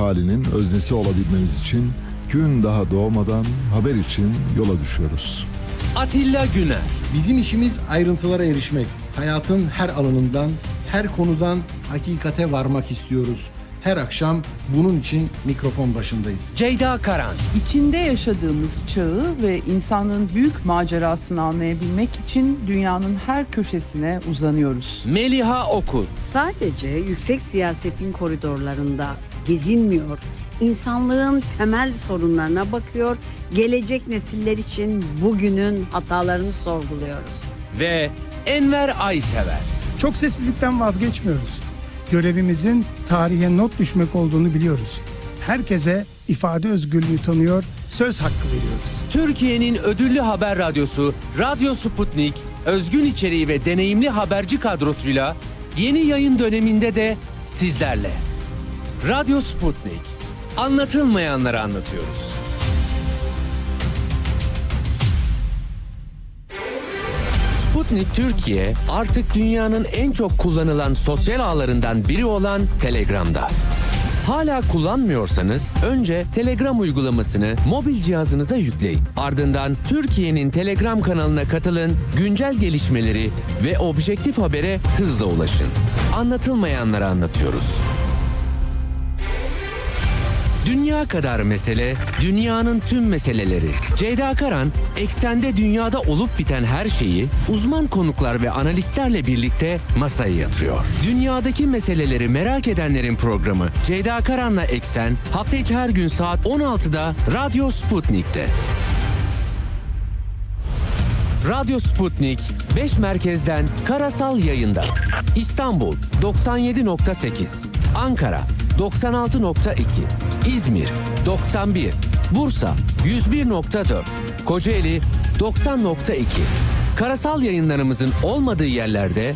halinin öznesi olabilmemiz için gün daha doğmadan haber için yola düşüyoruz. Atilla Güner, Bizim işimiz ayrıntılara erişmek. Hayatın her alanından, her konudan hakikate varmak istiyoruz. Her akşam bunun için mikrofon başındayız. Ceyda Karan, İçinde yaşadığımız çağı ve insanlığın büyük macerasını anlayabilmek için dünyanın her köşesine uzanıyoruz. Meliha Okur, sadece yüksek siyasetin koridorlarında gezinmiyor, insanlığın temel sorunlarına bakıyor, gelecek nesiller için bugünün hatalarını sorguluyoruz. ve Enver Aysever. Çok seslilikten vazgeçmiyoruz. Görevimizin tarihe not düşmek olduğunu biliyoruz. Herkese ifade özgürlüğü tanıyor, söz hakkı veriyoruz. Türkiye'nin ödüllü haber radyosu Radyo Sputnik, özgün içeriği ve deneyimli haberci kadrosuyla yeni yayın döneminde de sizlerle. Radyo Sputnik, anlatılmayanları anlatıyoruz. Sputnik Türkiye artık dünyanın en çok kullanılan sosyal ağlarından biri olan Telegram'da. Hala kullanmıyorsanız önce Telegram uygulamasını mobil cihazınıza yükleyin. Ardından Türkiye'nin Telegram kanalına katılın, güncel gelişmeleri ve objektif habere hızla ulaşın. Anlatılmayanları anlatıyoruz. Dünya kadar mesele, dünyanın tüm meseleleri. Ceyda Karan, eksende dünyada olup biten her şeyi uzman konuklar ve analistlerle birlikte masaya yatırıyor. Dünyadaki meseleleri merak edenlerin programı Ceyda Karan'la Eksen hafta içi her gün saat 16'da Radyo Sputnik'te. Radyo Sputnik 5 merkezden karasal yayında. İstanbul 97.8, Ankara 96.2, İzmir 91, Bursa 101.4, Kocaeli 90.2. Karasal yayınlarımızın olmadığı yerlerde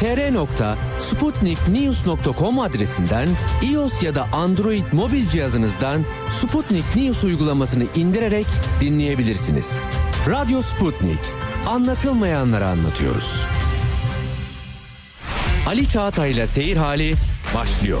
tr.sputniknews.com adresinden iOS ya da Android mobil cihazınızdan Sputnik News uygulamasını indirerek dinleyebilirsiniz. Radyo Sputnik. Anlatılmayanları anlatıyoruz. Ali Çağatay'la Seyir Hali başlıyor.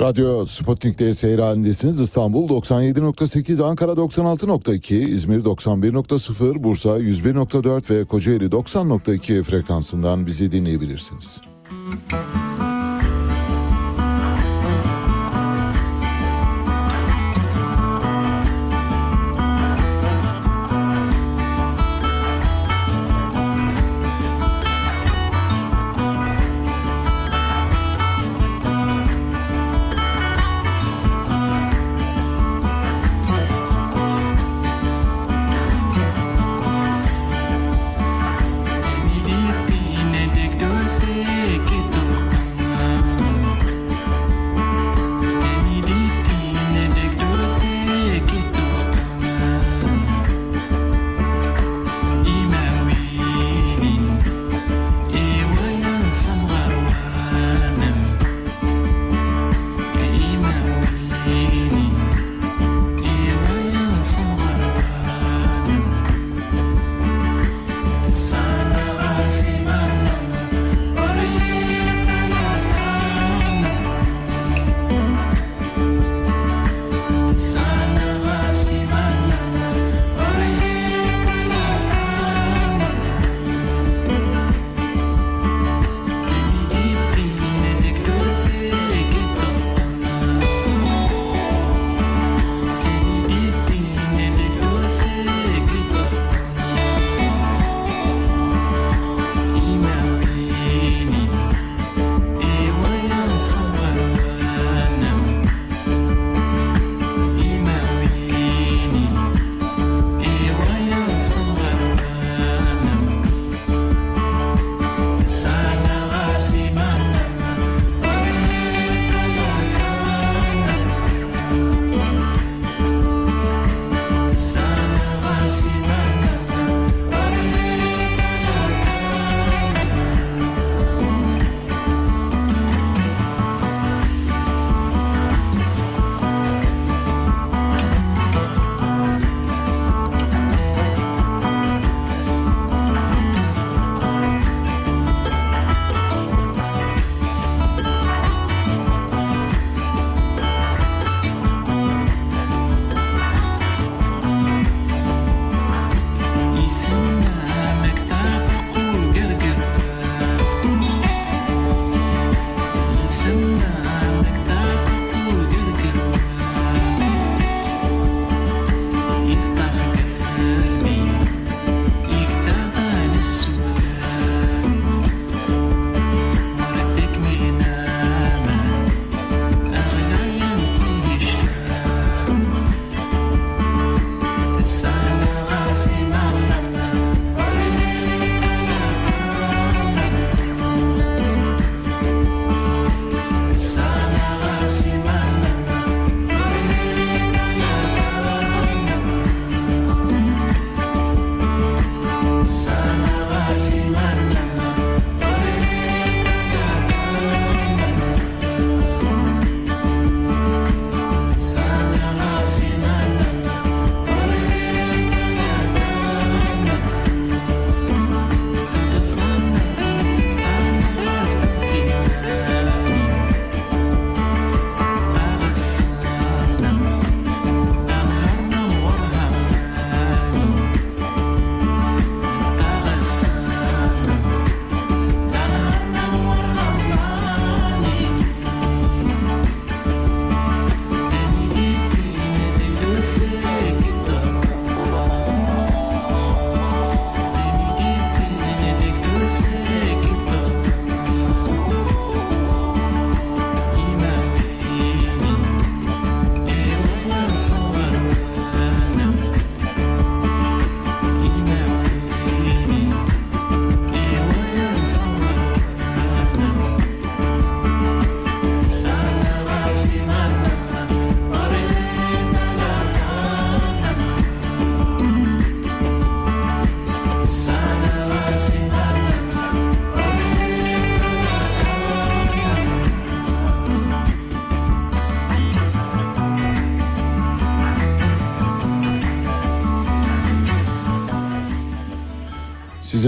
Radyo Sputnik'te seyir halindesiniz. İstanbul 97.8, Ankara 96.2, İzmir 91.0, Bursa 101.4 ve Kocaeli 90.2 frekansından bizi dinleyebilirsiniz. Ni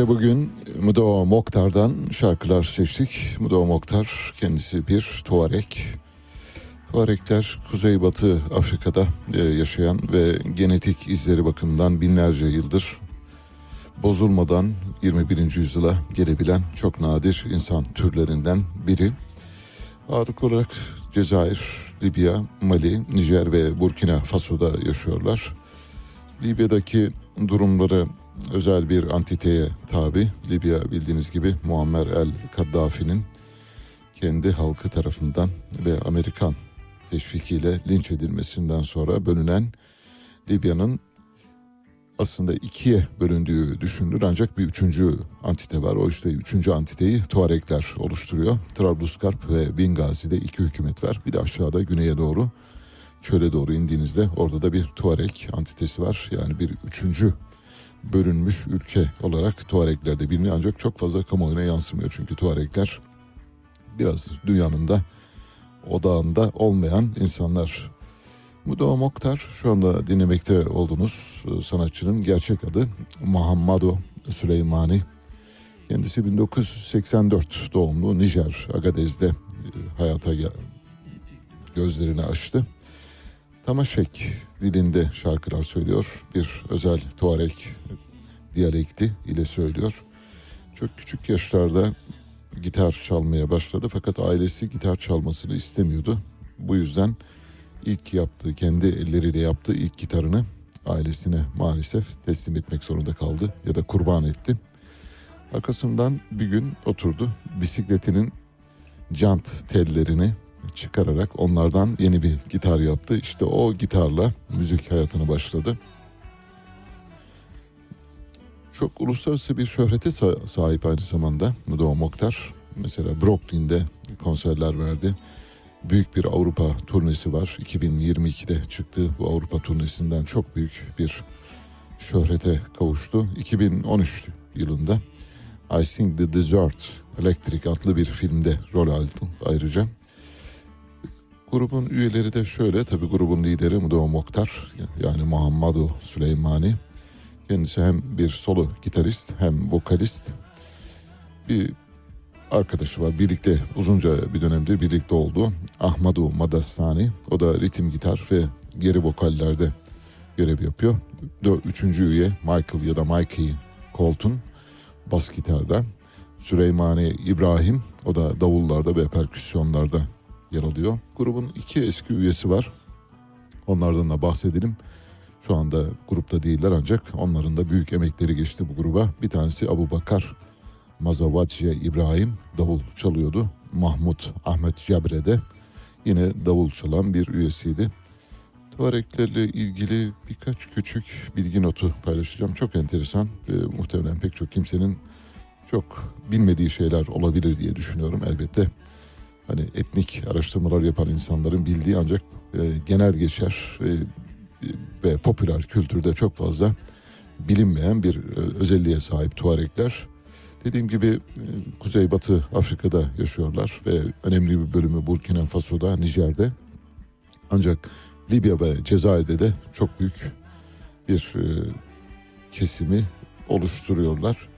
Size bugün Mudo Mokhtar'dan şarkılar seçtik. Mudo Mokhtar kendisi bir Tuareg. Tuaregler Kuzeybatı Afrika'da e, yaşayan ve genetik izleri bakımından binlerce yıldır bozulmadan 21. yüzyıla gelebilen çok nadir insan türlerinden biri. Ağırlık olarak Cezayir, Libya, Mali, Nijer ve Burkina Faso'da yaşıyorlar. Libya'daki durumları özel bir antiteye tabi. Libya bildiğiniz gibi Muammer el Kaddafi'nin kendi halkı tarafından ve Amerikan teşvikiyle linç edilmesinden sonra bölünen Libya'nın aslında ikiye bölündüğü düşünülür ancak bir üçüncü antite var. O işte üçüncü antiteyi Tuaregler oluşturuyor. Trablusgarp ve Bingazi'de iki hükümet var. Bir de aşağıda güneye doğru çöle doğru indiğinizde orada da bir Tuareg antitesi var. Yani bir üçüncü bölünmüş ülke olarak Tuaregler de biliniyor ancak çok fazla kamuoyuna yansımıyor. Çünkü Tuaregler biraz dünyanın da odağında olmayan insanlar. Mudo Mokhtar şu anda dinlemekte olduğunuz e, sanatçının gerçek adı Muhammadu Süleymani. Kendisi 1984 doğumlu Nijer Agadez'de e, hayata gözlerini açtı. Tamaşek dilinde şarkılar söylüyor. Bir özel Tuareg diyalekti ile söylüyor. Çok küçük yaşlarda gitar çalmaya başladı fakat ailesi gitar çalmasını istemiyordu. Bu yüzden ilk yaptığı, kendi elleriyle yaptığı ilk gitarını ailesine maalesef teslim etmek zorunda kaldı ya da kurban etti. Arkasından bir gün oturdu bisikletinin jant tellerini çıkararak onlardan yeni bir gitar yaptı. İşte o gitarla müzik hayatına başladı. Çok uluslararası bir şöhrete sa- sahip aynı zamanda Mudo Mokhtar. Mesela Brooklyn'de konserler verdi. Büyük bir Avrupa turnesi var. 2022'de çıktığı bu Avrupa turnesinden çok büyük bir şöhrete kavuştu. 2013 yılında I Sing the Desert Electric adlı bir filmde rol aldı ayrıca. Grubun üyeleri de şöyle, tabi grubun lideri Mudo Mokhtar yani Muhammadu Süleymani. Kendisi hem bir solo gitarist hem vokalist. Bir arkadaşı var. Birlikte uzunca bir dönemdir birlikte oldu. Ahmadu Madastani. O da ritim gitar ve geri vokallerde görev yapıyor. Üçüncü üye Michael ya da Mikey Colton bas gitarda. Süleymani İbrahim o da davullarda ve perküsyonlarda yer alıyor. Grubun iki eski üyesi var. Onlardan da bahsedelim. Şu anda grupta değiller ancak onların da büyük emekleri geçti bu gruba. Bir tanesi Abu Bakar Mazavatiye İbrahim davul çalıyordu. Mahmut Ahmet Cebre de yine davul çalan bir üyesiydi. Tuareglerle ilgili birkaç küçük bilgi notu paylaşacağım. Çok enteresan. Ee, muhtemelen pek çok kimsenin çok bilmediği şeyler olabilir diye düşünüyorum elbette. Hani etnik araştırmalar yapan insanların bildiği ancak e, genel geçer e, ve popüler kültürde çok fazla bilinmeyen bir e, özelliğe sahip Tuaregler. Dediğim gibi e, Kuzeybatı Afrika'da yaşıyorlar ve önemli bir bölümü Burkina Faso'da, Nijer'de. Ancak Libya ve Cezayir'de de çok büyük bir e, kesimi oluşturuyorlar.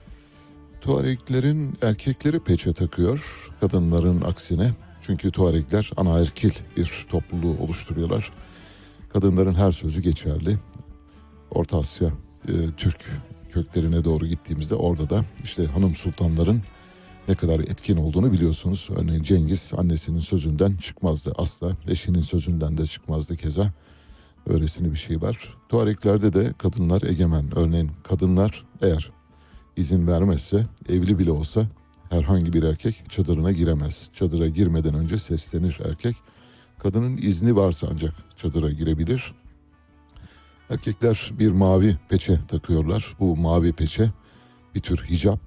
Tuareglerin erkekleri peçe takıyor, kadınların aksine. Çünkü Tuaregler anaerkil bir topluluğu oluşturuyorlar. Kadınların her sözü geçerli. Orta Asya, e, Türk köklerine doğru gittiğimizde orada da işte hanım sultanların ne kadar etkin olduğunu biliyorsunuz. Örneğin Cengiz annesinin sözünden çıkmazdı asla. Eşinin sözünden de çıkmazdı keza. Öylesine bir şey var. Tuareglerde de kadınlar egemen. Örneğin kadınlar eğer izin vermezse evli bile olsa herhangi bir erkek çadırına giremez. Çadıra girmeden önce seslenir erkek. Kadının izni varsa ancak çadıra girebilir. Erkekler bir mavi peçe takıyorlar. Bu mavi peçe bir tür hicap.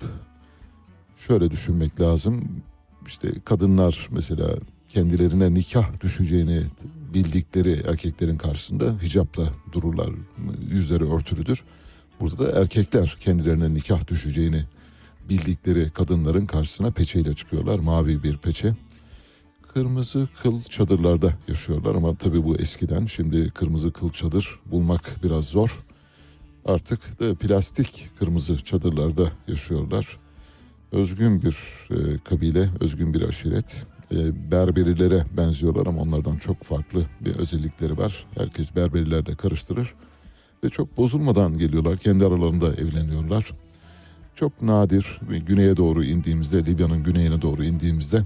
Şöyle düşünmek lazım. İşte kadınlar mesela kendilerine nikah düşeceğini bildikleri erkeklerin karşısında hicapla dururlar. Yüzleri örtülüdür. Burada da erkekler kendilerine nikah düşeceğini bildikleri kadınların karşısına peçeyle çıkıyorlar. Mavi bir peçe. Kırmızı kıl çadırlarda yaşıyorlar ama tabii bu eskiden. Şimdi kırmızı kıl çadır bulmak biraz zor. artık da plastik kırmızı çadırlarda yaşıyorlar. Özgün bir e, kabile, özgün bir aşiret. E, Berberilere benziyorlar ama onlardan çok farklı bir özellikleri var. Herkes Berberilerle karıştırır ve çok bozulmadan geliyorlar. Kendi aralarında evleniyorlar. Çok nadir güneye doğru indiğimizde, Libya'nın güneyine doğru indiğimizde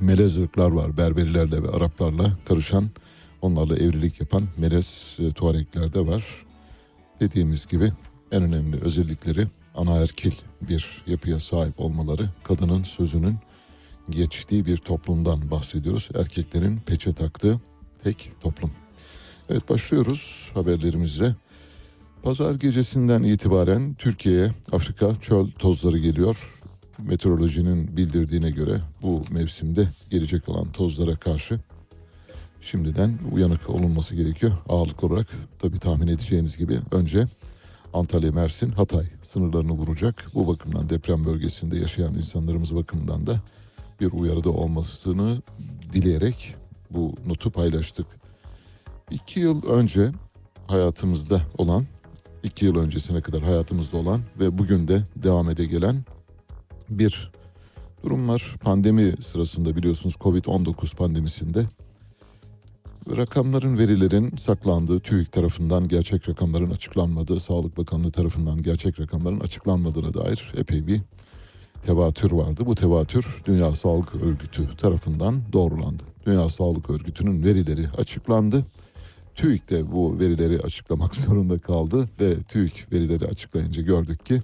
melez ırklar var. Berberilerle ve Araplarla karışan, onlarla evlilik yapan melez e, Tuarekler de var. Dediğimiz gibi en önemli özellikleri anaerkil bir yapıya sahip olmaları, kadının sözünün geçtiği bir toplumdan bahsediyoruz. Erkeklerin peçe taktığı tek toplum. Evet başlıyoruz haberlerimizle. Pazar gecesinden itibaren Türkiye'ye Afrika çöl tozları geliyor. Meteorolojinin bildirdiğine göre bu mevsimde gelecek olan tozlara karşı şimdiden uyanık olunması gerekiyor. Ağırlık olarak tabii tahmin edeceğiniz gibi önce Antalya, Mersin, Hatay sınırlarını vuracak. Bu bakımdan deprem bölgesinde yaşayan insanlarımız bakımından da bir uyarıda olmasını dileyerek bu notu paylaştık. İki yıl önce hayatımızda olan, iki yıl öncesine kadar hayatımızda olan ve bugün de devam ede gelen bir durum var. Pandemi sırasında biliyorsunuz Covid-19 pandemisinde rakamların, verilerin saklandığı, TÜİK tarafından gerçek rakamların açıklanmadığı, Sağlık Bakanlığı tarafından gerçek rakamların açıklanmadığına dair epey bir tevatür vardı. Bu tevatür Dünya Sağlık Örgütü tarafından doğrulandı. Dünya Sağlık Örgütü'nün verileri açıklandı. TÜİK de bu verileri açıklamak zorunda kaldı ve TÜİK verileri açıklayınca gördük ki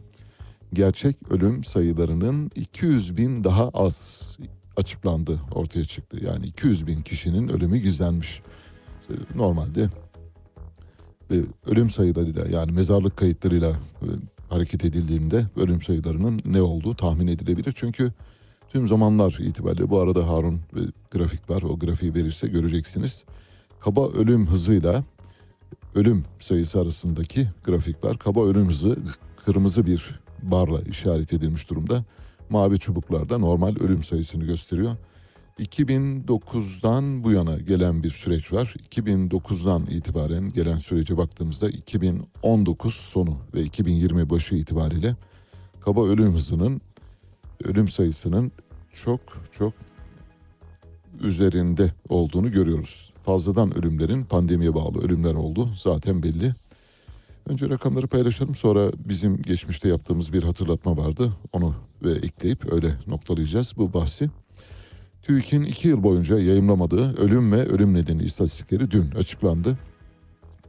gerçek ölüm sayılarının 200 bin daha az açıklandı ortaya çıktı. Yani 200 bin kişinin ölümü gizlenmiş. İşte normalde ve ölüm sayılarıyla yani mezarlık kayıtlarıyla e, hareket edildiğinde ölüm sayılarının ne olduğu tahmin edilebilir. Çünkü tüm zamanlar itibariyle bu arada Harun e, grafik var. O grafiği verirse göreceksiniz. Kaba ölüm hızıyla ölüm sayısı arasındaki grafik var. Kaba ölüm hızı kırmızı bir barla işaret edilmiş durumda. Mavi çubuklarda normal ölüm sayısını gösteriyor. 2009'dan bu yana gelen bir süreç var. 2009'dan itibaren gelen sürece baktığımızda 2019 sonu ve 2020 başı itibariyle kaba ölüm hızının ölüm sayısının çok çok üzerinde olduğunu görüyoruz. Fazladan ölümlerin pandemiye bağlı ölümler oldu zaten belli. Önce rakamları paylaşalım sonra bizim geçmişte yaptığımız bir hatırlatma vardı. Onu ve ekleyip öyle noktalayacağız bu bahsi. TÜİK'in iki yıl boyunca yayımlamadığı ölüm ve ölüm nedeni istatistikleri dün açıklandı.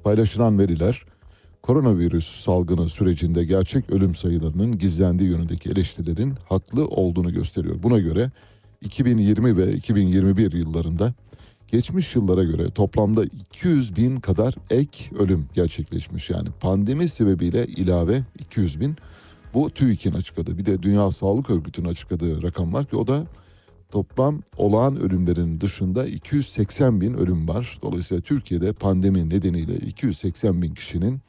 Paylaşılan veriler koronavirüs salgını sürecinde gerçek ölüm sayılarının gizlendiği yönündeki eleştirilerin haklı olduğunu gösteriyor. Buna göre 2020 ve 2021 yıllarında geçmiş yıllara göre toplamda 200 bin kadar ek ölüm gerçekleşmiş. Yani pandemi sebebiyle ilave 200 bin. Bu TÜİK'in açıkladığı bir de Dünya Sağlık Örgütü'nün açıkladığı rakam var ki o da toplam olağan ölümlerin dışında 280 bin ölüm var. Dolayısıyla Türkiye'de pandemi nedeniyle 280 bin kişinin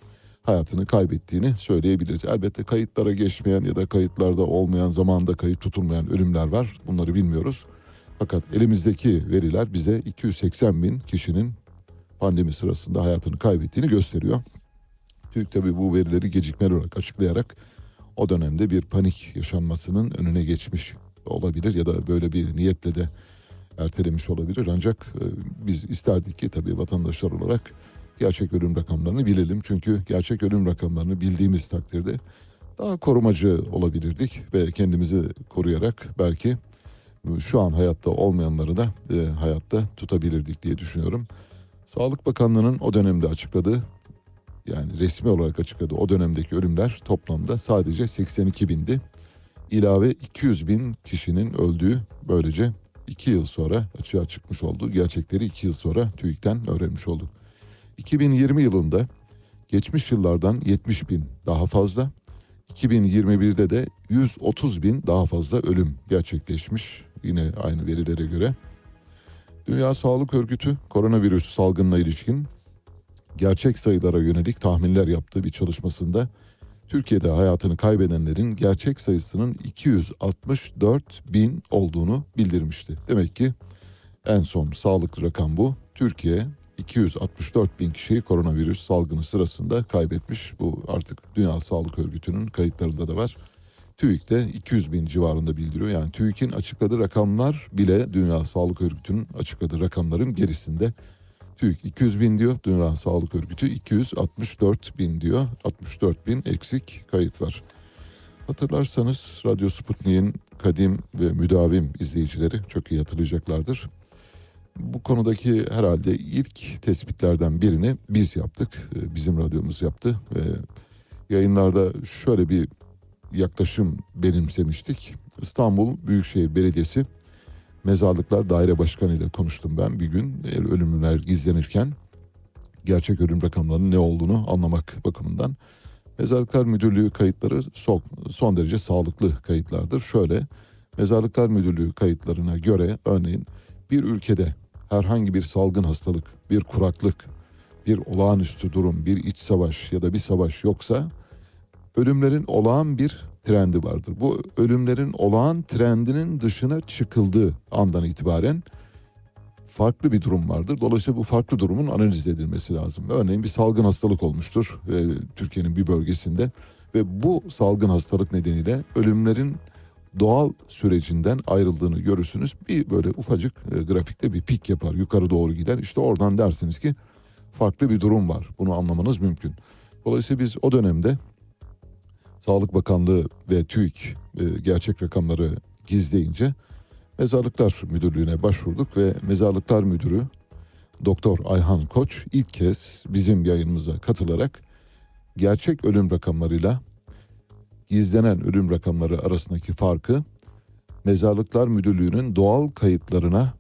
hayatını kaybettiğini söyleyebiliriz. Elbette kayıtlara geçmeyen ya da kayıtlarda olmayan zamanda kayıt tutulmayan ölümler var. Bunları bilmiyoruz. Fakat elimizdeki veriler bize 280 bin kişinin pandemi sırasında hayatını kaybettiğini gösteriyor. TÜİK tabii bu verileri gecikmeli olarak açıklayarak o dönemde bir panik yaşanmasının önüne geçmiş olabilir ya da böyle bir niyetle de ertelemiş olabilir. Ancak e, biz isterdik ki tabii vatandaşlar olarak gerçek ölüm rakamlarını bilelim. Çünkü gerçek ölüm rakamlarını bildiğimiz takdirde daha korumacı olabilirdik ve kendimizi koruyarak belki şu an hayatta olmayanları da e, hayatta tutabilirdik diye düşünüyorum. Sağlık Bakanlığı'nın o dönemde açıkladığı yani resmi olarak açıkladığı o dönemdeki ölümler toplamda sadece 82 bindi. İlave 200 bin kişinin öldüğü böylece 2 yıl sonra açığa çıkmış oldu. Gerçekleri 2 yıl sonra TÜİK'ten öğrenmiş olduk. 2020 yılında geçmiş yıllardan 70 bin daha fazla, 2021'de de 130 bin daha fazla ölüm gerçekleşmiş yine aynı verilere göre. Dünya Sağlık Örgütü koronavirüs salgınına ilişkin gerçek sayılara yönelik tahminler yaptığı bir çalışmasında Türkiye'de hayatını kaybedenlerin gerçek sayısının 264 bin olduğunu bildirmişti. Demek ki en son sağlık rakam bu. Türkiye 264 bin kişiyi koronavirüs salgını sırasında kaybetmiş. Bu artık Dünya Sağlık Örgütü'nün kayıtlarında da var. TÜİK de 200 bin civarında bildiriyor. Yani TÜİK'in açıkladığı rakamlar bile Dünya Sağlık Örgütü'nün açıkladığı rakamların gerisinde. TÜİK 200 bin diyor, Dünya Sağlık Örgütü 264 bin diyor. 64 bin eksik kayıt var. Hatırlarsanız Radyo Sputnik'in kadim ve müdavim izleyicileri çok iyi hatırlayacaklardır. Bu konudaki herhalde ilk tespitlerden birini biz yaptık. Ee, Bizim radyomuz yaptı ve yayınlarda şöyle bir yaklaşım benimsemiştik. İstanbul Büyükşehir Belediyesi Mezarlıklar Daire Başkanı ile konuştum ben bir gün ölümler gizlenirken gerçek ölüm rakamlarının ne olduğunu anlamak bakımından. Mezarlıklar Müdürlüğü kayıtları son, derece sağlıklı kayıtlardır. Şöyle Mezarlıklar Müdürlüğü kayıtlarına göre örneğin bir ülkede herhangi bir salgın hastalık, bir kuraklık, bir olağanüstü durum, bir iç savaş ya da bir savaş yoksa ölümlerin olağan bir trendi vardır. Bu ölümlerin olağan trendinin dışına çıkıldığı andan itibaren farklı bir durum vardır. Dolayısıyla bu farklı durumun analiz edilmesi lazım. Örneğin bir salgın hastalık olmuştur e, Türkiye'nin bir bölgesinde ve bu salgın hastalık nedeniyle ölümlerin doğal sürecinden ayrıldığını görürsünüz. Bir böyle ufacık e, grafikte bir pik yapar yukarı doğru gider. İşte oradan dersiniz ki farklı bir durum var. Bunu anlamanız mümkün. Dolayısıyla biz o dönemde Sağlık Bakanlığı ve TÜİK e, gerçek rakamları gizleyince Mezarlıklar Müdürlüğü'ne başvurduk ve Mezarlıklar Müdürü Doktor Ayhan Koç ilk kez bizim yayınımıza katılarak gerçek ölüm rakamlarıyla gizlenen ölüm rakamları arasındaki farkı Mezarlıklar Müdürlüğü'nün doğal kayıtlarına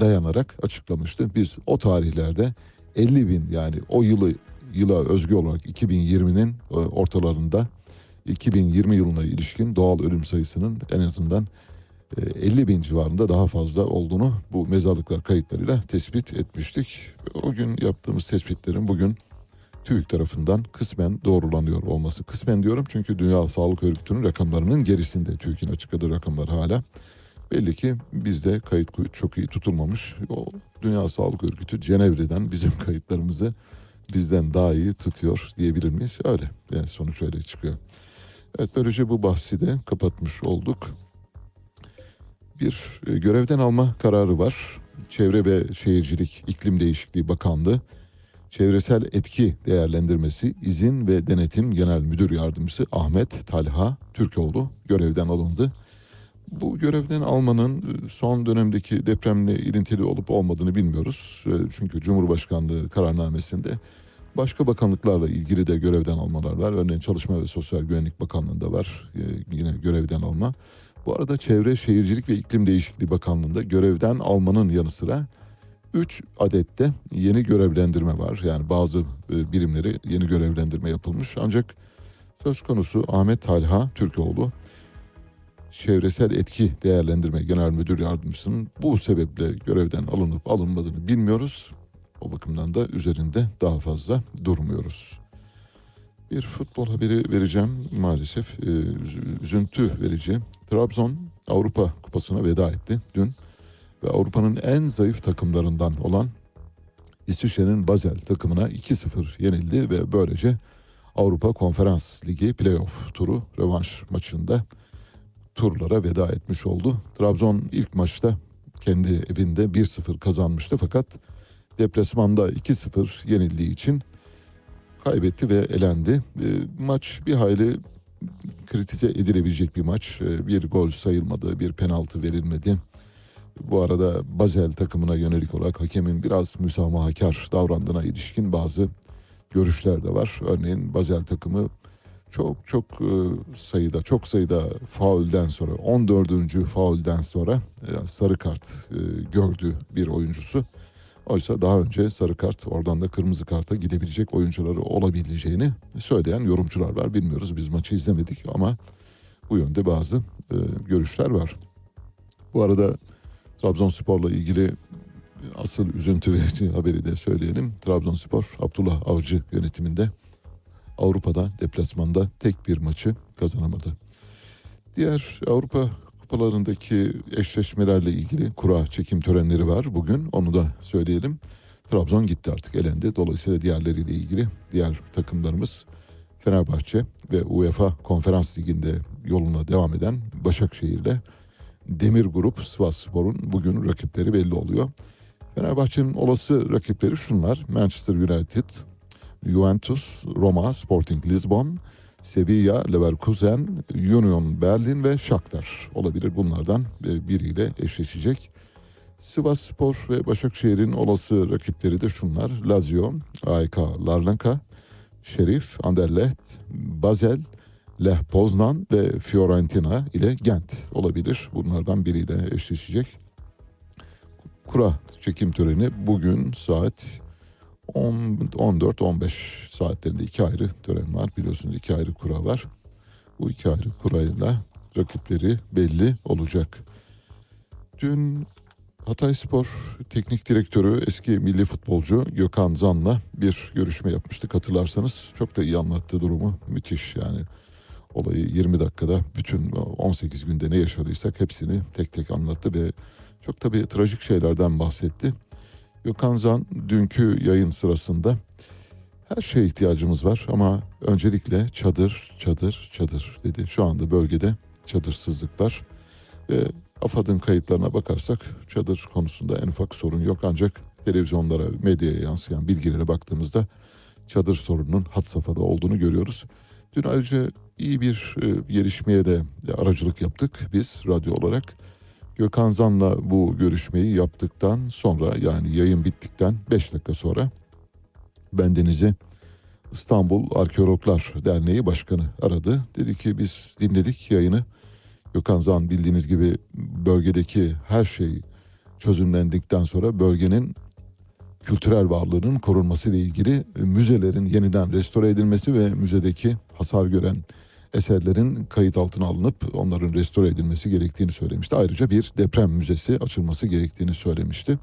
dayanarak açıklamıştı. Biz o tarihlerde 50 bin yani o yılı yıla özgü olarak 2020'nin e, ortalarında 2020 yılına ilişkin doğal ölüm sayısının en azından 50 e, bin civarında daha fazla olduğunu bu mezarlıklar kayıtlarıyla tespit etmiştik. O gün yaptığımız tespitlerin bugün TÜİK tarafından kısmen doğrulanıyor olması. Kısmen diyorum çünkü Dünya Sağlık Örgütü'nün rakamlarının gerisinde TÜİK'in açıkladığı rakamlar hala. Belli ki bizde kayıt çok iyi tutulmamış. O Dünya Sağlık Örgütü Cenevre'den bizim kayıtlarımızı bizden daha iyi tutuyor diyebilir miyiz? Öyle. Yani sonuç öyle çıkıyor. Evet böylece bu bahsi de kapatmış olduk. Bir e, görevden alma kararı var. Çevre ve Şehircilik İklim Değişikliği Bakanlığı Çevresel Etki Değerlendirmesi İzin ve Denetim Genel Müdür Yardımcısı Ahmet Talha Türkoğlu görevden alındı. Bu görevden almanın e, son dönemdeki depremle ilintili olup olmadığını bilmiyoruz. E, çünkü Cumhurbaşkanlığı kararnamesinde başka bakanlıklarla ilgili de görevden almalar var. Örneğin Çalışma ve Sosyal Güvenlik Bakanlığı'nda var yine görevden alma. Bu arada Çevre, Şehircilik ve İklim Değişikliği Bakanlığı'nda görevden almanın yanı sıra 3 adette yeni görevlendirme var. Yani bazı e, birimleri yeni görevlendirme yapılmış. Ancak söz konusu Ahmet Talha Türkoğlu çevresel etki değerlendirme genel müdür yardımcısının bu sebeple görevden alınıp alınmadığını bilmiyoruz. O bakımdan da üzerinde daha fazla durmuyoruz. Bir futbol haberi vereceğim maalesef. E, üzüntü verici. Trabzon Avrupa Kupası'na veda etti dün. Ve Avrupa'nın en zayıf takımlarından olan İsviçre'nin Basel takımına 2-0 yenildi ve böylece Avrupa Konferans Ligi playoff turu rövanş maçında turlara veda etmiş oldu. Trabzon ilk maçta kendi evinde 1-0 kazanmıştı fakat deplasmanda 2-0 yenildiği için kaybetti ve elendi. E, maç bir hayli kritize edilebilecek bir maç. E, bir gol sayılmadı, bir penaltı verilmedi. Bu arada Basel takımına yönelik olarak hakemin biraz müsamahakar davrandığına ilişkin bazı görüşler de var. Örneğin Basel takımı çok çok e, sayıda çok sayıda faulden sonra 14. faulden sonra e, sarı kart e, gördü bir oyuncusu. Oysa daha önce sarı kart oradan da kırmızı karta gidebilecek oyuncuları olabileceğini söyleyen yorumcular var. Bilmiyoruz biz maçı izlemedik ama bu yönde bazı e, görüşler var. Bu arada Trabzonspor'la ilgili asıl üzüntü verici haberi de söyleyelim. Trabzonspor Abdullah Avcı yönetiminde Avrupa'da deplasmanda tek bir maçı kazanamadı. Diğer Avrupa kupalarındaki eşleşmelerle ilgili kura çekim törenleri var bugün onu da söyleyelim. Trabzon gitti artık elendi. Dolayısıyla diğerleriyle ilgili diğer takımlarımız Fenerbahçe ve UEFA Konferans Ligi'nde yoluna devam eden Başakşehir'le Demir Grup Sivas Spor'un bugün rakipleri belli oluyor. Fenerbahçe'nin olası rakipleri şunlar. Manchester United, Juventus, Roma, Sporting Lisbon, Sevilla, Leverkusen, Union Berlin ve Shakhtar olabilir. Bunlardan e, biriyle eşleşecek. Sivas Spor ve Başakşehir'in olası rakipleri de şunlar. Lazio, AEK Larnaca, Şerif, Anderlecht, Basel, Leh Poznan ve Fiorentina ile Gent olabilir. Bunlardan biriyle eşleşecek. Kura çekim töreni bugün saat 14-15 saatlerinde iki ayrı tören var. Biliyorsunuz iki ayrı kura var. Bu iki ayrı kurayla rakipleri belli olacak. Dün Hatay Spor Teknik Direktörü eski milli futbolcu Gökhan Zan'la bir görüşme yapmıştık hatırlarsanız. Çok da iyi anlattı durumu. Müthiş yani. Olayı 20 dakikada bütün 18 günde ne yaşadıysak hepsini tek tek anlattı ve çok tabii trajik şeylerden bahsetti. Gökhan Zan dünkü yayın sırasında her şeye ihtiyacımız var ama öncelikle çadır, çadır, çadır dedi. Şu anda bölgede çadırsızlık var ve AFAD'ın kayıtlarına bakarsak çadır konusunda en ufak sorun yok ancak televizyonlara, medyaya yansıyan bilgilere baktığımızda çadır sorununun had safhada olduğunu görüyoruz. Dün ayrıca iyi bir e, gelişmeye de aracılık yaptık biz radyo olarak. Gökhan Zan'la bu görüşmeyi yaptıktan sonra yani yayın bittikten 5 dakika sonra bendenizi İstanbul Arkeologlar Derneği Başkanı aradı. Dedi ki biz dinledik yayını. Gökhan Zan bildiğiniz gibi bölgedeki her şey çözümlendikten sonra bölgenin kültürel varlığının korunması ile ilgili müzelerin yeniden restore edilmesi ve müzedeki hasar gören eserlerin kayıt altına alınıp onların restore edilmesi gerektiğini söylemişti. Ayrıca bir deprem müzesi açılması gerektiğini söylemişti.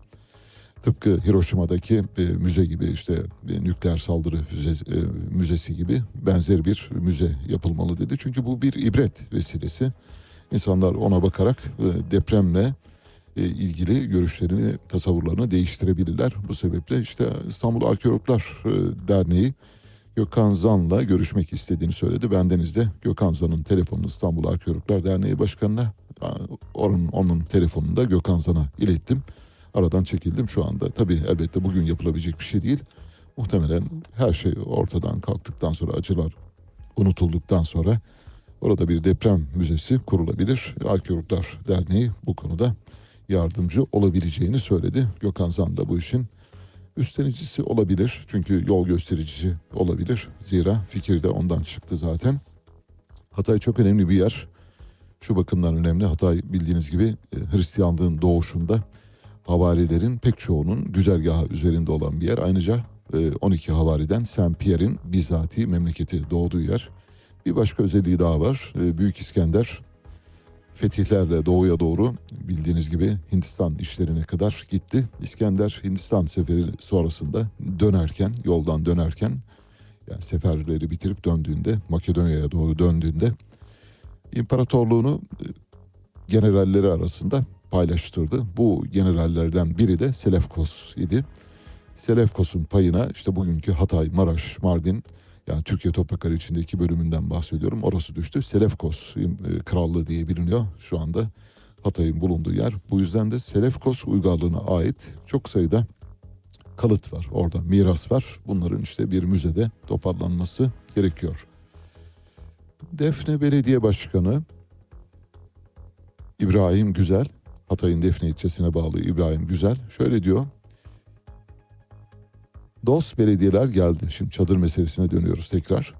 Tıpkı Hiroşima'daki e, müze gibi işte e, nükleer saldırı müzesi, e, müzesi gibi benzer bir müze yapılmalı dedi. Çünkü bu bir ibret vesilesi. İnsanlar ona bakarak e, depremle e, ilgili görüşlerini, tasavvurlarını değiştirebilirler. Bu sebeple işte İstanbul Arkeologlar e, Derneği Gökhan Zan'la görüşmek istediğini söyledi. Bendeniz de Gökhan Zan'ın telefonunu İstanbul Arkeologlar Derneği Başkanı'na onun, onun telefonunu da Gökhan Zan'a ilettim. Aradan çekildim şu anda. Tabii elbette bugün yapılabilecek bir şey değil. Muhtemelen her şey ortadan kalktıktan sonra acılar unutulduktan sonra orada bir deprem müzesi kurulabilir. Arkeologlar Derneği bu konuda yardımcı olabileceğini söyledi. Gökhan Zan da bu işin üstlenicisi olabilir. Çünkü yol göstericisi olabilir. Zira fikir de ondan çıktı zaten. Hatay çok önemli bir yer. Şu bakımdan önemli. Hatay bildiğiniz gibi e, Hristiyanlığın doğuşunda havarilerin pek çoğunun güzergahı üzerinde olan bir yer. Ayrıca 12 e, havariden Saint Pierre'in bizatihi memleketi doğduğu yer. Bir başka özelliği daha var. E, Büyük İskender fetihlerle doğuya doğru bildiğiniz gibi Hindistan işlerine kadar gitti. İskender Hindistan seferi sonrasında dönerken, yoldan dönerken yani seferleri bitirip döndüğünde Makedonya'ya doğru döndüğünde imparatorluğunu e, generalleri arasında paylaştırdı. Bu generallerden biri de Selefkos idi. Selefkos'un payına işte bugünkü Hatay, Maraş, Mardin yani Türkiye toprakları içindeki bölümünden bahsediyorum. Orası düştü. Selefkos e, krallığı diye biliniyor şu anda. Hatay'ın bulunduğu yer. Bu yüzden de Selefkos uygarlığına ait çok sayıda kalıt var. Orada miras var. Bunların işte bir müzede toparlanması gerekiyor. Defne Belediye Başkanı İbrahim Güzel, Hatay'ın Defne ilçesine bağlı İbrahim Güzel şöyle diyor. Dost belediyeler geldi. Şimdi çadır meselesine dönüyoruz tekrar.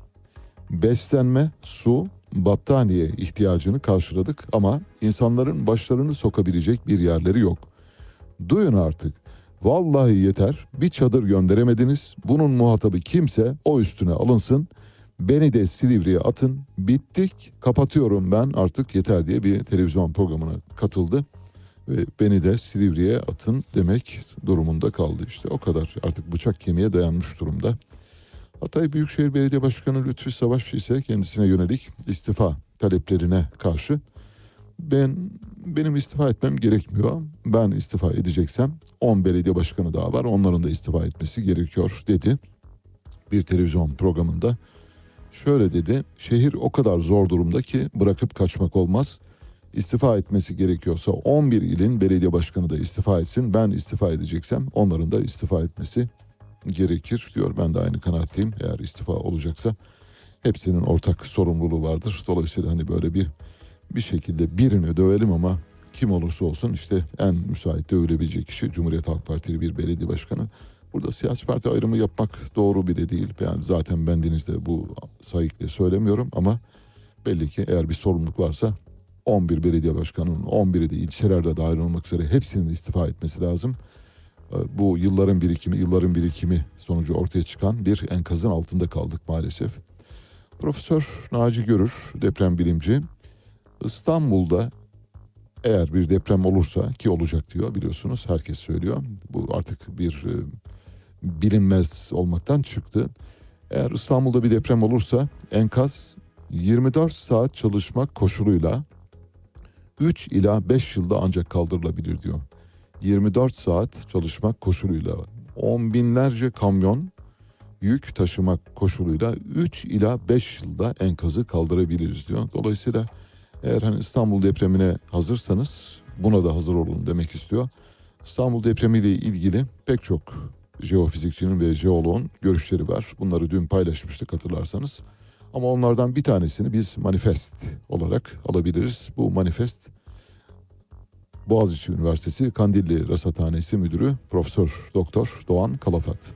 Beslenme, su, battaniye ihtiyacını karşıladık ama insanların başlarını sokabilecek bir yerleri yok. Duyun artık. Vallahi yeter. Bir çadır gönderemediniz. Bunun muhatabı kimse o üstüne alınsın. Beni de Silivri'ye atın. Bittik. Kapatıyorum ben artık yeter diye bir televizyon programına katıldı ve beni de Silivri'ye atın demek durumunda kaldı. İşte o kadar artık bıçak kemiğe dayanmış durumda. Hatay Büyükşehir Belediye Başkanı Lütfi Savaş ise kendisine yönelik istifa taleplerine karşı ben benim istifa etmem gerekmiyor. Ben istifa edeceksem 10 belediye başkanı daha var. Onların da istifa etmesi gerekiyor dedi. Bir televizyon programında şöyle dedi. Şehir o kadar zor durumda ki bırakıp kaçmak olmaz. İstifa etmesi gerekiyorsa 11 ilin belediye başkanı da istifa etsin. Ben istifa edeceksem onların da istifa etmesi gerekir diyor. Ben de aynı kanaatteyim. Eğer istifa olacaksa hepsinin ortak sorumluluğu vardır. Dolayısıyla hani böyle bir bir şekilde birini dövelim ama kim olursa olsun işte en müsait dövülebilecek kişi Cumhuriyet Halk Partili bir belediye başkanı. Burada siyasi parti ayrımı yapmak doğru bile değil. Yani zaten bendenizde bu sayıkla söylemiyorum ama belli ki eğer bir sorumluluk varsa 11 belediye başkanının 11'i de ilçelerde dahil olmak üzere hepsinin istifa etmesi lazım. Ee, Bu yılların birikimi, yılların birikimi sonucu ortaya çıkan bir enkazın altında kaldık maalesef. Profesör Naci Görür, deprem bilimci, İstanbul'da eğer bir deprem olursa ki olacak diyor biliyorsunuz herkes söylüyor. Bu artık bir e, bilinmez olmaktan çıktı. Eğer İstanbul'da bir deprem olursa enkaz 24 saat çalışmak koşuluyla 3 ila 5 yılda ancak kaldırılabilir diyor. 24 saat çalışmak koşuluyla on binlerce kamyon yük taşımak koşuluyla 3 ila 5 yılda enkazı kaldırabiliriz diyor. Dolayısıyla eğer hani İstanbul depremine hazırsanız buna da hazır olun demek istiyor. İstanbul depremiyle ilgili pek çok jeofizikçinin ve jeoloğun görüşleri var. Bunları dün paylaşmıştık hatırlarsanız. Ama onlardan bir tanesini biz manifest olarak alabiliriz. Bu manifest Boğaziçi Üniversitesi Kandilli Rasathanesi Müdürü Profesör Doktor Doğan Kalafat.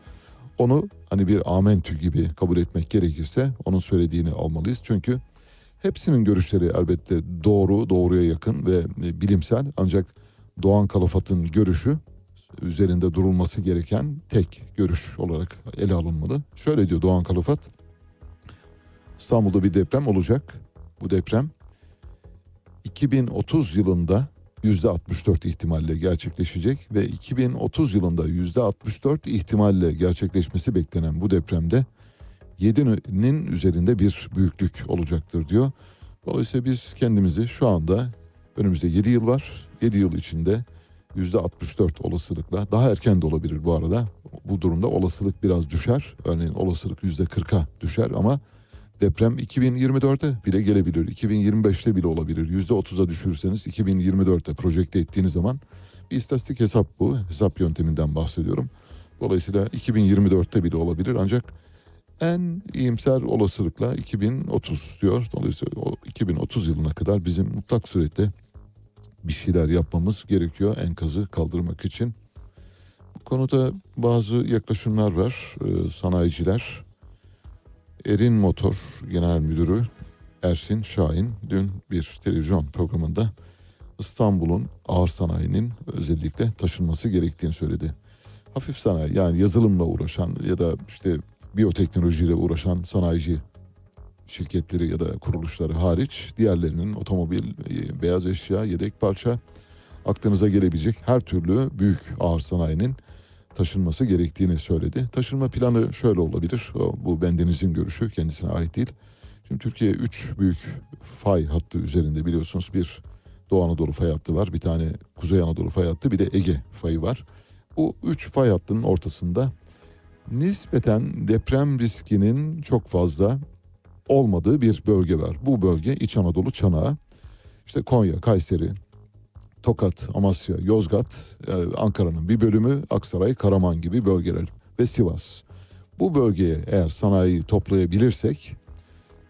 Onu hani bir amentü gibi kabul etmek gerekirse onun söylediğini almalıyız. Çünkü hepsinin görüşleri elbette doğru, doğruya yakın ve e, bilimsel. Ancak Doğan Kalafat'ın görüşü üzerinde durulması gereken tek görüş olarak ele alınmalı. Şöyle diyor Doğan Kalafat. İstanbul'da bir deprem olacak. Bu deprem 2030 yılında %64 ihtimalle gerçekleşecek ve 2030 yılında %64 ihtimalle gerçekleşmesi beklenen bu depremde 7'nin üzerinde bir büyüklük olacaktır diyor. Dolayısıyla biz kendimizi şu anda önümüzde 7 yıl var. 7 yıl içinde %64 olasılıkla daha erken de olabilir bu arada. Bu durumda olasılık biraz düşer. Örneğin olasılık %40'a düşer ama deprem 2024'e bile gelebilir. 2025'te bile olabilir. %30'a düşürürseniz 2024'te projekte ettiğiniz zaman bir istatistik hesap bu. Hesap yönteminden bahsediyorum. Dolayısıyla 2024'te bile olabilir ancak en iyimser olasılıkla 2030 diyor. Dolayısıyla o 2030 yılına kadar bizim mutlak surette bir şeyler yapmamız gerekiyor enkazı kaldırmak için. Bu konuda bazı yaklaşımlar var. Ee, sanayiciler Erin Motor Genel Müdürü Ersin Şahin dün bir televizyon programında İstanbul'un ağır sanayinin özellikle taşınması gerektiğini söyledi. Hafif sanayi yani yazılımla uğraşan ya da işte biyoteknolojiyle uğraşan sanayici şirketleri ya da kuruluşları hariç diğerlerinin otomobil, e, beyaz eşya, yedek parça aklınıza gelebilecek her türlü büyük ağır sanayinin taşınması gerektiğini söyledi. Taşınma planı şöyle olabilir. Bu bendenizin görüşü kendisine ait değil. Şimdi Türkiye 3 büyük fay hattı üzerinde biliyorsunuz bir Doğu Anadolu fay hattı var. Bir tane Kuzey Anadolu fay hattı bir de Ege fayı var. Bu üç fay hattının ortasında nispeten deprem riskinin çok fazla olmadığı bir bölge var. Bu bölge İç Anadolu çanağı. İşte Konya, Kayseri, Tokat, Amasya, Yozgat, e, Ankara'nın bir bölümü, Aksaray, Karaman gibi bölgeler ve Sivas. Bu bölgeye eğer sanayiyi toplayabilirsek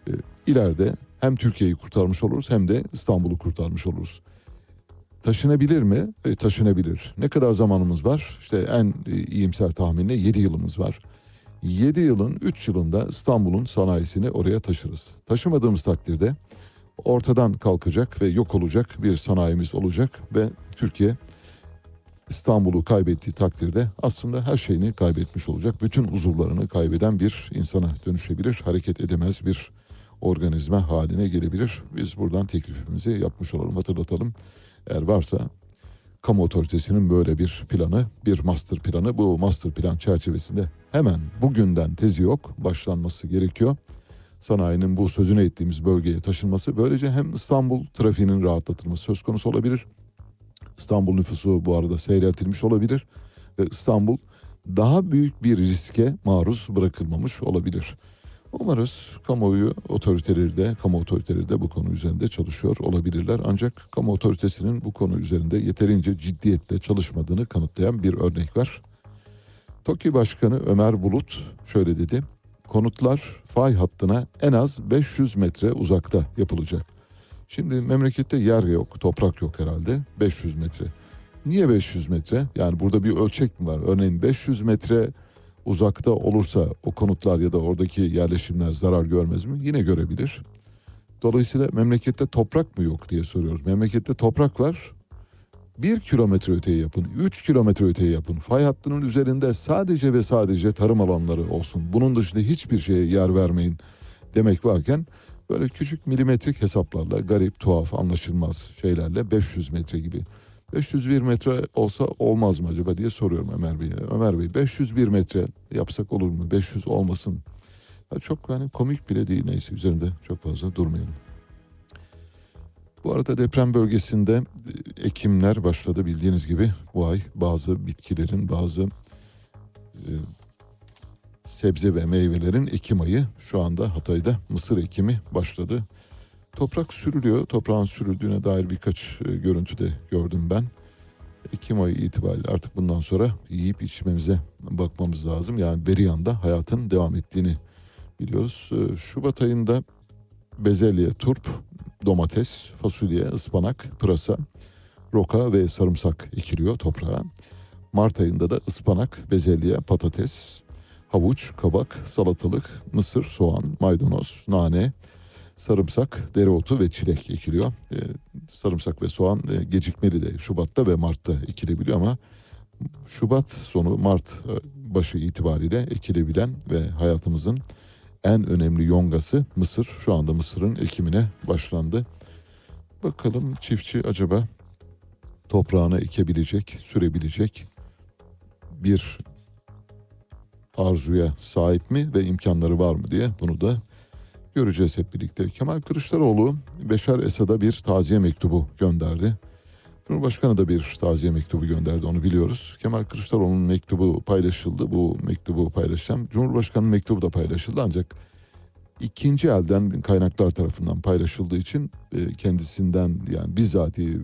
e, ileride hem Türkiye'yi kurtarmış oluruz hem de İstanbul'u kurtarmış oluruz. Taşınabilir mi? E, taşınabilir. Ne kadar zamanımız var? İşte en e, iyimser tahminle 7 yılımız var. 7 yılın 3 yılında İstanbul'un sanayisini oraya taşırız. Taşımadığımız takdirde ortadan kalkacak ve yok olacak bir sanayimiz olacak ve Türkiye İstanbul'u kaybettiği takdirde aslında her şeyini kaybetmiş olacak. Bütün uzuvlarını kaybeden bir insana dönüşebilir, hareket edemez bir organizma haline gelebilir. Biz buradan teklifimizi yapmış olalım, hatırlatalım. Eğer varsa kamu otoritesinin böyle bir planı, bir master planı bu master plan çerçevesinde hemen bugünden tezi yok başlanması gerekiyor. Sanayinin bu sözünü ettiğimiz bölgeye taşınması böylece hem İstanbul trafiğinin rahatlatılması söz konusu olabilir. İstanbul nüfusu bu arada seyreltilmiş olabilir ve İstanbul daha büyük bir riske maruz bırakılmamış olabilir. Umarız kamuoyu otoriteleri de, kamu otoriteleri de bu konu üzerinde çalışıyor olabilirler. Ancak kamu otoritesinin bu konu üzerinde yeterince ciddiyetle çalışmadığını kanıtlayan bir örnek var. TOKİ Başkanı Ömer Bulut şöyle dedi. Konutlar fay hattına en az 500 metre uzakta yapılacak. Şimdi memlekette yer yok, toprak yok herhalde. 500 metre. Niye 500 metre? Yani burada bir ölçek mi var? Örneğin 500 metre uzakta olursa o konutlar ya da oradaki yerleşimler zarar görmez mi? Yine görebilir. Dolayısıyla memlekette toprak mı yok diye soruyoruz. Memlekette toprak var. Bir kilometre öteye yapın, üç kilometre öteye yapın. Fay hattının üzerinde sadece ve sadece tarım alanları olsun. Bunun dışında hiçbir şeye yer vermeyin demek varken böyle küçük milimetrik hesaplarla garip, tuhaf, anlaşılmaz şeylerle 500 metre gibi 501 metre olsa olmaz mı acaba diye soruyorum Ömer Bey'e. Ömer Bey 501 metre yapsak olur mu? 500 olmasın. Ya çok hani komik bile değil neyse üzerinde çok fazla durmayalım. Bu arada deprem bölgesinde e, ekimler başladı bildiğiniz gibi bu ay bazı bitkilerin bazı e, sebze ve meyvelerin ekim ayı şu anda Hatay'da mısır ekimi başladı. Toprak sürülüyor. Toprağın sürüldüğüne dair birkaç e, görüntü de gördüm ben. Ekim ayı itibariyle artık bundan sonra yiyip içmemize bakmamız lazım. Yani beri yanda hayatın devam ettiğini biliyoruz. E, Şubat ayında bezelye, turp, domates, fasulye, ıspanak, pırasa, roka ve sarımsak ekiliyor toprağa. Mart ayında da ıspanak, bezelye, patates, havuç, kabak, salatalık, mısır, soğan, maydanoz, nane, sarımsak, dereotu ve çilek ekiliyor. Ee, sarımsak ve soğan e, gecikmeli de Şubat'ta ve Mart'ta ekilebiliyor ama Şubat sonu Mart e, başı itibariyle ekilebilen ve hayatımızın en önemli yongası mısır. Şu anda mısırın ekimine başlandı. Bakalım çiftçi acaba toprağını ekebilecek, sürebilecek bir arzuya sahip mi ve imkanları var mı diye bunu da göreceğiz hep birlikte. Kemal Kılıçdaroğlu Beşar Esad'a bir taziye mektubu gönderdi. Cumhurbaşkanı da bir taziye mektubu gönderdi onu biliyoruz. Kemal Kılıçdaroğlu'nun mektubu paylaşıldı. Bu mektubu paylaşacağım. Cumhurbaşkanı'nın mektubu da paylaşıldı ancak ikinci elden kaynaklar tarafından paylaşıldığı için e, kendisinden yani bizzati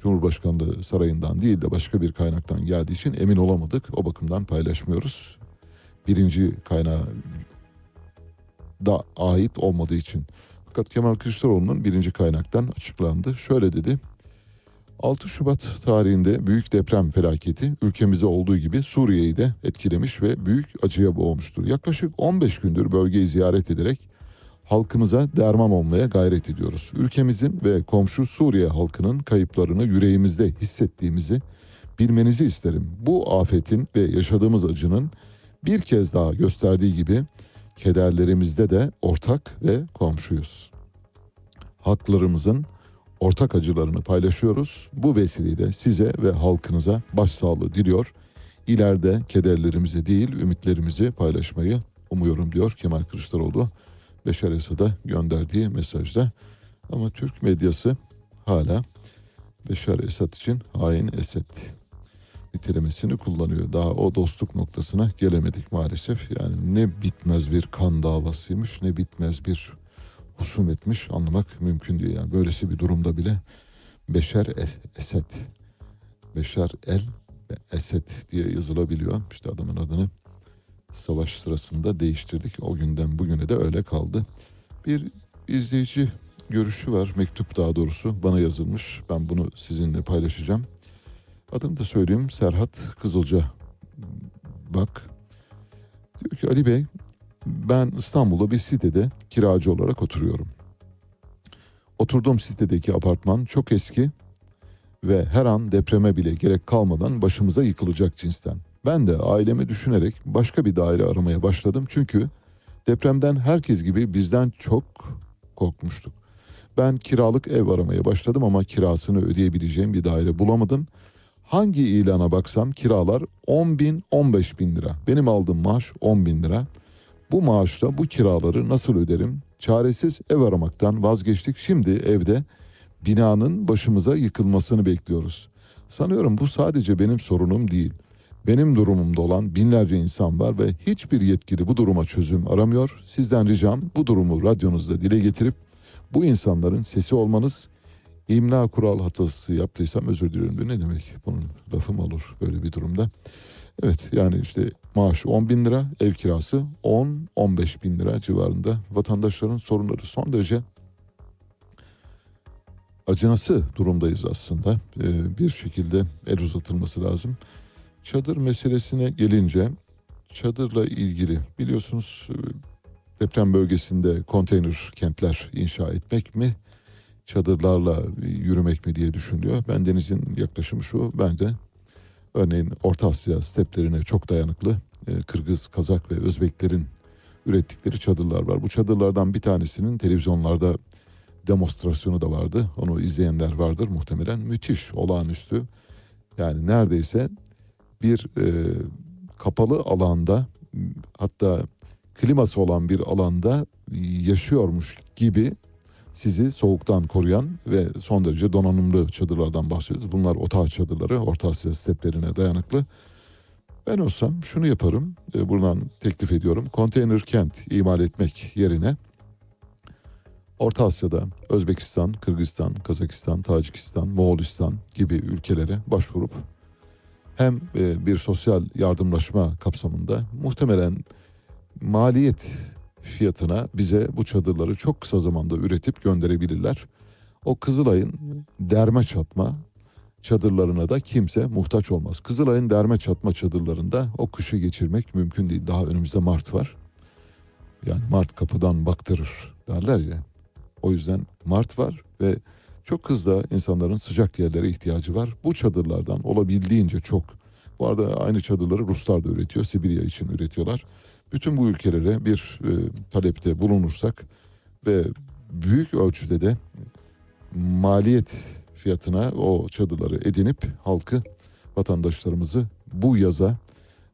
Cumhurbaşkanlığı sarayından değil de başka bir kaynaktan geldiği için emin olamadık. O bakımdan paylaşmıyoruz. Birinci kaynağı da ait olmadığı için. Fakat Kemal Kılıçdaroğlu'nun birinci kaynaktan açıklandı. Şöyle dedi. 6 Şubat tarihinde büyük deprem felaketi ülkemize olduğu gibi Suriye'yi de etkilemiş ve büyük acıya boğmuştur. Yaklaşık 15 gündür bölgeyi ziyaret ederek halkımıza derman olmaya gayret ediyoruz. Ülkemizin ve komşu Suriye halkının kayıplarını yüreğimizde hissettiğimizi bilmenizi isterim. Bu afetin ve yaşadığımız acının bir kez daha gösterdiği gibi kederlerimizde de ortak ve komşuyuz. Haklarımızın ortak acılarını paylaşıyoruz. Bu vesileyle size ve halkınıza başsağlığı diliyor. İleride kederlerimizi değil ümitlerimizi paylaşmayı umuyorum diyor Kemal Kılıçdaroğlu. Beşar Esad'a gönderdiği mesajda. Ama Türk medyası hala Beşar Esad için hain Esed nitelemesini kullanıyor. Daha o dostluk noktasına gelemedik maalesef. Yani ne bitmez bir kan davasıymış ne bitmez bir husumetmiş anlamak mümkün değil. Yani böylesi bir durumda bile Beşer Esed, Beşer El Esed diye yazılabiliyor. İşte adamın adını savaş sırasında değiştirdik. O günden bugüne de öyle kaldı. Bir izleyici görüşü var. Mektup daha doğrusu bana yazılmış. Ben bunu sizinle paylaşacağım. Adını da söyleyeyim Serhat Kızılca. Bak diyor ki Ali Bey ben İstanbul'da bir sitede kiracı olarak oturuyorum. Oturduğum sitedeki apartman çok eski ve her an depreme bile gerek kalmadan başımıza yıkılacak cinsten. Ben de ailemi düşünerek başka bir daire aramaya başladım çünkü depremden herkes gibi bizden çok korkmuştuk. Ben kiralık ev aramaya başladım ama kirasını ödeyebileceğim bir daire bulamadım. Hangi ilana baksam kiralar 10 bin 15 bin lira. Benim aldığım maaş 10 bin lira. Bu maaşla bu kiraları nasıl öderim? Çaresiz ev aramaktan vazgeçtik. Şimdi evde binanın başımıza yıkılmasını bekliyoruz. Sanıyorum bu sadece benim sorunum değil. Benim durumumda olan binlerce insan var ve hiçbir yetkili bu duruma çözüm aramıyor. Sizden ricam bu durumu radyonuzda dile getirip bu insanların sesi olmanız. İmla kural hatası yaptıysam özür diliyorum. Ne demek? Bunun lafı mı olur böyle bir durumda? Evet yani işte maaş 10 bin lira, ev kirası 10-15 bin lira civarında. Vatandaşların sorunları son derece acınası durumdayız aslında. Ee, bir şekilde el uzatılması lazım. Çadır meselesine gelince çadırla ilgili biliyorsunuz e, deprem bölgesinde konteyner kentler inşa etmek mi çadırlarla yürümek mi diye düşünülüyor. Ben Deniz'in yaklaşımı şu ben de örneğin Orta Asya steplerine çok dayanıklı e, Kırgız, Kazak ve Özbeklerin ürettikleri çadırlar var. Bu çadırlardan bir tanesinin televizyonlarda demonstrasyonu da vardı. Onu izleyenler vardır muhtemelen. Müthiş, olağanüstü. Yani neredeyse bir e, kapalı alanda hatta kliması olan bir alanda yaşıyormuş gibi sizi soğuktan koruyan ve son derece donanımlı çadırlardan bahsediyoruz. Bunlar otağı çadırları, Orta Asya steplerine dayanıklı. Ben olsam şunu yaparım, e, buradan teklif ediyorum. Konteyner kent imal etmek yerine Orta Asya'da Özbekistan, Kırgızistan, Kazakistan, Tacikistan, Moğolistan gibi ülkelere başvurup hem e, bir sosyal yardımlaşma kapsamında muhtemelen maliyet fiyatına bize bu çadırları çok kısa zamanda üretip gönderebilirler. O Kızılay'ın derme çatma çadırlarına da kimse muhtaç olmaz. Kızılay'ın derme çatma çadırlarında o kışı geçirmek mümkün değil. Daha önümüzde Mart var. Yani Mart kapıdan baktırır derler ya. O yüzden Mart var ve çok hızlı insanların sıcak yerlere ihtiyacı var. Bu çadırlardan olabildiğince çok. Bu arada aynı çadırları Ruslar da üretiyor. Sibirya için üretiyorlar. Bütün bu ülkelere bir e, talepte bulunursak ve büyük ölçüde de maliyet fiyatına o çadırları edinip halkı, vatandaşlarımızı bu yaza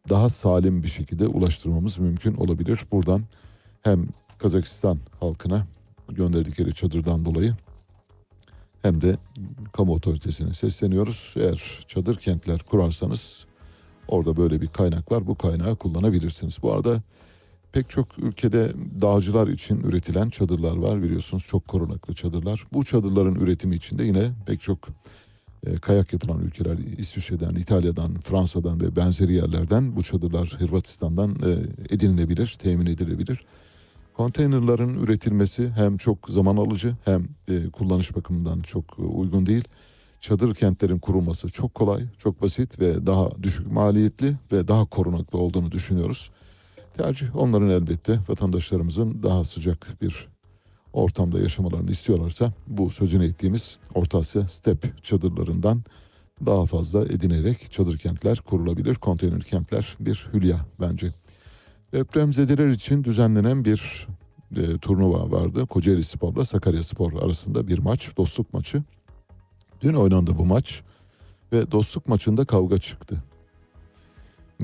daha salim bir şekilde ulaştırmamız mümkün olabilir. Buradan hem Kazakistan halkına gönderdikleri çadırdan dolayı hem de kamu otoritesine sesleniyoruz. Eğer çadır kentler kurarsanız orada böyle bir kaynak var. Bu kaynağı kullanabilirsiniz. Bu arada pek çok ülkede dağcılar için üretilen çadırlar var biliyorsunuz. Çok korunaklı çadırlar. Bu çadırların üretimi için de yine pek çok e, kayak yapılan ülkeler İsviçre'den, İtalya'dan, Fransa'dan ve benzeri yerlerden bu çadırlar Hırvatistan'dan e, edinilebilir, temin edilebilir. Konteynerların üretilmesi hem çok zaman alıcı hem e, kullanış bakımından çok e, uygun değil. Çadır kentlerin kurulması çok kolay, çok basit ve daha düşük maliyetli ve daha korunaklı olduğunu düşünüyoruz. Tercih onların elbette vatandaşlarımızın daha sıcak bir ortamda yaşamalarını istiyorlarsa bu sözünü ettiğimiz Orta Asya step çadırlarından daha fazla edinerek çadır kentler kurulabilir. Konteyner kentler bir hülya bence. Depremzedeler için düzenlenen bir e, turnuva vardı. Kocaeli Spor'la Sakarya Spor arasında bir maç, dostluk maçı. Dün oynandı bu maç ve dostluk maçında kavga çıktı.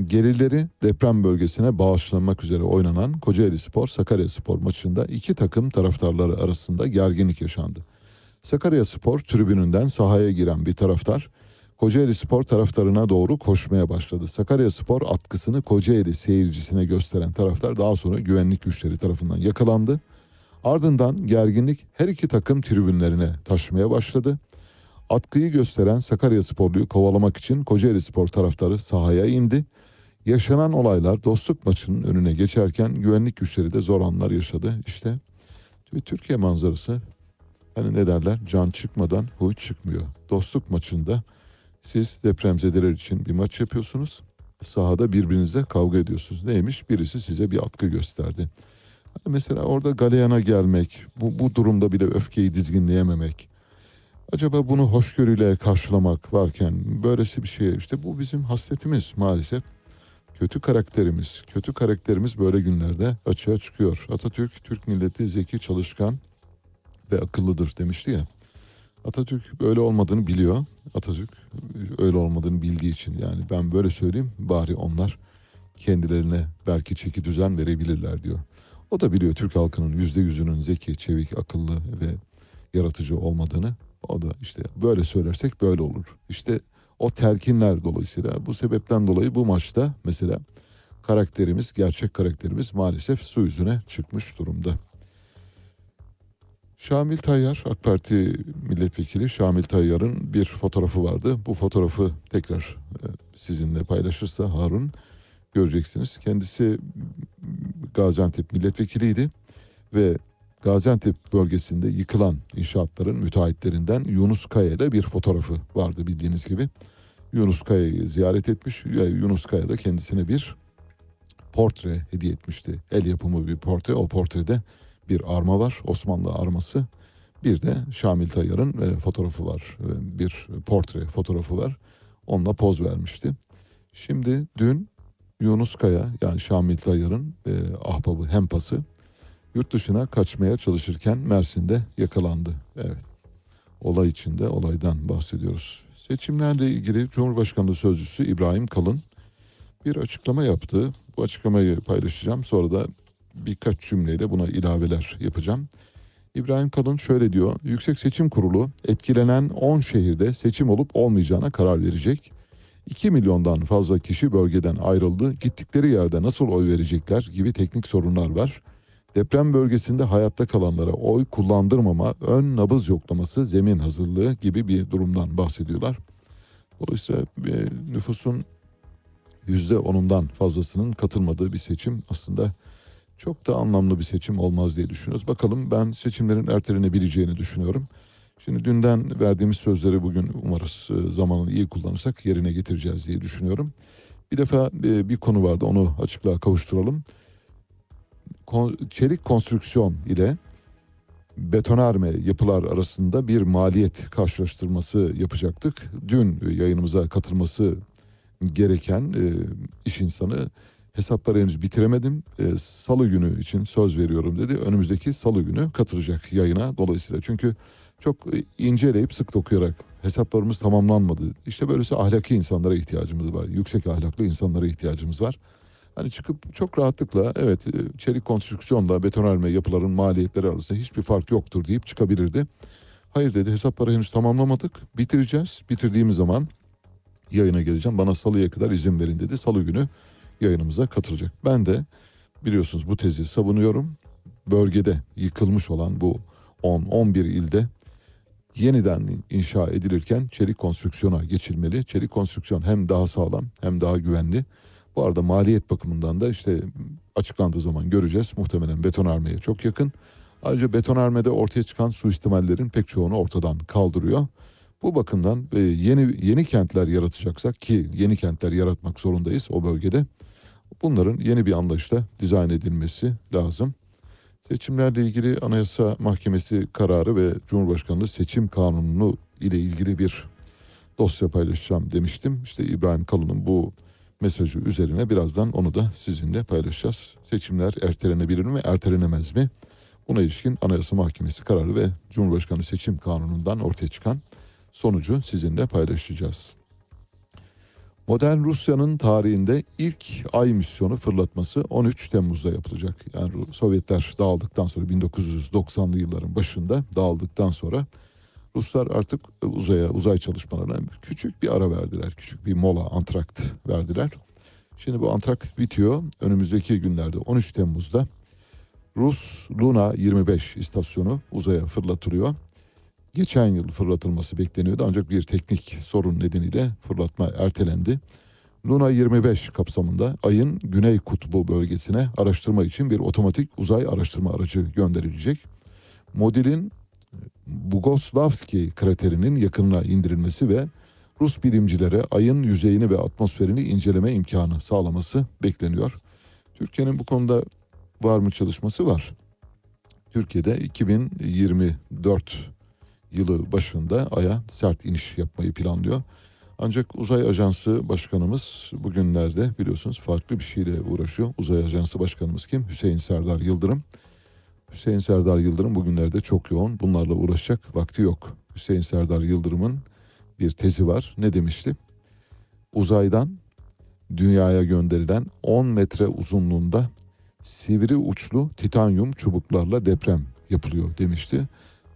Gerileri deprem bölgesine bağışlanmak üzere oynanan Kocaeli Spor Sakarya Spor maçında iki takım taraftarları arasında gerginlik yaşandı. Sakarya Spor tribününden sahaya giren bir taraftar Kocaeli Spor taraftarına doğru koşmaya başladı. Sakarya Spor atkısını Kocaeli seyircisine gösteren taraftar daha sonra güvenlik güçleri tarafından yakalandı. Ardından gerginlik her iki takım tribünlerine taşmaya başladı. Atkıyı gösteren Sakarya Sporluyu kovalamak için Kocaeli Spor taraftarı sahaya indi. Yaşanan olaylar dostluk maçının önüne geçerken güvenlik güçleri de zor anlar yaşadı. İşte Türkiye manzarası hani ne derler can çıkmadan huy çıkmıyor. Dostluk maçında siz depremzedeler için bir maç yapıyorsunuz. Sahada birbirinizle kavga ediyorsunuz. Neymiş? Birisi size bir atkı gösterdi. Hani mesela orada galeyana gelmek, bu, bu durumda bile öfkeyi dizginleyememek. Acaba bunu hoşgörüyle karşılamak varken böylesi bir şey işte bu bizim hasletimiz maalesef. Kötü karakterimiz, kötü karakterimiz böyle günlerde açığa çıkıyor. Atatürk, Türk milleti zeki, çalışkan ve akıllıdır demişti ya. Atatürk böyle olmadığını biliyor. Atatürk öyle olmadığını bildiği için yani ben böyle söyleyeyim bari onlar kendilerine belki çeki düzen verebilirler diyor. O da biliyor Türk halkının yüzde yüzünün zeki, çevik, akıllı ve yaratıcı olmadığını. O da işte böyle söylersek böyle olur. İşte o telkinler dolayısıyla bu sebepten dolayı bu maçta mesela karakterimiz, gerçek karakterimiz maalesef su yüzüne çıkmış durumda. Şamil Tayyar, AK Parti milletvekili Şamil Tayyar'ın bir fotoğrafı vardı. Bu fotoğrafı tekrar e, sizinle paylaşırsa Harun göreceksiniz. Kendisi Gaziantep milletvekiliydi ve Gaziantep bölgesinde yıkılan inşaatların müteahhitlerinden Yunus Kaya ile bir fotoğrafı vardı bildiğiniz gibi. Yunus Kaya'yı ziyaret etmiş. ve Yunus Kaya da kendisine bir portre hediye etmişti. El yapımı bir portre. O portrede bir arma var. Osmanlı arması. Bir de Şamil Tayyar'ın e, fotoğrafı var. E, bir portre fotoğrafı var. Onunla poz vermişti. Şimdi dün Yunus Kaya yani Şamil Tayyar'ın e, ahbabı hempası yurt dışına kaçmaya çalışırken Mersin'de yakalandı. Evet. Olay içinde olaydan bahsediyoruz. Seçimlerle ilgili Cumhurbaşkanlığı Sözcüsü İbrahim Kalın bir açıklama yaptı. Bu açıklamayı paylaşacağım. Sonra da birkaç cümleyle buna ilaveler yapacağım. İbrahim Kalın şöyle diyor. Yüksek Seçim Kurulu etkilenen 10 şehirde seçim olup olmayacağına karar verecek. 2 milyondan fazla kişi bölgeden ayrıldı. Gittikleri yerde nasıl oy verecekler gibi teknik sorunlar var. Deprem bölgesinde hayatta kalanlara oy kullandırmama, ön nabız yoklaması, zemin hazırlığı gibi bir durumdan bahsediyorlar. Dolayısıyla e, nüfusun yüzde onundan fazlasının katılmadığı bir seçim aslında çok da anlamlı bir seçim olmaz diye düşünüyoruz. Bakalım ben seçimlerin ertelenebileceğini düşünüyorum. Şimdi dünden verdiğimiz sözleri bugün umarız e, zamanını iyi kullanırsak yerine getireceğiz diye düşünüyorum. Bir defa e, bir konu vardı onu açıklığa kavuşturalım. Çelik konstrüksiyon ile betonarme yapılar arasında bir maliyet karşılaştırması yapacaktık. Dün yayınımıza katılması gereken e, iş insanı hesapları henüz bitiremedim. E, salı günü için söz veriyorum dedi. Önümüzdeki salı günü katılacak yayına dolayısıyla. Çünkü çok inceleyip sık dokuyarak hesaplarımız tamamlanmadı. İşte böylesi ahlaki insanlara ihtiyacımız var. Yüksek ahlaklı insanlara ihtiyacımız var. Hani çıkıp çok rahatlıkla evet e, çelik konstrüksiyonla betonarme yapıların maliyetleri arasında hiçbir fark yoktur deyip çıkabilirdi. Hayır dedi hesapları henüz tamamlamadık. Bitireceğiz. Bitirdiğimiz zaman yayına geleceğim. Bana salıya kadar izin verin dedi. Salı günü yayınımıza katılacak. Ben de biliyorsunuz bu tezi savunuyorum. Bölgede yıkılmış olan bu 10-11 ilde yeniden inşa edilirken çelik konstrüksiyona geçilmeli. Çelik konstrüksiyon hem daha sağlam hem daha güvenli. Bu arada maliyet bakımından da işte açıklandığı zaman göreceğiz. Muhtemelen betonarmeye çok yakın. Ayrıca betonarmede ortaya çıkan suistimallerin pek çoğunu ortadan kaldırıyor. Bu bakımdan e, yeni yeni kentler yaratacaksak ki yeni kentler yaratmak zorundayız o bölgede. Bunların yeni bir anlayışla dizayn edilmesi lazım. Seçimlerle ilgili Anayasa Mahkemesi kararı ve Cumhurbaşkanlığı seçim kanunu ile ilgili bir dosya paylaşacağım demiştim. İşte İbrahim Kalın'ın bu mesajı üzerine birazdan onu da sizinle paylaşacağız. Seçimler ertelenebilir mi, ertelenemez mi? Buna ilişkin Anayasa Mahkemesi kararı ve Cumhurbaşkanı seçim kanunundan ortaya çıkan sonucu sizinle paylaşacağız. Modern Rusya'nın tarihinde ilk ay misyonu fırlatması 13 Temmuz'da yapılacak. Yani Sovyetler dağıldıktan sonra 1990'lı yılların başında dağıldıktan sonra Ruslar artık uzaya, uzay çalışmalarına küçük bir ara verdiler. Küçük bir mola, antrakt verdiler. Şimdi bu antrakt bitiyor. Önümüzdeki günlerde 13 Temmuz'da Rus Luna 25 istasyonu uzaya fırlatılıyor. Geçen yıl fırlatılması bekleniyordu ancak bir teknik sorun nedeniyle fırlatma ertelendi. Luna 25 kapsamında ayın Güney Kutbu bölgesine araştırma için bir otomatik uzay araştırma aracı gönderilecek. Modülün Bugoslavski kraterinin yakınına indirilmesi ve Rus bilimcilere ayın yüzeyini ve atmosferini inceleme imkanı sağlaması bekleniyor. Türkiye'nin bu konuda var mı çalışması var. Türkiye'de 2024 yılı başında Ay'a sert iniş yapmayı planlıyor. Ancak Uzay Ajansı Başkanımız bugünlerde biliyorsunuz farklı bir şeyle uğraşıyor. Uzay Ajansı Başkanımız kim? Hüseyin Serdar Yıldırım. Hüseyin Serdar Yıldırım bugünlerde çok yoğun. Bunlarla uğraşacak vakti yok. Hüseyin Serdar Yıldırım'ın bir tezi var. Ne demişti? Uzaydan dünyaya gönderilen 10 metre uzunluğunda sivri uçlu titanyum çubuklarla deprem yapılıyor demişti.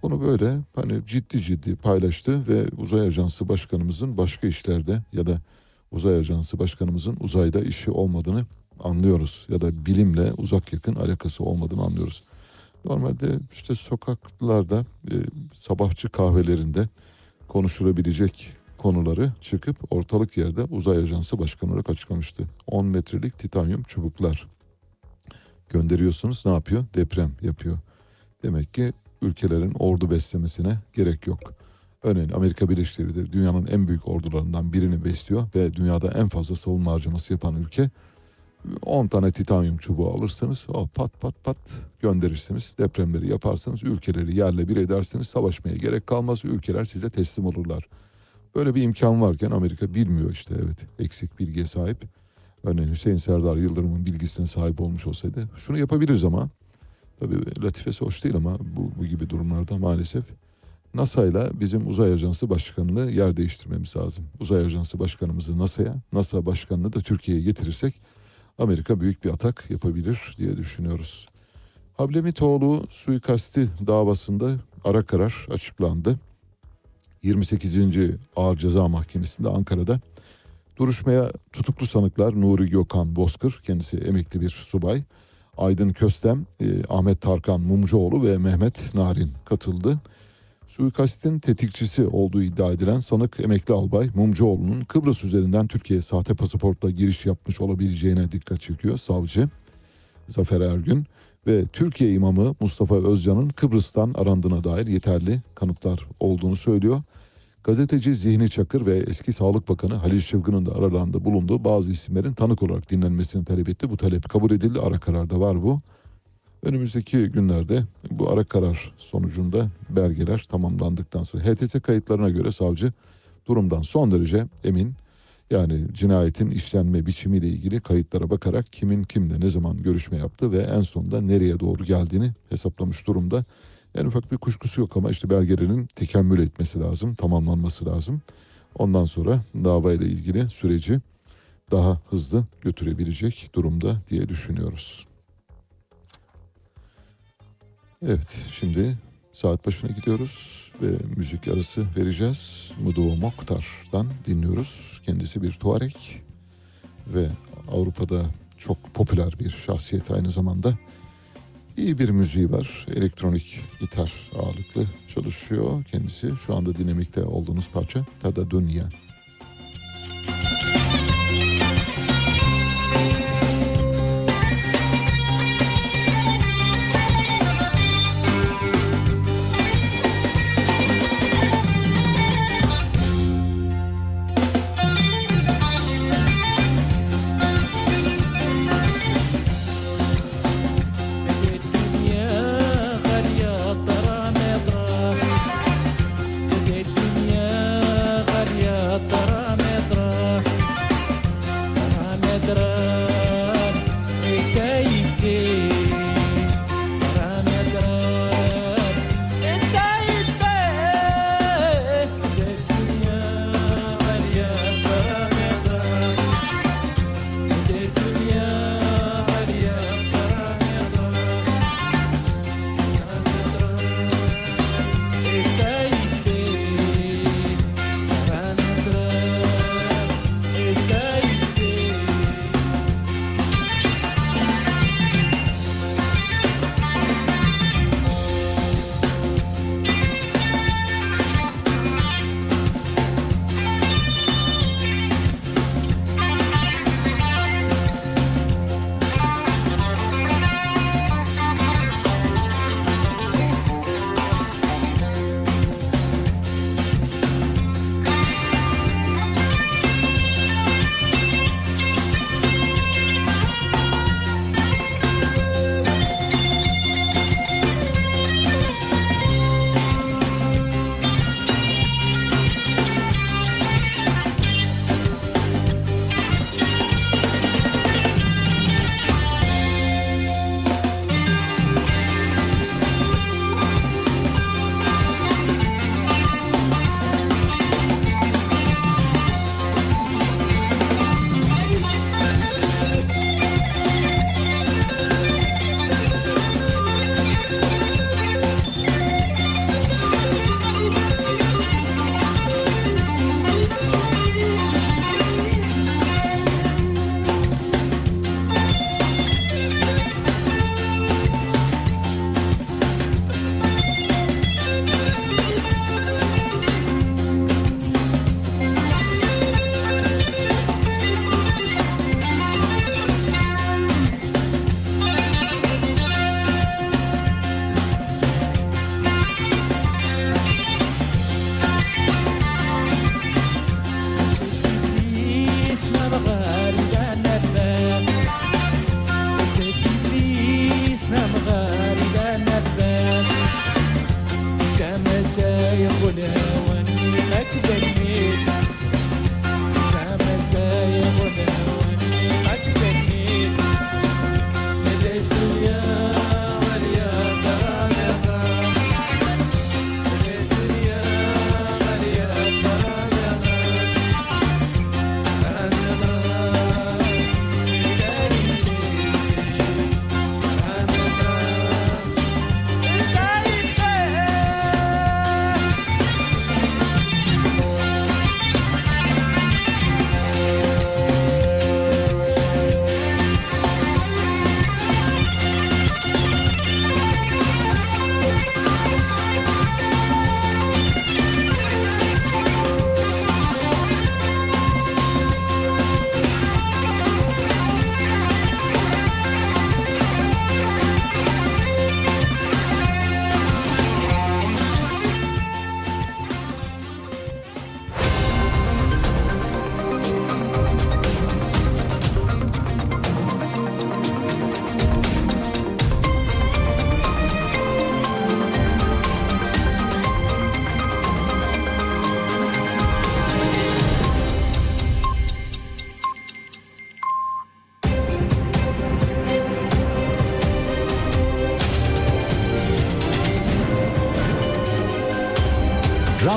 Bunu böyle hani ciddi ciddi paylaştı ve uzay ajansı başkanımızın başka işlerde ya da uzay ajansı başkanımızın uzayda işi olmadığını anlıyoruz ya da bilimle uzak yakın alakası olmadığını anlıyoruz. Normalde işte sokaklarda e, sabahçı kahvelerinde konuşulabilecek konuları çıkıp ortalık yerde uzay ajansı başkanı olarak açıklamıştı. 10 metrelik titanyum çubuklar gönderiyorsunuz ne yapıyor? Deprem yapıyor. Demek ki ülkelerin ordu beslemesine gerek yok. Örneğin Amerika Birleşik Devletleri dünyanın en büyük ordularından birini besliyor ve dünyada en fazla savunma harcaması yapan ülke 10 tane titanyum çubuğu alırsanız o pat pat pat gönderirsiniz. Depremleri yaparsanız ülkeleri yerle bir edersiniz. Savaşmaya gerek kalmaz. Ülkeler size teslim olurlar. Böyle bir imkan varken Amerika bilmiyor işte evet eksik bilgiye sahip. Örneğin Hüseyin Serdar Yıldırım'ın bilgisine sahip olmuş olsaydı şunu yapabiliriz ama tabii latifesi hoş değil ama bu, bu gibi durumlarda maalesef NASA ile bizim uzay ajansı başkanını yer değiştirmemiz lazım. Uzay ajansı başkanımızı NASA'ya, NASA başkanını da Türkiye'ye getirirsek Amerika büyük bir atak yapabilir diye düşünüyoruz. Hablemitoğlu suikasti davasında ara karar açıklandı. 28. Ağır Ceza Mahkemesi'nde Ankara'da duruşmaya tutuklu sanıklar Nuri Gökhan Bozkır, kendisi emekli bir subay, Aydın Köstem, e, Ahmet Tarkan Mumcuoğlu ve Mehmet Narin katıldı. Suikastin tetikçisi olduğu iddia edilen sanık emekli albay Mumcuoğlu'nun Kıbrıs üzerinden Türkiye'ye sahte pasaportla giriş yapmış olabileceğine dikkat çekiyor savcı Zafer Ergün ve Türkiye imamı Mustafa Özcan'ın Kıbrıs'tan arandığına dair yeterli kanıtlar olduğunu söylüyor. Gazeteci Zihni Çakır ve eski Sağlık Bakanı Halil Şıvgın'ın da aralarında bulunduğu bazı isimlerin tanık olarak dinlenmesini talep etti. Bu talep kabul edildi. Ara kararda var bu. Önümüzdeki günlerde bu ara karar sonucunda belgeler tamamlandıktan sonra HTS kayıtlarına göre savcı durumdan son derece emin. Yani cinayetin işlenme biçimiyle ilgili kayıtlara bakarak kimin kimle ne zaman görüşme yaptı ve en sonunda nereye doğru geldiğini hesaplamış durumda. En ufak bir kuşkusu yok ama işte belgelerin tekemmül etmesi lazım, tamamlanması lazım. Ondan sonra davayla ilgili süreci daha hızlı götürebilecek durumda diye düşünüyoruz. Evet şimdi saat başına gidiyoruz ve müzik arası vereceğiz. Mudo Mokhtar'dan dinliyoruz. Kendisi bir Tuareg ve Avrupa'da çok popüler bir şahsiyet aynı zamanda. İyi bir müziği var. Elektronik gitar ağırlıklı çalışıyor kendisi. Şu anda dinlemekte olduğunuz parça Tada Dünya.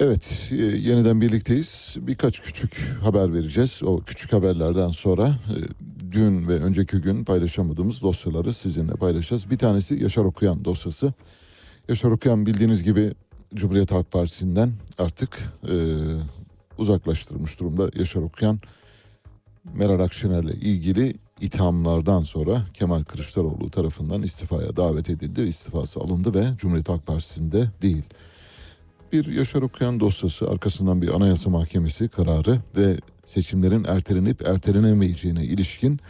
Evet, e, yeniden birlikteyiz. Birkaç küçük haber vereceğiz. O küçük haberlerden sonra e, dün ve önceki gün paylaşamadığımız dosyaları sizinle paylaşacağız. Bir tanesi Yaşar Okuyan dosyası. Yaşar Okuyan bildiğiniz gibi Cumhuriyet Halk Partisi'nden artık e, uzaklaştırılmış durumda. Yaşar Okuyan Meral Akşener'le ilgili ithamlardan sonra Kemal Kılıçdaroğlu tarafından istifaya davet edildi. İstifası alındı ve Cumhuriyet Halk Partisi'nde değil. Bir Yaşar Okuyan dosyası arkasından bir anayasa mahkemesi kararı ve seçimlerin ertelenip ertelenemeyeceğine ilişkin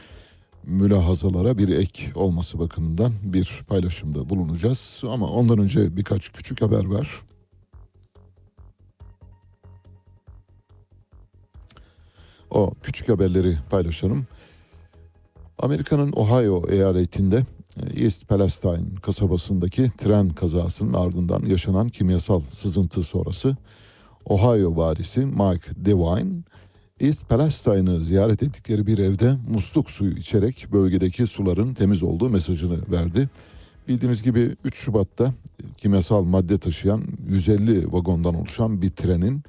mülahazalara bir ek olması bakımından bir paylaşımda bulunacağız. Ama ondan önce birkaç küçük haber var. O küçük haberleri paylaşalım. Amerika'nın Ohio eyaletinde East Palestine kasabasındaki tren kazasının ardından yaşanan kimyasal sızıntı sonrası Ohio valisi Mike DeWine East Palestine'ı ziyaret ettikleri bir evde musluk suyu içerek bölgedeki suların temiz olduğu mesajını verdi. Bildiğiniz gibi 3 Şubat'ta kimyasal madde taşıyan 150 vagondan oluşan bir trenin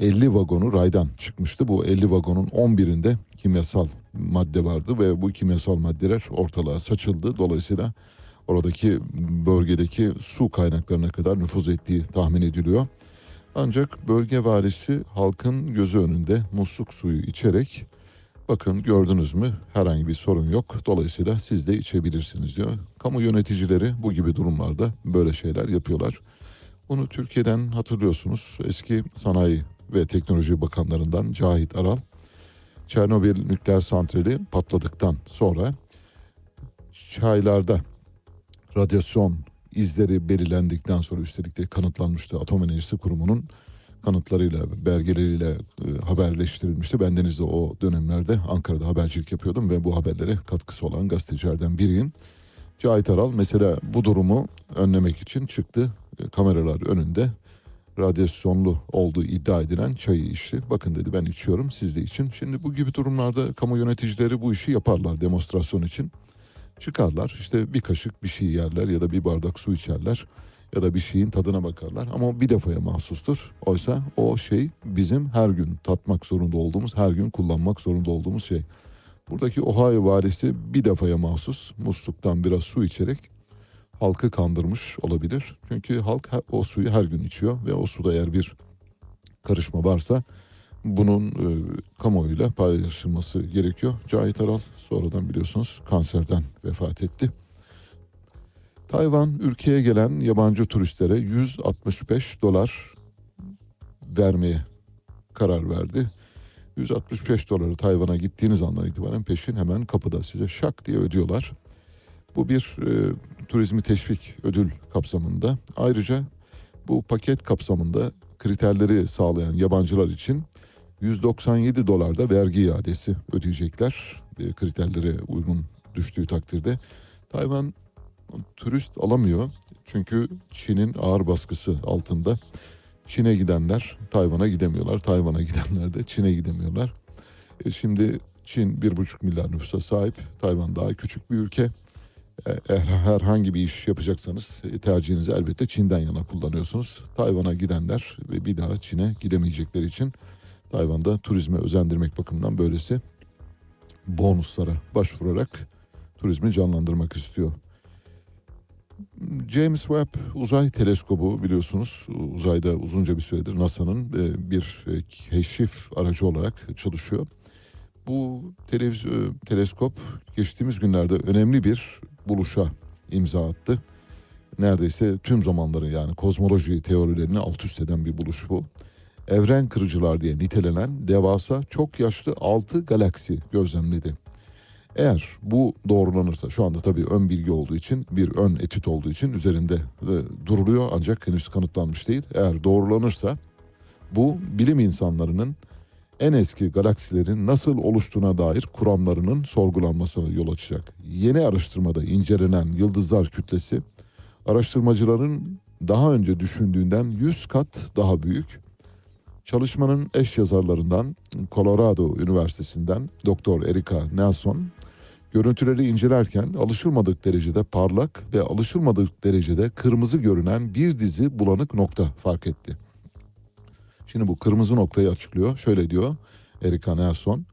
50 vagonu raydan çıkmıştı. Bu 50 vagonun 11'inde kimyasal madde vardı ve bu kimyasal maddeler ortalığa saçıldı. Dolayısıyla oradaki bölgedeki su kaynaklarına kadar nüfuz ettiği tahmin ediliyor. Ancak bölge valisi halkın gözü önünde musluk suyu içerek bakın gördünüz mü herhangi bir sorun yok. Dolayısıyla siz de içebilirsiniz diyor. Kamu yöneticileri bu gibi durumlarda böyle şeyler yapıyorlar. Bunu Türkiye'den hatırlıyorsunuz. Eski Sanayi ve Teknoloji Bakanlarından Cahit Aral Çernobil nükleer santrali patladıktan sonra çaylarda radyasyon izleri belirlendikten sonra üstelik de kanıtlanmıştı Atom Enerjisi Kurumu'nun kanıtlarıyla, belgeleriyle e, haberleştirilmişti. Bendeniz de o dönemlerde Ankara'da habercilik yapıyordum ve bu haberlere katkısı olan gazetecilerden biriyim. Cahit Aral mesela bu durumu önlemek için çıktı. E, kameralar önünde radyasyonlu olduğu iddia edilen çayı içti. Bakın dedi ben içiyorum siz de için. Şimdi bu gibi durumlarda kamu yöneticileri bu işi yaparlar demonstrasyon için. Çıkarlar işte bir kaşık bir şey yerler ya da bir bardak su içerler ya da bir şeyin tadına bakarlar ama bir defaya mahsustur. Oysa o şey bizim her gün tatmak zorunda olduğumuz, her gün kullanmak zorunda olduğumuz şey. Buradaki Ohio valisi bir defaya mahsus musluktan biraz su içerek halkı kandırmış olabilir. Çünkü halk o suyu her gün içiyor ve o suda eğer bir karışma varsa bunun e, kamuoyuyla paylaşılması gerekiyor. Cahit Aral sonradan biliyorsunuz kanserden vefat etti. Tayvan ülkeye gelen yabancı turistlere 165 dolar vermeye karar verdi. 165 doları Tayvan'a gittiğiniz andan itibaren peşin hemen kapıda size şak diye ödüyorlar. Bu bir e, turizmi teşvik ödül kapsamında. Ayrıca bu paket kapsamında kriterleri sağlayan yabancılar için 197 dolarda vergi iadesi ödeyecekler. E, kriterlere uygun düştüğü takdirde. Tayvan turist alamıyor. Çünkü Çin'in ağır baskısı altında. Çin'e gidenler Tayvan'a gidemiyorlar. Tayvan'a gidenler de Çin'e gidemiyorlar. E şimdi Çin bir buçuk milyar nüfusa sahip. Tayvan daha küçük bir ülke. E, herhangi bir iş yapacaksanız e, tercihinizi elbette Çin'den yana kullanıyorsunuz. Tayvan'a gidenler ve bir daha Çin'e gidemeyecekleri için Tayvan'da turizme özendirmek bakımından böylesi bonuslara başvurarak turizmi canlandırmak istiyor. James Webb uzay teleskobu biliyorsunuz uzayda uzunca bir süredir NASA'nın e, bir keşif aracı olarak çalışıyor. Bu televiz- teleskop geçtiğimiz günlerde önemli bir buluşa imza attı. Neredeyse tüm zamanların yani kozmoloji teorilerini alt üst eden bir buluş bu. Evren kırıcılar diye nitelenen devasa çok yaşlı 6 galaksi gözlemledi. Eğer bu doğrulanırsa şu anda tabii ön bilgi olduğu için bir ön etüt olduğu için üzerinde e, duruluyor ancak henüz kanıtlanmış değil. Eğer doğrulanırsa Bu bilim insanlarının en eski galaksilerin nasıl oluştuğuna dair kuramlarının sorgulanmasına yol açacak. Yeni araştırmada incelenen yıldızlar kütlesi araştırmacıların daha önce düşündüğünden 100 kat daha büyük. Çalışmanın eş yazarlarından Colorado Üniversitesi'nden Doktor Erika Nelson görüntüleri incelerken alışılmadık derecede parlak ve alışılmadık derecede kırmızı görünen bir dizi bulanık nokta fark etti. Şimdi bu kırmızı noktayı açıklıyor. Şöyle diyor Erika Nelson.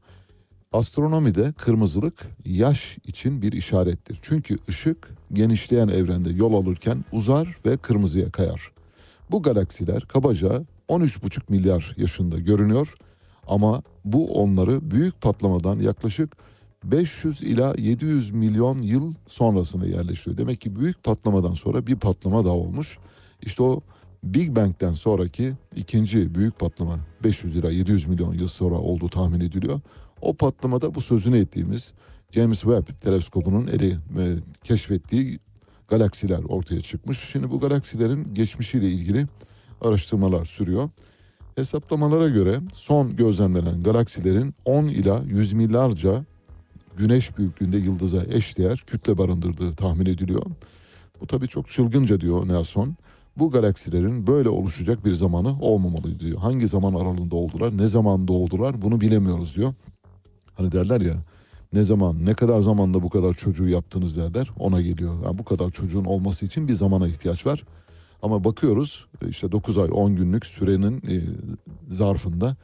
Astronomide kırmızılık yaş için bir işarettir. Çünkü ışık genişleyen evrende yol alırken uzar ve kırmızıya kayar. Bu galaksiler kabaca 13,5 milyar yaşında görünüyor ama bu onları büyük patlamadan yaklaşık 500 ila 700 milyon yıl sonrasına yerleştiriyor. Demek ki büyük patlamadan sonra bir patlama daha olmuş. İşte o Big Bang'den sonraki ikinci büyük patlama 500 ila 700 milyon yıl sonra olduğu tahmin ediliyor. O patlamada bu sözünü ettiğimiz James Webb teleskobunun eli ve keşfettiği galaksiler ortaya çıkmış. Şimdi bu galaksilerin geçmişiyle ilgili araştırmalar sürüyor. Hesaplamalara göre son gözlemlenen galaksilerin 10 ila 100 milyarca güneş büyüklüğünde yıldıza eşdeğer kütle barındırdığı tahmin ediliyor. Bu tabii çok çılgınca diyor Nelson. Bu galaksilerin böyle oluşacak bir zamanı olmamalı diyor. Hangi zaman aralığında oldular, ne zaman doğdular bunu bilemiyoruz diyor. Hani derler ya ne zaman, ne kadar zamanda bu kadar çocuğu yaptınız derler ona geliyor. Yani bu kadar çocuğun olması için bir zamana ihtiyaç var. Ama bakıyoruz işte 9 ay 10 günlük sürenin e, zarfında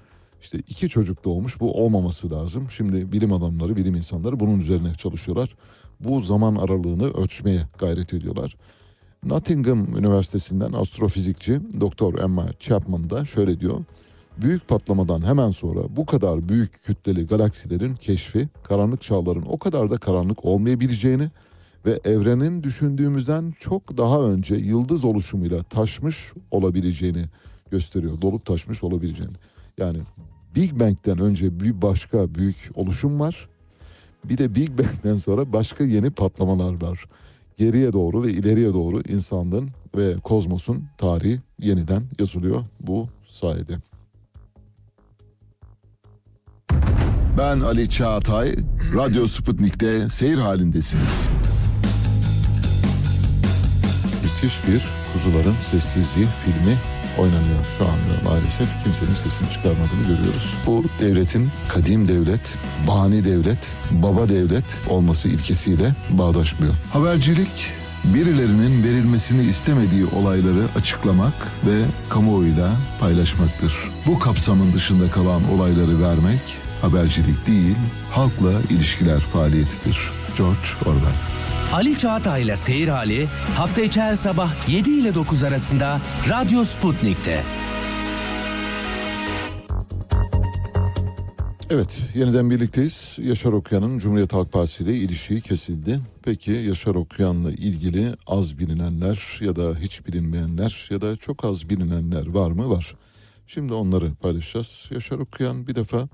işte iki çocuk doğmuş bu olmaması lazım. Şimdi bilim adamları, bilim insanları bunun üzerine çalışıyorlar. Bu zaman aralığını ölçmeye gayret ediyorlar. Nottingham Üniversitesi'nden astrofizikçi Doktor Emma Chapman da şöyle diyor. Büyük patlamadan hemen sonra bu kadar büyük kütleli galaksilerin keşfi karanlık çağların o kadar da karanlık olmayabileceğini ve evrenin düşündüğümüzden çok daha önce yıldız oluşumuyla taşmış olabileceğini gösteriyor. Dolup taşmış olabileceğini. Yani Big Bang'den önce bir başka büyük oluşum var. Bir de Big Bang'den sonra başka yeni patlamalar var. Geriye doğru ve ileriye doğru insanlığın ve kozmosun tarihi yeniden yazılıyor bu sayede. Ben Ali Çağatay, Radyo Sputnik'te seyir halindesiniz. Müthiş bir Kuzuların Sessizliği filmi oynanıyor şu anda maalesef. Kimsenin sesini çıkarmadığını görüyoruz. Bu devletin kadim devlet, bani devlet, baba devlet olması ilkesiyle bağdaşmıyor. Habercilik, birilerinin verilmesini istemediği olayları açıklamak ve kamuoyuyla paylaşmaktır. Bu kapsamın dışında kalan olayları vermek habercilik değil, halkla ilişkiler faaliyetidir. George Orwell Ali Çağatay'la Seyir Hali hafta içi her sabah 7 ile 9 arasında Radyo Sputnik'te. Evet, yeniden birlikteyiz. Yaşar Okuyan'ın Cumhuriyet Halk Partisi ile ilişiği kesildi. Peki Yaşar Okuyan'la ilgili az bilinenler ya da hiç bilinmeyenler ya da çok az bilinenler var mı? Var. Şimdi onları paylaşacağız. Yaşar Okuyan bir defa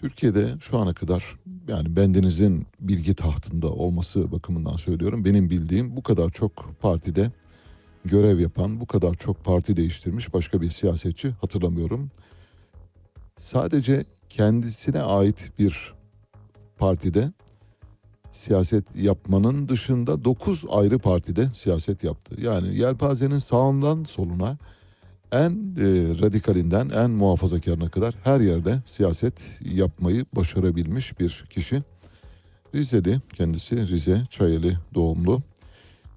Türkiye'de şu ana kadar yani bendenizin bilgi tahtında olması bakımından söylüyorum. Benim bildiğim bu kadar çok partide görev yapan, bu kadar çok parti değiştirmiş başka bir siyasetçi hatırlamıyorum. Sadece kendisine ait bir partide siyaset yapmanın dışında 9 ayrı partide siyaset yaptı. Yani yelpazenin sağından soluna en e, radikalinden en muhafazakarına kadar her yerde siyaset yapmayı başarabilmiş bir kişi. Rizeli kendisi Rize Çayeli doğumlu.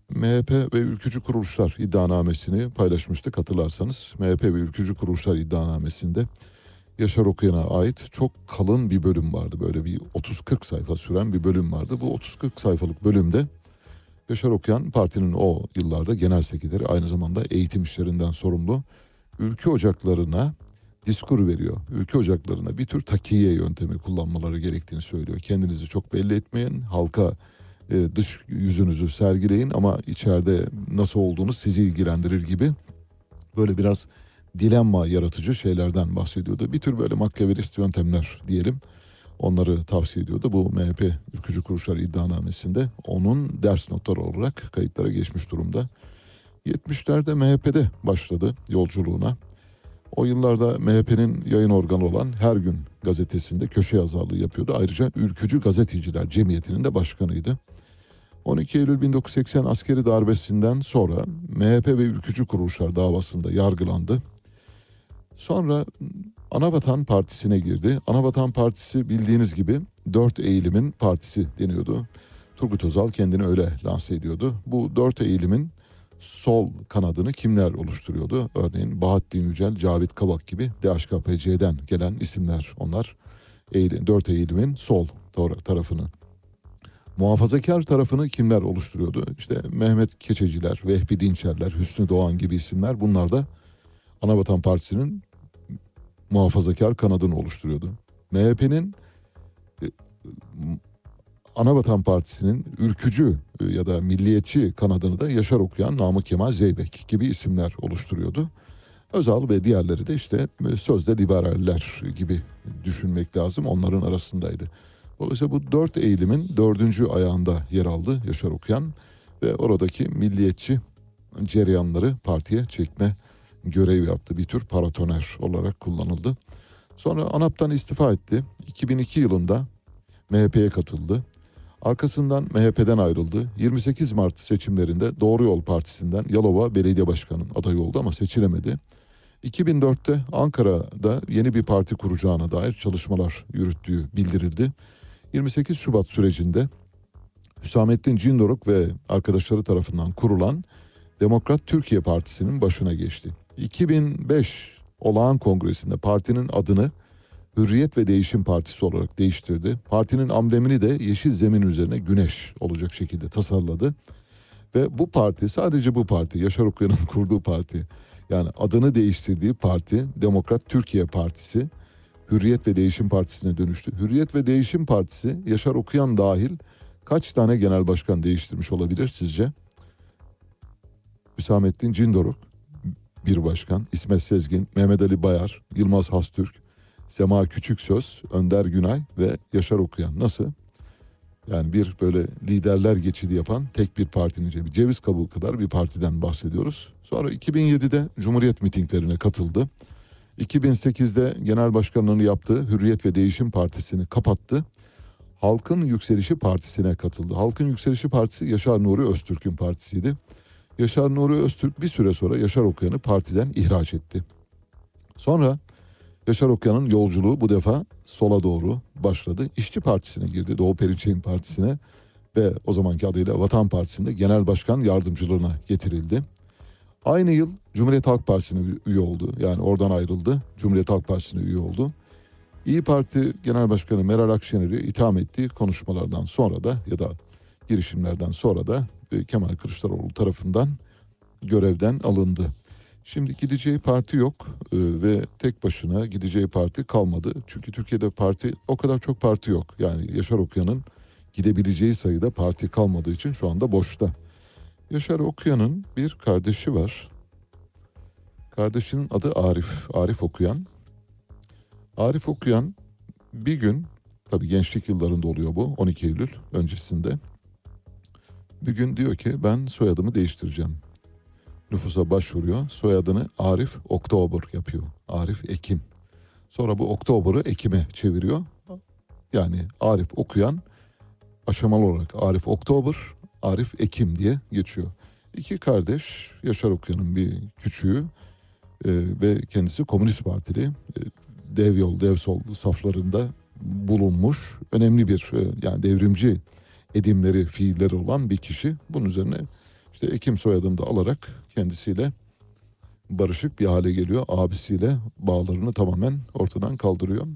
MHP ve ülkücü kuruluşlar iddianamesini paylaşmıştık hatırlarsanız. MHP ve ülkücü kuruluşlar iddianamesinde Yaşar Okuyan'a ait çok kalın bir bölüm vardı. Böyle bir 30-40 sayfa süren bir bölüm vardı. Bu 30-40 sayfalık bölümde Yaşar Okuyan partinin o yıllarda genel sekreteri aynı zamanda eğitim işlerinden sorumlu. Ülke ocaklarına diskur veriyor. Ülke ocaklarına bir tür takiye yöntemi kullanmaları gerektiğini söylüyor. Kendinizi çok belli etmeyin. Halka e, dış yüzünüzü sergileyin ama içeride nasıl olduğunu sizi ilgilendirir gibi böyle biraz dilemma yaratıcı şeylerden bahsediyordu. Bir tür böyle makyavelist yöntemler diyelim. Onları tavsiye ediyordu. Bu MHP Ülkücü Kuruluşlar iddianamesinde onun ders notları olarak kayıtlara geçmiş durumda. 70'lerde MHP'de başladı yolculuğuna. O yıllarda MHP'nin yayın organı olan Her Gün gazetesinde köşe yazarlığı yapıyordu. Ayrıca Ülkücü Gazeteciler Cemiyeti'nin de başkanıydı. 12 Eylül 1980 askeri darbesinden sonra MHP ve ülkücü kuruluşlar davasında yargılandı. Sonra Anavatan Partisi'ne girdi. Anavatan Partisi bildiğiniz gibi dört eğilimin partisi deniyordu. Turgut Özal kendini öyle lanse ediyordu. Bu dört eğilimin sol kanadını kimler oluşturuyordu? Örneğin Bahattin Yücel, Cavit Kavak gibi DHKPC'den gelen isimler onlar. Eğilim, dört eğilimin sol tarafını. Muhafazakar tarafını kimler oluşturuyordu? İşte Mehmet Keçeciler, Vehbi Dinçerler, Hüsnü Doğan gibi isimler bunlar da Anavatan Partisi'nin muhafazakar kanadını oluşturuyordu. MHP'nin e, Anavatan Partisi'nin ürkücü e, ya da milliyetçi kanadını da Yaşar Okuyan, Namık Kemal Zeybek gibi isimler oluşturuyordu. Özal ve diğerleri de işte e, sözde liberaller gibi düşünmek lazım. Onların arasındaydı. Dolayısıyla bu dört eğilimin dördüncü ayağında yer aldı Yaşar Okuyan ve oradaki milliyetçi cereyanları partiye çekme görev yaptı. Bir tür paratoner olarak kullanıldı. Sonra ANAP'tan istifa etti. 2002 yılında MHP'ye katıldı. Arkasından MHP'den ayrıldı. 28 Mart seçimlerinde Doğru Yol Partisi'nden Yalova Belediye Başkanı'nın adayı oldu ama seçilemedi. 2004'te Ankara'da yeni bir parti kuracağına dair çalışmalar yürüttüğü bildirildi. 28 Şubat sürecinde Hüsamettin Cindoruk ve arkadaşları tarafından kurulan Demokrat Türkiye Partisi'nin başına geçti. 2005 olağan kongresinde partinin adını Hürriyet ve Değişim Partisi olarak değiştirdi. Partinin amblemini de yeşil zemin üzerine güneş olacak şekilde tasarladı. Ve bu parti sadece bu parti Yaşar Okuyan'ın kurduğu parti yani adını değiştirdiği parti Demokrat Türkiye Partisi Hürriyet ve Değişim Partisi'ne dönüştü. Hürriyet ve Değişim Partisi Yaşar Okuyan dahil kaç tane genel başkan değiştirmiş olabilir sizce? Hüsamettin Cindoruk bir başkan, İsmet Sezgin, Mehmet Ali Bayar, Yılmaz Hastürk, Sema Küçüksöz, Önder Günay ve Yaşar Okuyan. Nasıl? Yani bir böyle liderler geçidi yapan tek bir partinin bir ceviz kabuğu kadar bir partiden bahsediyoruz. Sonra 2007'de Cumhuriyet mitinglerine katıldı. 2008'de genel başkanlığını yaptığı Hürriyet ve Değişim Partisi'ni kapattı. Halkın Yükselişi Partisi'ne katıldı. Halkın Yükselişi Partisi Yaşar Nuri Öztürk'ün partisiydi. Yaşar Nuri Öztürk bir süre sonra Yaşar Okuyan'ı partiden ihraç etti. Sonra Yaşar Okuyan'ın yolculuğu bu defa sola doğru başladı. İşçi Partisi'ne girdi, Doğu Perinçek'in partisine ve o zamanki adıyla Vatan Partisi'nde genel başkan yardımcılığına getirildi. Aynı yıl Cumhuriyet Halk Partisi'ne üye oldu. Yani oradan ayrıldı. Cumhuriyet Halk Partisi'ne üye oldu. İyi Parti Genel Başkanı Meral Akşener'i itham ettiği konuşmalardan sonra da ya da girişimlerden sonra da Kemal Kılıçdaroğlu tarafından görevden alındı. Şimdi gideceği parti yok e, ve tek başına gideceği parti kalmadı. Çünkü Türkiye'de parti o kadar çok parti yok. Yani Yaşar Okuyan'ın gidebileceği sayıda parti kalmadığı için şu anda boşta. Yaşar Okuyan'ın bir kardeşi var. Kardeşinin adı Arif. Arif Okuyan. Arif Okuyan bir gün tabii gençlik yıllarında oluyor bu 12 Eylül öncesinde. Bir gün diyor ki ben soyadımı değiştireceğim. Nüfusa başvuruyor. Soyadını Arif Oktober yapıyor. Arif Ekim. Sonra bu Oktober'ı Ekim'e çeviriyor. Yani Arif okuyan aşamalı olarak Arif Oktober, Arif Ekim diye geçiyor. İki kardeş Yaşar Okuyan'ın bir küçüğü e, ve kendisi Komünist Partili e, dev yol, dev sol saflarında bulunmuş önemli bir e, yani devrimci edimleri, fiilleri olan bir kişi. Bunun üzerine işte Ekim soyadını da alarak kendisiyle barışık bir hale geliyor. Abisiyle bağlarını tamamen ortadan kaldırıyor.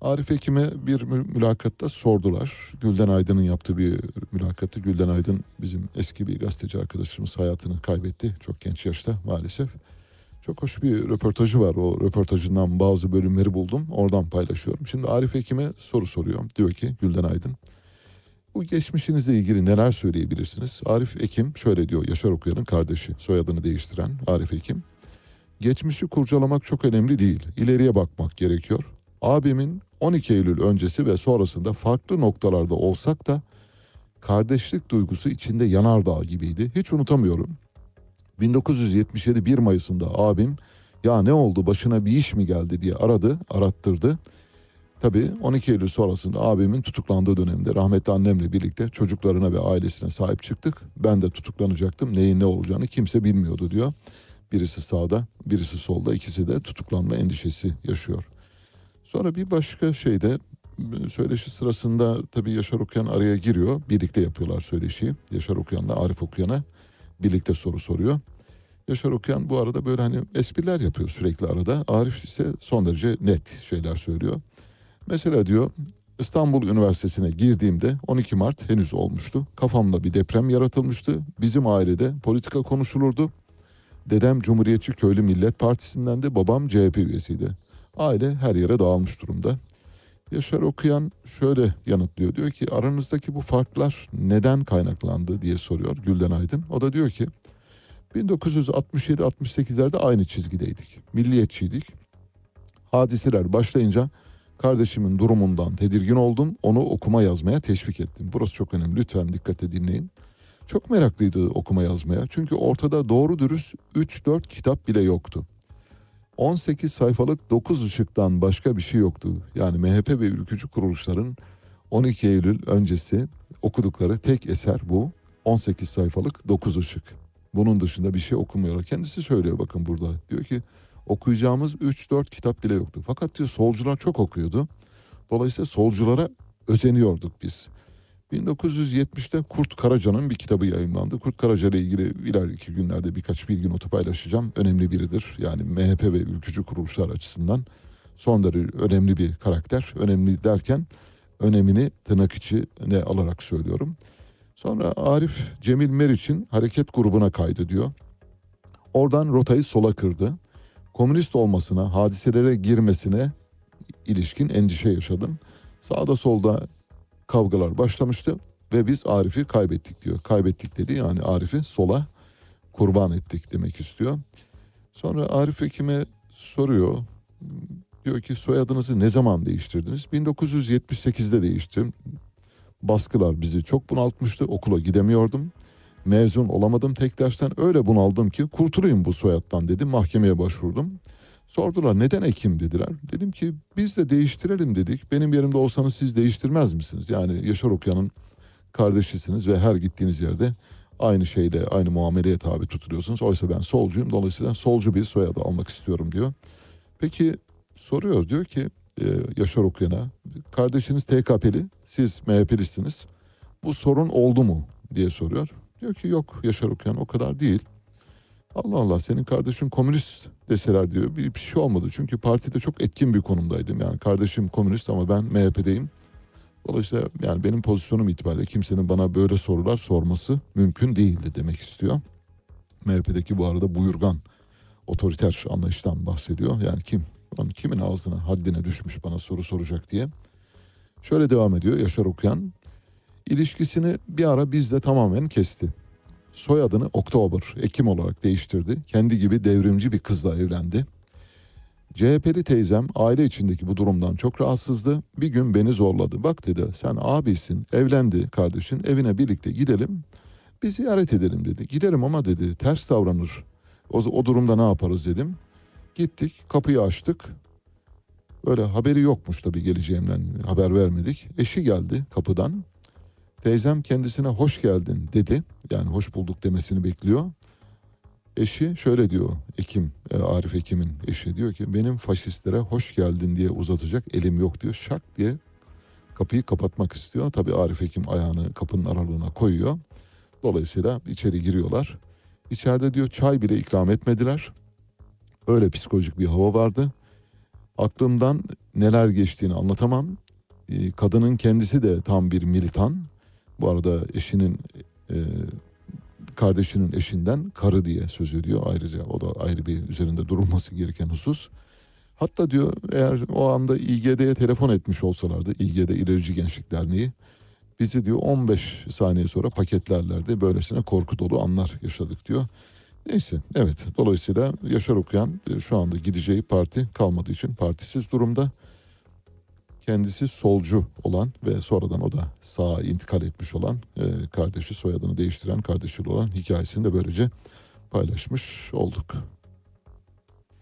Arif Ekim'e bir mülakatta sordular. Gülden Aydın'ın yaptığı bir mülakatta. Gülden Aydın bizim eski bir gazeteci arkadaşımız hayatını kaybetti. Çok genç yaşta maalesef. Çok hoş bir röportajı var. O röportajından bazı bölümleri buldum. Oradan paylaşıyorum. Şimdi Arif Ekim'e soru soruyor. Diyor ki Gülden Aydın. Bu geçmişinizle ilgili neler söyleyebilirsiniz? Arif Ekim şöyle diyor Yaşar Okuyan'ın kardeşi soyadını değiştiren Arif Ekim. Geçmişi kurcalamak çok önemli değil. İleriye bakmak gerekiyor. Abimin 12 Eylül öncesi ve sonrasında farklı noktalarda olsak da kardeşlik duygusu içinde yanardağ gibiydi. Hiç unutamıyorum. 1977 1 Mayıs'ında abim Ya ne oldu başına bir iş mi geldi diye aradı, arattırdı. Tabii 12 Eylül sonrasında abimin tutuklandığı dönemde rahmetli annemle birlikte çocuklarına ve ailesine sahip çıktık. Ben de tutuklanacaktım. Neyin ne olacağını kimse bilmiyordu diyor. Birisi sağda, birisi solda, ikisi de tutuklanma endişesi yaşıyor. Sonra bir başka şeyde söyleşi sırasında tabii Yaşar Okuyan araya giriyor. Birlikte yapıyorlar söyleşiyi. Yaşar Okuyan'la Arif Okuyan'a birlikte soru soruyor. Yaşar Okuyan bu arada böyle hani espriler yapıyor sürekli arada. Arif ise son derece net şeyler söylüyor. Mesela diyor İstanbul Üniversitesi'ne girdiğimde 12 Mart henüz olmuştu. Kafamda bir deprem yaratılmıştı. Bizim ailede politika konuşulurdu. Dedem Cumhuriyetçi Köylü Millet Partisi'nden de babam CHP üyesiydi. Aile her yere dağılmış durumda. Yaşar Okuyan şöyle yanıtlıyor. Diyor ki aranızdaki bu farklar neden kaynaklandı diye soruyor Gülden Aydın. O da diyor ki 1967-68'lerde aynı çizgideydik. Milliyetçiydik. Hadiseler başlayınca kardeşimin durumundan tedirgin oldum. Onu okuma yazmaya teşvik ettim. Burası çok önemli. Lütfen dikkate dinleyin. Çok meraklıydı okuma yazmaya. Çünkü ortada doğru dürüst 3-4 kitap bile yoktu. 18 sayfalık 9 ışıktan başka bir şey yoktu. Yani MHP ve ülkücü kuruluşların 12 Eylül öncesi okudukları tek eser bu. 18 sayfalık 9 ışık. Bunun dışında bir şey okumuyorlar. Kendisi söylüyor bakın burada. Diyor ki okuyacağımız 3-4 kitap bile yoktu. Fakat diyor solcular çok okuyordu. Dolayısıyla solculara özeniyorduk biz. 1970'te Kurt Karaca'nın bir kitabı yayınlandı. Kurt Karaca ile ilgili ileriki günlerde birkaç bilgi notu paylaşacağım. Önemli biridir. Yani MHP ve ülkücü kuruluşlar açısından son derece önemli bir karakter. Önemli derken önemini tırnak içine alarak söylüyorum. Sonra Arif Cemil Meriç'in hareket grubuna kaydı diyor. Oradan rotayı sola kırdı. Komünist olmasına, hadiselere girmesine ilişkin endişe yaşadım. Sağda solda kavgalar başlamıştı ve biz Arif'i kaybettik diyor. Kaybettik dedi yani Arif'i sola kurban ettik demek istiyor. Sonra Arif Hekim'e soruyor. Diyor ki soyadınızı ne zaman değiştirdiniz? 1978'de değiştirdim. Baskılar bizi çok bunaltmıştı. Okula gidemiyordum. Mezun olamadım tek dersten. Öyle bunaldım ki kurtulayım bu soyaddan dedim. Mahkemeye başvurdum. Sordular neden Ekim dediler. Dedim ki biz de değiştirelim dedik. Benim yerimde olsanız siz değiştirmez misiniz? Yani Yaşar Okuyan'ın kardeşisiniz ve her gittiğiniz yerde aynı şeyle aynı muameleye tabi tutuluyorsunuz. Oysa ben solcuyum dolayısıyla solcu bir soyadı almak istiyorum diyor. Peki soruyor diyor ki e, Yaşar Okuyan'a kardeşiniz TKP'li siz MHP'lisiniz. Bu sorun oldu mu diye soruyor. Diyor ki yok Yaşar Okuyan o kadar değil. Allah Allah senin kardeşin komünist deseler diyor. Bir, bir şey olmadı. Çünkü partide çok etkin bir konumdaydım. Yani kardeşim komünist ama ben MHP'deyim. Dolayısıyla yani benim pozisyonum itibariyle kimsenin bana böyle sorular sorması mümkün değildi demek istiyor. MHP'deki bu arada buyurgan, otoriter anlayıştan bahsediyor. Yani kim, lan kimin ağzına, haddine düşmüş bana soru soracak diye. Şöyle devam ediyor Yaşar Okuyan. İlişkisini bir ara bizle tamamen kesti soyadını Oktober, Ekim olarak değiştirdi. Kendi gibi devrimci bir kızla evlendi. CHP'li teyzem aile içindeki bu durumdan çok rahatsızdı. Bir gün beni zorladı. Bak dedi sen abisin, evlendi kardeşin, evine birlikte gidelim. Bir ziyaret edelim dedi. Giderim ama dedi ters davranır. O, o durumda ne yaparız dedim. Gittik, kapıyı açtık. Böyle haberi yokmuş tabii geleceğimden haber vermedik. Eşi geldi kapıdan. Teyzem kendisine hoş geldin dedi. Yani hoş bulduk demesini bekliyor. Eşi şöyle diyor Ekim, e, Arif Ekim'in eşi diyor ki benim faşistlere hoş geldin diye uzatacak elim yok diyor. Şak diye kapıyı kapatmak istiyor. Tabii Arif Ekim ayağını kapının aralığına koyuyor. Dolayısıyla içeri giriyorlar. İçeride diyor çay bile ikram etmediler. Öyle psikolojik bir hava vardı. Aklımdan neler geçtiğini anlatamam. E, kadının kendisi de tam bir militan. Bu arada eşinin e, kardeşinin eşinden karı diye söz ediyor ayrıca. O da ayrı bir üzerinde durulması gereken husus. Hatta diyor eğer o anda İGD'ye telefon etmiş olsalardı, İGD İlerici Gençlik Derneği bizi diyor 15 saniye sonra paketlerlerdi. Böylesine korku dolu anlar yaşadık diyor. Neyse evet dolayısıyla Yaşar Okuyan e, şu anda gideceği parti kalmadığı için partisiz durumda kendisi solcu olan ve sonradan o da sağa intikal etmiş olan e, kardeşi soyadını değiştiren kardeşi olan hikayesini de böylece paylaşmış olduk.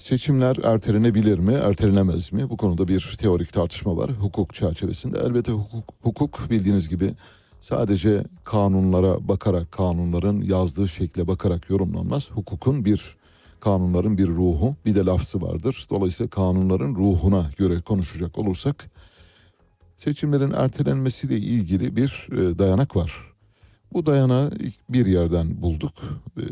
seçimler ertelenebilir mi, ertelenemez mi? Bu konuda bir teorik tartışma var hukuk çerçevesinde. Elbette hukuk, hukuk bildiğiniz gibi sadece kanunlara bakarak, kanunların yazdığı şekle bakarak yorumlanmaz. Hukukun bir kanunların bir ruhu, bir de lafzı vardır. Dolayısıyla kanunların ruhuna göre konuşacak olursak seçimlerin ertelenmesiyle ilgili bir e, dayanak var. Bu dayanağı ilk bir yerden bulduk. E,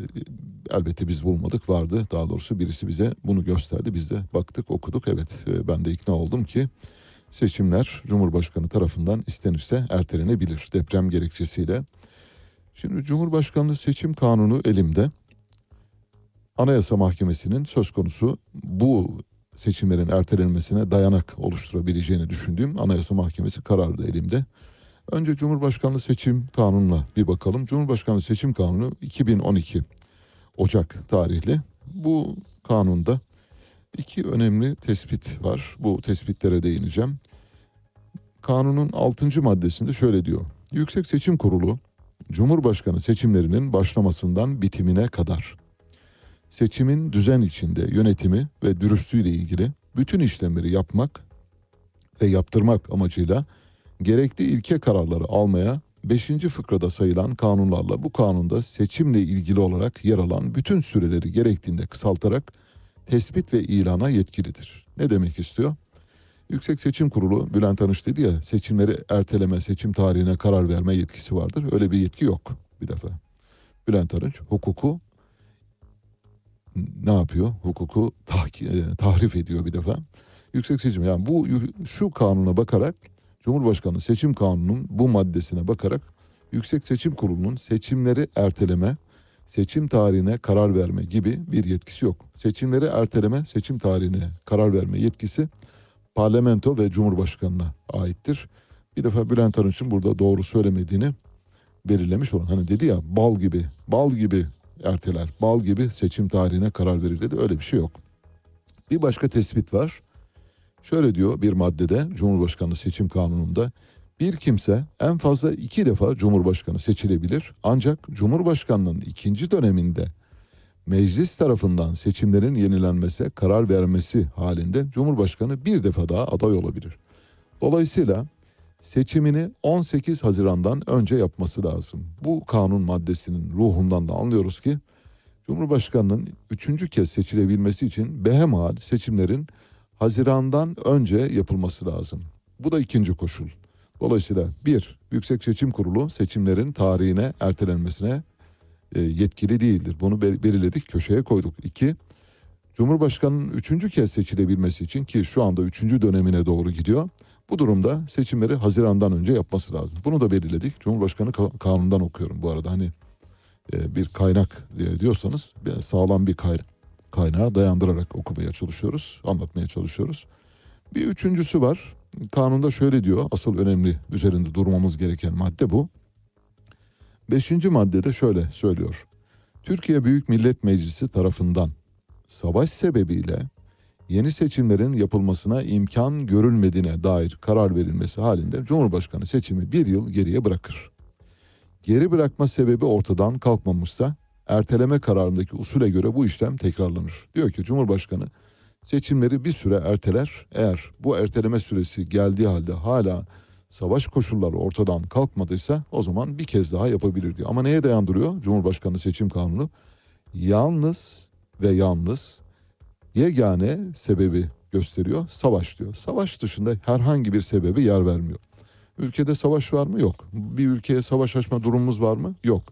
elbette biz bulmadık vardı. Daha doğrusu birisi bize bunu gösterdi. Biz de baktık okuduk. Evet e, ben de ikna oldum ki seçimler Cumhurbaşkanı tarafından istenirse ertelenebilir deprem gerekçesiyle. Şimdi Cumhurbaşkanlığı seçim kanunu elimde. Anayasa Mahkemesi'nin söz konusu bu seçimlerin ertelenmesine dayanak oluşturabileceğini düşündüğüm Anayasa Mahkemesi kararı da elimde. Önce Cumhurbaşkanlığı seçim kanununa bir bakalım. Cumhurbaşkanlığı seçim kanunu 2012 Ocak tarihli. Bu kanunda iki önemli tespit var. Bu tespitlere değineceğim. Kanunun 6. maddesinde şöyle diyor. Yüksek Seçim Kurulu Cumhurbaşkanı seçimlerinin başlamasından bitimine kadar seçimin düzen içinde yönetimi ve dürüstlüğüyle ilgili bütün işlemleri yapmak ve yaptırmak amacıyla gerekli ilke kararları almaya 5. fıkrada sayılan kanunlarla bu kanunda seçimle ilgili olarak yer alan bütün süreleri gerektiğinde kısaltarak tespit ve ilana yetkilidir. Ne demek istiyor? Yüksek Seçim Kurulu Bülent Arınç dedi ya seçimleri erteleme, seçim tarihine karar verme yetkisi vardır. Öyle bir yetki yok bir defa. Bülent Arınç hukuku ne yapıyor? Hukuku e, tahrif ediyor bir defa. Yüksek seçim yani bu şu kanuna bakarak Cumhurbaşkanı seçim kanununun bu maddesine bakarak Yüksek Seçim Kurulu'nun seçimleri erteleme, seçim tarihine karar verme gibi bir yetkisi yok. Seçimleri erteleme, seçim tarihine karar verme yetkisi parlamento ve Cumhurbaşkanı'na aittir. Bir defa Bülent Arınç'ın burada doğru söylemediğini belirlemiş olan hani dedi ya bal gibi, bal gibi erteler, bal gibi seçim tarihine karar verir dedi. Öyle bir şey yok. Bir başka tespit var. Şöyle diyor bir maddede Cumhurbaşkanı seçim kanununda bir kimse en fazla iki defa Cumhurbaşkanı seçilebilir. Ancak Cumhurbaşkanının ikinci döneminde meclis tarafından seçimlerin yenilenmesi, karar vermesi halinde Cumhurbaşkanı bir defa daha aday olabilir. Dolayısıyla seçimini 18 Haziran'dan önce yapması lazım. Bu kanun maddesinin ruhundan da anlıyoruz ki Cumhurbaşkanının üçüncü kez seçilebilmesi için behemal seçimlerin Haziran'dan önce yapılması lazım. Bu da ikinci koşul. Dolayısıyla bir, Yüksek Seçim Kurulu seçimlerin tarihine ertelenmesine e, yetkili değildir. Bunu belirledik, köşeye koyduk. İki, Cumhurbaşkanının üçüncü kez seçilebilmesi için ki şu anda üçüncü dönemine doğru gidiyor. Bu durumda seçimleri Haziran'dan önce yapması lazım. Bunu da belirledik. Cumhurbaşkanı kanundan okuyorum bu arada. Hani e, bir kaynak diyorsanız sağlam bir kaynağa dayandırarak okumaya çalışıyoruz, anlatmaya çalışıyoruz. Bir üçüncüsü var. Kanunda şöyle diyor, asıl önemli üzerinde durmamız gereken madde bu. Beşinci maddede şöyle söylüyor. Türkiye Büyük Millet Meclisi tarafından savaş sebebiyle yeni seçimlerin yapılmasına imkan görülmediğine dair karar verilmesi halinde Cumhurbaşkanı seçimi bir yıl geriye bırakır. Geri bırakma sebebi ortadan kalkmamışsa erteleme kararındaki usule göre bu işlem tekrarlanır. Diyor ki Cumhurbaşkanı seçimleri bir süre erteler. Eğer bu erteleme süresi geldiği halde hala savaş koşulları ortadan kalkmadıysa o zaman bir kez daha yapabilir diyor. Ama neye dayandırıyor Cumhurbaşkanı seçim kanunu? Yalnız ve yalnız yegane sebebi gösteriyor. Savaş diyor. Savaş dışında herhangi bir sebebi yer vermiyor. Ülkede savaş var mı? Yok. Bir ülkeye savaş açma durumumuz var mı? Yok.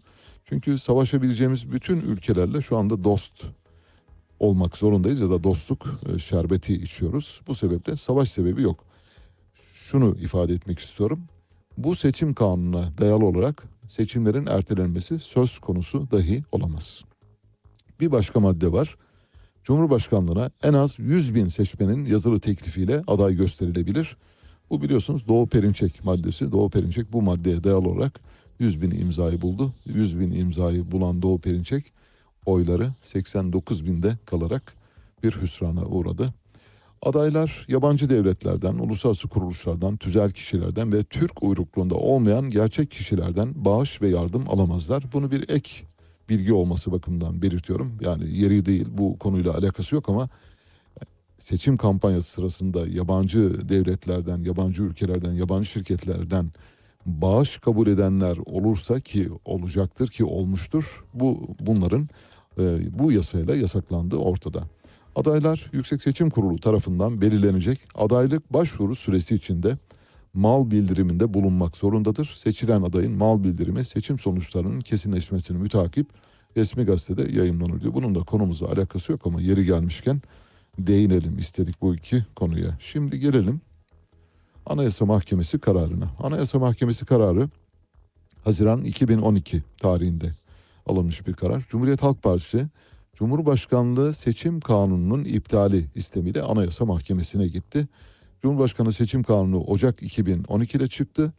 Çünkü savaşabileceğimiz bütün ülkelerle şu anda dost olmak zorundayız ya da dostluk e, şerbeti içiyoruz. Bu sebeple savaş sebebi yok. Şunu ifade etmek istiyorum. Bu seçim kanununa dayalı olarak seçimlerin ertelenmesi söz konusu dahi olamaz. Bir başka madde var. Cumhurbaşkanlığına en az 100 bin seçmenin yazılı teklifiyle aday gösterilebilir. Bu biliyorsunuz Doğu Perinçek maddesi. Doğu Perinçek bu maddeye dayalı olarak 100 bin imzayı buldu. 100 bin imzayı bulan Doğu Perinçek oyları 89 binde kalarak bir hüsrana uğradı. Adaylar yabancı devletlerden, uluslararası kuruluşlardan, tüzel kişilerden ve Türk uyrukluğunda olmayan gerçek kişilerden bağış ve yardım alamazlar. Bunu bir ek bilgi olması bakımından belirtiyorum. Yani yeri değil bu konuyla alakası yok ama seçim kampanyası sırasında yabancı devletlerden, yabancı ülkelerden, yabancı şirketlerden bağış kabul edenler olursa ki olacaktır ki olmuştur. Bu bunların e, bu yasayla yasaklandığı ortada. Adaylar Yüksek Seçim Kurulu tarafından belirlenecek adaylık başvuru süresi içinde mal bildiriminde bulunmak zorundadır. Seçilen adayın mal bildirimi seçim sonuçlarının kesinleşmesini mütakip resmi gazetede yayınlanır diyor. Bunun da konumuzla alakası yok ama yeri gelmişken değinelim istedik bu iki konuya. Şimdi gelelim Anayasa Mahkemesi kararına. Anayasa Mahkemesi kararı Haziran 2012 tarihinde alınmış bir karar. Cumhuriyet Halk Partisi Cumhurbaşkanlığı seçim kanununun iptali istemiyle Anayasa Mahkemesi'ne gitti. Cumhurbaşkanı seçim kanunu Ocak 2012'de çıktı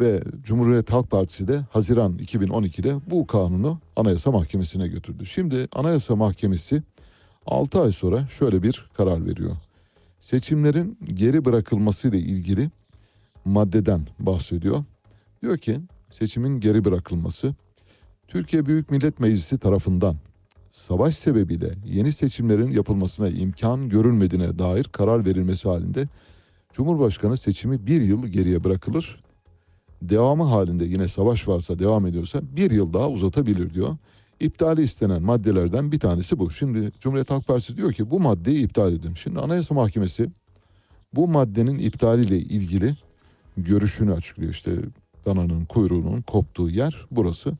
ve Cumhuriyet Halk Partisi de Haziran 2012'de bu kanunu Anayasa Mahkemesi'ne götürdü. Şimdi Anayasa Mahkemesi 6 ay sonra şöyle bir karar veriyor. Seçimlerin geri bırakılması ile ilgili maddeden bahsediyor. Diyor ki seçimin geri bırakılması Türkiye Büyük Millet Meclisi tarafından savaş sebebiyle yeni seçimlerin yapılmasına imkan görülmediğine dair karar verilmesi halinde Cumhurbaşkanı seçimi bir yıl geriye bırakılır. Devamı halinde yine savaş varsa devam ediyorsa bir yıl daha uzatabilir diyor. İptali istenen maddelerden bir tanesi bu. Şimdi Cumhuriyet Halk Partisi diyor ki bu maddeyi iptal edin. Şimdi Anayasa Mahkemesi bu maddenin iptaliyle ilgili görüşünü açıklıyor. İşte dananın kuyruğunun koptuğu yer burası.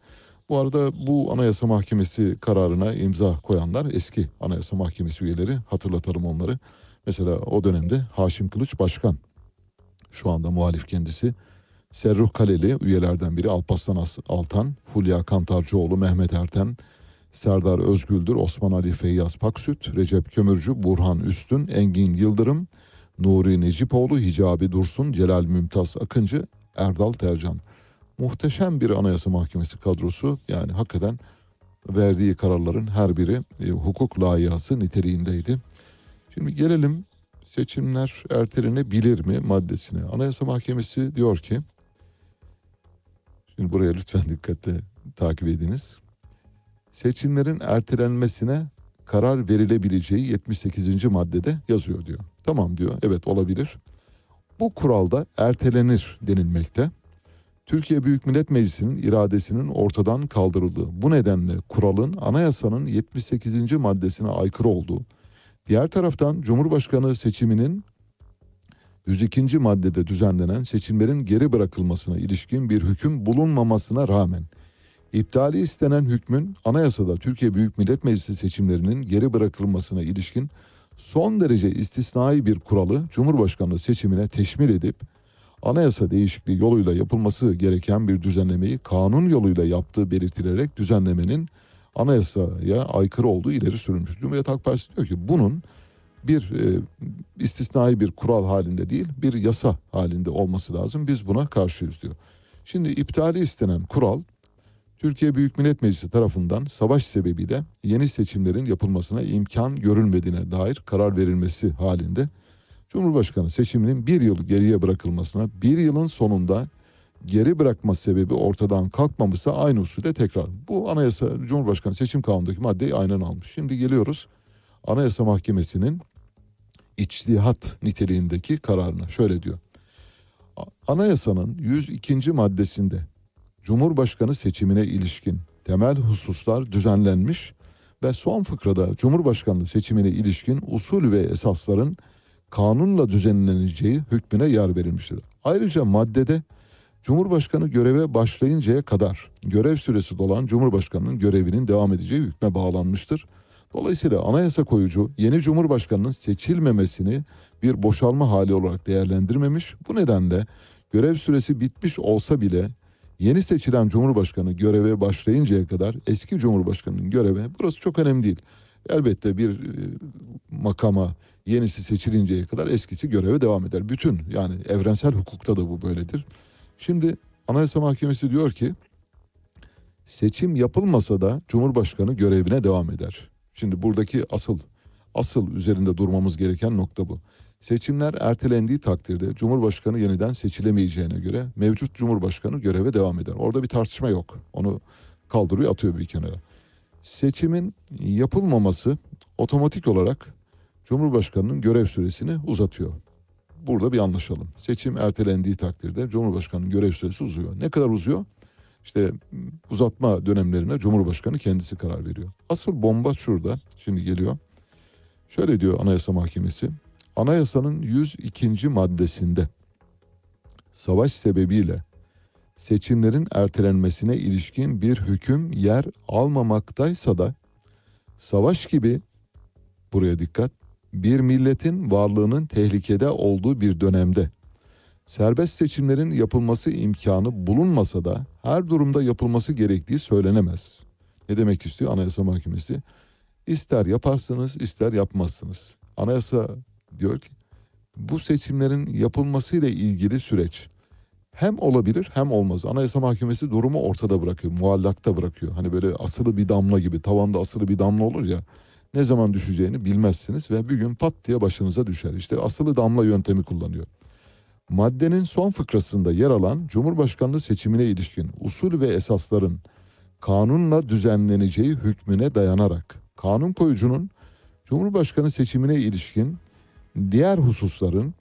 Bu arada bu Anayasa Mahkemesi kararına imza koyanlar eski Anayasa Mahkemesi üyeleri hatırlatalım onları. Mesela o dönemde Haşim Kılıç Başkan şu anda muhalif kendisi. Serruh Kaleli üyelerden biri Alparslan Altan, Fulya Kantarcıoğlu, Mehmet Erten, Serdar Özgüldür, Osman Ali Feyyaz Paksüt, Recep Kömürcü, Burhan Üstün, Engin Yıldırım, Nuri Necipoğlu, Hicabi Dursun, Celal Mümtaz Akıncı, Erdal Tercan. Muhteşem bir anayasa mahkemesi kadrosu yani hakikaten verdiği kararların her biri e, hukuk layihası niteliğindeydi. Şimdi gelelim seçimler ertelenebilir mi maddesine. Anayasa Mahkemesi diyor ki Şimdi buraya lütfen dikkatle takip ediniz. Seçimlerin ertelenmesine karar verilebileceği 78. maddede yazıyor diyor. Tamam diyor. Evet olabilir. Bu kuralda ertelenir denilmekte. Türkiye Büyük Millet Meclisi'nin iradesinin ortadan kaldırıldığı bu nedenle kuralın anayasanın 78. maddesine aykırı olduğu, diğer taraftan Cumhurbaşkanı seçiminin 102. maddede düzenlenen seçimlerin geri bırakılmasına ilişkin bir hüküm bulunmamasına rağmen iptali istenen hükmün anayasada Türkiye Büyük Millet Meclisi seçimlerinin geri bırakılmasına ilişkin son derece istisnai bir kuralı Cumhurbaşkanlığı seçimine teşmil edip anayasa değişikliği yoluyla yapılması gereken bir düzenlemeyi kanun yoluyla yaptığı belirtilerek düzenlemenin anayasaya aykırı olduğu ileri sürülmüş. Cumhuriyet Halk Partisi diyor ki bunun bir e, istisnai bir kural halinde değil bir yasa halinde olması lazım. Biz buna karşıyız diyor. Şimdi iptali istenen kural Türkiye Büyük Millet Meclisi tarafından savaş sebebiyle yeni seçimlerin yapılmasına imkan görülmediğine dair karar verilmesi halinde Cumhurbaşkanı seçiminin bir yıl geriye bırakılmasına bir yılın sonunda geri bırakma sebebi ortadan kalkmamışsa aynı usulde tekrar. Bu anayasa Cumhurbaşkanı seçim kanunundaki maddeyi aynen almış. Şimdi geliyoruz Anayasa Mahkemesi'nin içtihat niteliğindeki kararına. Şöyle diyor. Anayasanın 102. maddesinde Cumhurbaşkanı seçimine ilişkin temel hususlar düzenlenmiş ve son fıkrada Cumhurbaşkanlığı seçimine ilişkin usul ve esasların kanunla düzenleneceği hükmüne yer verilmiştir. Ayrıca maddede Cumhurbaşkanı göreve başlayıncaya kadar görev süresi dolan Cumhurbaşkanının görevinin devam edeceği hükme bağlanmıştır. Dolayısıyla anayasa koyucu yeni Cumhurbaşkanının seçilmemesini bir boşalma hali olarak değerlendirmemiş. Bu nedenle görev süresi bitmiş olsa bile yeni seçilen Cumhurbaşkanı göreve başlayıncaya kadar eski Cumhurbaşkanının göreve burası çok önemli değil. Elbette bir e, makama yenisi seçilinceye kadar eskisi göreve devam eder. Bütün yani evrensel hukukta da bu böyledir. Şimdi Anayasa Mahkemesi diyor ki seçim yapılmasa da Cumhurbaşkanı görevine devam eder. Şimdi buradaki asıl asıl üzerinde durmamız gereken nokta bu. Seçimler ertelendiği takdirde Cumhurbaşkanı yeniden seçilemeyeceğine göre mevcut Cumhurbaşkanı göreve devam eder. Orada bir tartışma yok. Onu kaldırıyor atıyor bir kenara. Seçimin yapılmaması otomatik olarak Cumhurbaşkanının görev süresini uzatıyor. Burada bir anlaşalım. Seçim ertelendiği takdirde Cumhurbaşkanının görev süresi uzuyor. Ne kadar uzuyor? İşte uzatma dönemlerine Cumhurbaşkanı kendisi karar veriyor. Asıl bomba şurada. Şimdi geliyor. Şöyle diyor Anayasa Mahkemesi. Anayasanın 102. maddesinde savaş sebebiyle seçimlerin ertelenmesine ilişkin bir hüküm yer almamaktaysa da savaş gibi buraya dikkat bir milletin varlığının tehlikede olduğu bir dönemde serbest seçimlerin yapılması imkanı bulunmasa da her durumda yapılması gerektiği söylenemez. Ne demek istiyor Anayasa Mahkemesi? İster yaparsınız ister yapmazsınız. Anayasa diyor ki bu seçimlerin yapılmasıyla ilgili süreç hem olabilir hem olmaz. Anayasa Mahkemesi durumu ortada bırakıyor, muallakta bırakıyor. Hani böyle asılı bir damla gibi, tavanda asılı bir damla olur ya. Ne zaman düşeceğini bilmezsiniz ve bir gün pat diye başınıza düşer. İşte asılı damla yöntemi kullanıyor. Maddenin son fıkrasında yer alan Cumhurbaşkanlığı seçimine ilişkin usul ve esasların kanunla düzenleneceği hükmüne dayanarak kanun koyucunun Cumhurbaşkanı seçimine ilişkin diğer hususların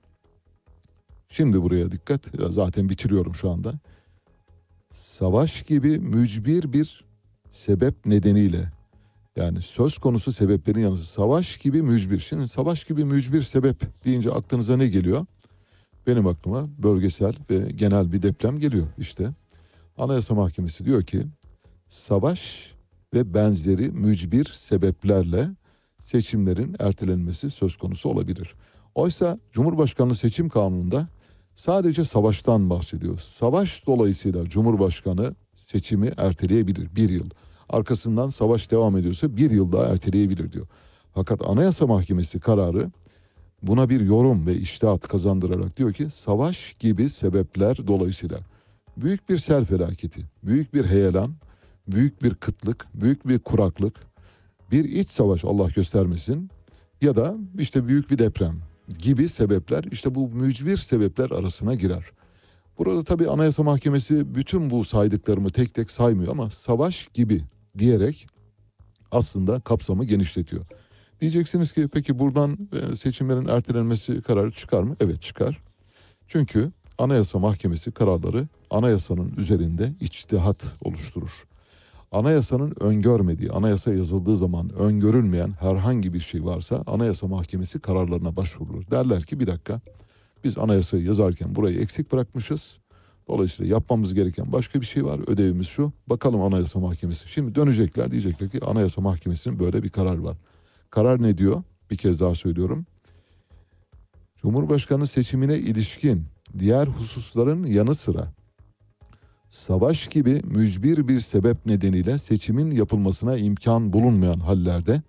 şimdi buraya dikkat zaten bitiriyorum şu anda. Savaş gibi mücbir bir sebep nedeniyle yani söz konusu sebeplerin yanı savaş gibi mücbir. Şimdi savaş gibi mücbir sebep deyince aklınıza ne geliyor? Benim aklıma bölgesel ve genel bir deprem geliyor işte. Anayasa Mahkemesi diyor ki savaş ve benzeri mücbir sebeplerle seçimlerin ertelenmesi söz konusu olabilir. Oysa Cumhurbaşkanlığı seçim kanununda sadece savaştan bahsediyor. Savaş dolayısıyla Cumhurbaşkanı seçimi erteleyebilir bir yıl. Arkasından savaş devam ediyorsa bir yıl daha erteleyebilir diyor. Fakat Anayasa Mahkemesi kararı buna bir yorum ve iştihat kazandırarak diyor ki savaş gibi sebepler dolayısıyla büyük bir sel felaketi, büyük bir heyelan, büyük bir kıtlık, büyük bir kuraklık, bir iç savaş Allah göstermesin ya da işte büyük bir deprem gibi sebepler işte bu mücbir sebepler arasına girer. Burada tabii Anayasa Mahkemesi bütün bu saydıklarımı tek tek saymıyor ama savaş gibi diyerek aslında kapsamı genişletiyor. Diyeceksiniz ki peki buradan e, seçimlerin ertelenmesi kararı çıkar mı? Evet çıkar. Çünkü Anayasa Mahkemesi kararları anayasanın üzerinde içtihat oluşturur. Anayasanın öngörmediği, anayasa yazıldığı zaman öngörülmeyen herhangi bir şey varsa Anayasa Mahkemesi kararlarına başvurulur. Derler ki bir dakika biz anayasayı yazarken burayı eksik bırakmışız. Dolayısıyla yapmamız gereken başka bir şey var. Ödevimiz şu. Bakalım Anayasa Mahkemesi. Şimdi dönecekler diyecekler ki Anayasa Mahkemesi'nin böyle bir karar var. Karar ne diyor? Bir kez daha söylüyorum. Cumhurbaşkanı seçimine ilişkin diğer hususların yanı sıra savaş gibi mücbir bir sebep nedeniyle seçimin yapılmasına imkan bulunmayan hallerde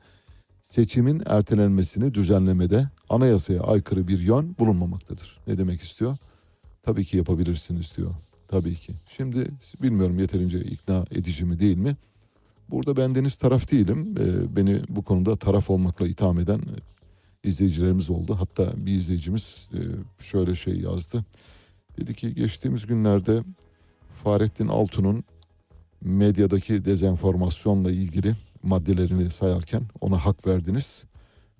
seçimin ertelenmesini düzenlemede anayasaya aykırı bir yön bulunmamaktadır. Ne demek istiyor? Tabii ki yapabilirsiniz diyor. Tabii ki. Şimdi bilmiyorum yeterince ikna edici mi değil mi? Burada bendeniz taraf değilim. Ee, beni bu konuda taraf olmakla itham eden izleyicilerimiz oldu. Hatta bir izleyicimiz e, şöyle şey yazdı. Dedi ki geçtiğimiz günlerde Fahrettin Altun'un medyadaki dezenformasyonla ilgili maddelerini sayarken ona hak verdiniz.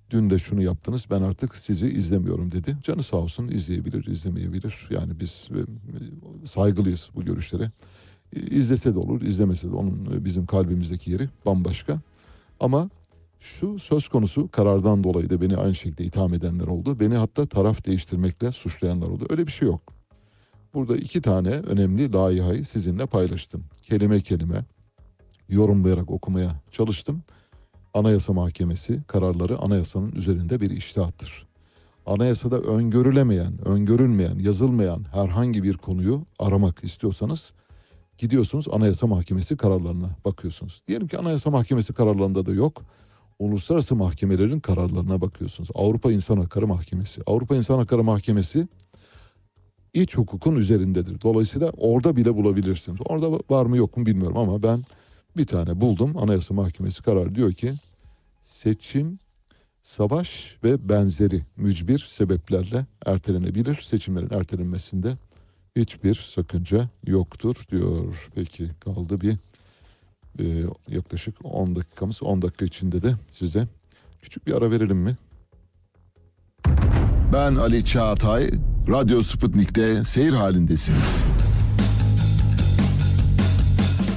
Dün de şunu yaptınız ben artık sizi izlemiyorum dedi. Canı sağ olsun izleyebilir izlemeyebilir. Yani biz e, saygılıyız bu görüşlere. İzlese de olur izlemese de onun bizim kalbimizdeki yeri bambaşka. Ama Şu söz konusu karardan dolayı da beni aynı şekilde itham edenler oldu. Beni hatta taraf değiştirmekle suçlayanlar oldu. Öyle bir şey yok. Burada iki tane önemli layihayı sizinle paylaştım. Kelime kelime yorumlayarak okumaya çalıştım. Anayasa Mahkemesi kararları anayasanın üzerinde bir iştihattır. Anayasada öngörülemeyen, öngörülmeyen, yazılmayan herhangi bir konuyu aramak istiyorsanız gidiyorsunuz Anayasa Mahkemesi kararlarına bakıyorsunuz. Diyelim ki Anayasa Mahkemesi kararlarında da yok. Uluslararası mahkemelerin kararlarına bakıyorsunuz. Avrupa İnsan Hakları Mahkemesi. Avrupa İnsan Hakları Mahkemesi iç hukukun üzerindedir. Dolayısıyla orada bile bulabilirsiniz. Orada var mı yok mu bilmiyorum ama ben bir tane buldum. Anayasa Mahkemesi kararı diyor ki seçim savaş ve benzeri mücbir sebeplerle ertelenebilir. Seçimlerin ertelenmesinde hiçbir sakınca yoktur diyor. Peki kaldı bir e, yaklaşık 10 dakikamız. 10 dakika içinde de size küçük bir ara verelim mi? Ben Ali Çağatay, Radyo Sputnik'te seyir halindesiniz.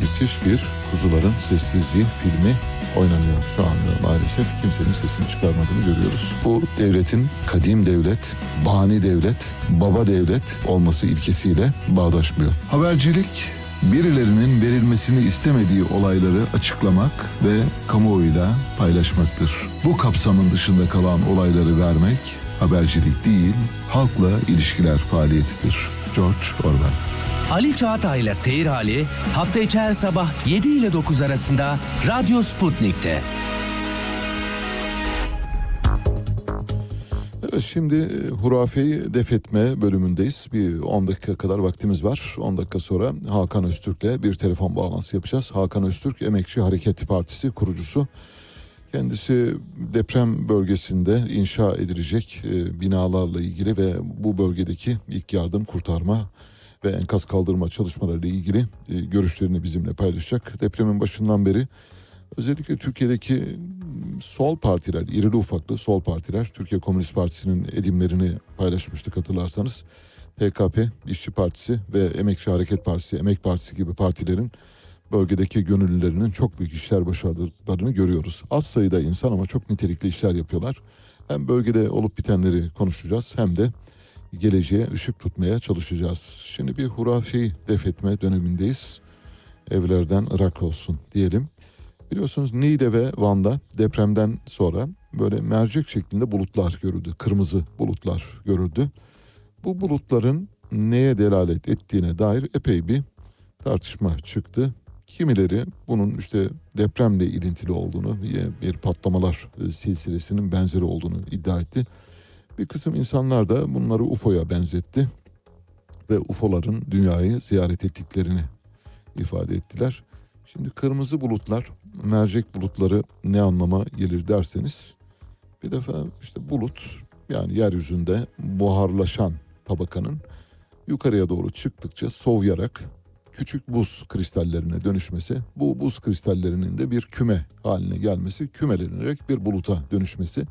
Müthiş bir Kuzuların Sessizliği filmi oynanıyor şu anda maalesef. Kimsenin sesini çıkarmadığını görüyoruz. Bu devletin kadim devlet, bani devlet, baba devlet olması ilkesiyle bağdaşmıyor. Habercilik, birilerinin verilmesini istemediği olayları açıklamak ve kamuoyuyla paylaşmaktır. Bu kapsamın dışında kalan olayları vermek habercilik değil, halkla ilişkiler faaliyetidir. George Orwell Ali Çağatay'la Seyir Hali hafta içi her sabah 7 ile 9 arasında Radyo Sputnik'te. Şimdi e, hurafeyi defetme bölümündeyiz. Bir 10 dakika kadar vaktimiz var. 10 dakika sonra Hakan Öztürk'le bir telefon bağlantısı yapacağız. Hakan Öztürk Emekçi Hareket Partisi kurucusu. Kendisi deprem bölgesinde inşa edilecek e, binalarla ilgili ve bu bölgedeki ilk yardım kurtarma ve enkaz kaldırma çalışmalarıyla ilgili e, görüşlerini bizimle paylaşacak. Depremin başından beri özellikle Türkiye'deki sol partiler, irili ufaklı sol partiler, Türkiye Komünist Partisi'nin edimlerini paylaşmıştık hatırlarsanız. TKP, İşçi Partisi ve Emekçi Hareket Partisi, Emek Partisi gibi partilerin bölgedeki gönüllülerinin çok büyük işler başardıklarını görüyoruz. Az sayıda insan ama çok nitelikli işler yapıyorlar. Hem bölgede olup bitenleri konuşacağız hem de geleceğe ışık tutmaya çalışacağız. Şimdi bir hurafi defetme dönemindeyiz. Evlerden Irak olsun diyelim. Biliyorsunuz Niğde ve Van'da depremden sonra böyle mercek şeklinde bulutlar görüldü. Kırmızı bulutlar görüldü. Bu bulutların neye delalet ettiğine dair epey bir tartışma çıktı. Kimileri bunun işte depremle ilintili olduğunu, bir patlamalar silsilesinin benzeri olduğunu iddia etti. Bir kısım insanlar da bunları UFO'ya benzetti ve UFO'ların dünyayı ziyaret ettiklerini ifade ettiler. Şimdi kırmızı bulutlar, mercek bulutları ne anlama gelir derseniz bir defa işte bulut yani yeryüzünde buharlaşan tabakanın yukarıya doğru çıktıkça soğuyarak küçük buz kristallerine dönüşmesi, bu buz kristallerinin de bir küme haline gelmesi, kümelenerek bir buluta dönüşmesi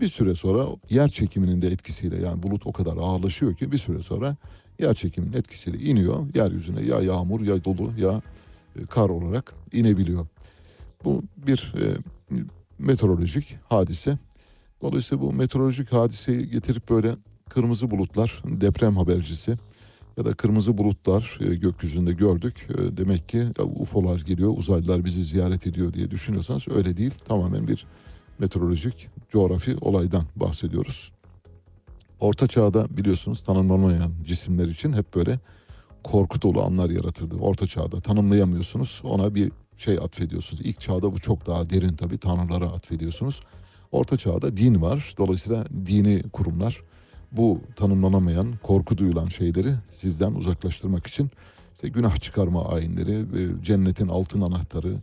bir süre sonra yer çekiminin de etkisiyle yani bulut o kadar ağırlaşıyor ki bir süre sonra yer çekiminin etkisiyle iniyor. Yeryüzüne ya yağmur ya dolu ya e, kar olarak inebiliyor. Bu bir e, meteorolojik hadise. Dolayısıyla bu meteorolojik hadiseyi getirip böyle kırmızı bulutlar deprem habercisi ya da kırmızı bulutlar e, gökyüzünde gördük. E, demek ki UFO'lar geliyor, uzaylılar bizi ziyaret ediyor diye düşünüyorsanız öyle değil. Tamamen bir meteorolojik, coğrafi olaydan bahsediyoruz. Orta çağda biliyorsunuz tanımlanamayan cisimler için hep böyle korku dolu anlar yaratırdı. Orta çağda tanımlayamıyorsunuz. Ona bir şey atfediyorsunuz. İlk çağda bu çok daha derin tabii tanrılara atfediyorsunuz. Orta çağda din var. Dolayısıyla dini kurumlar bu tanımlanamayan, korku duyulan şeyleri sizden uzaklaştırmak için işte günah çıkarma ayinleri, cennetin altın anahtarı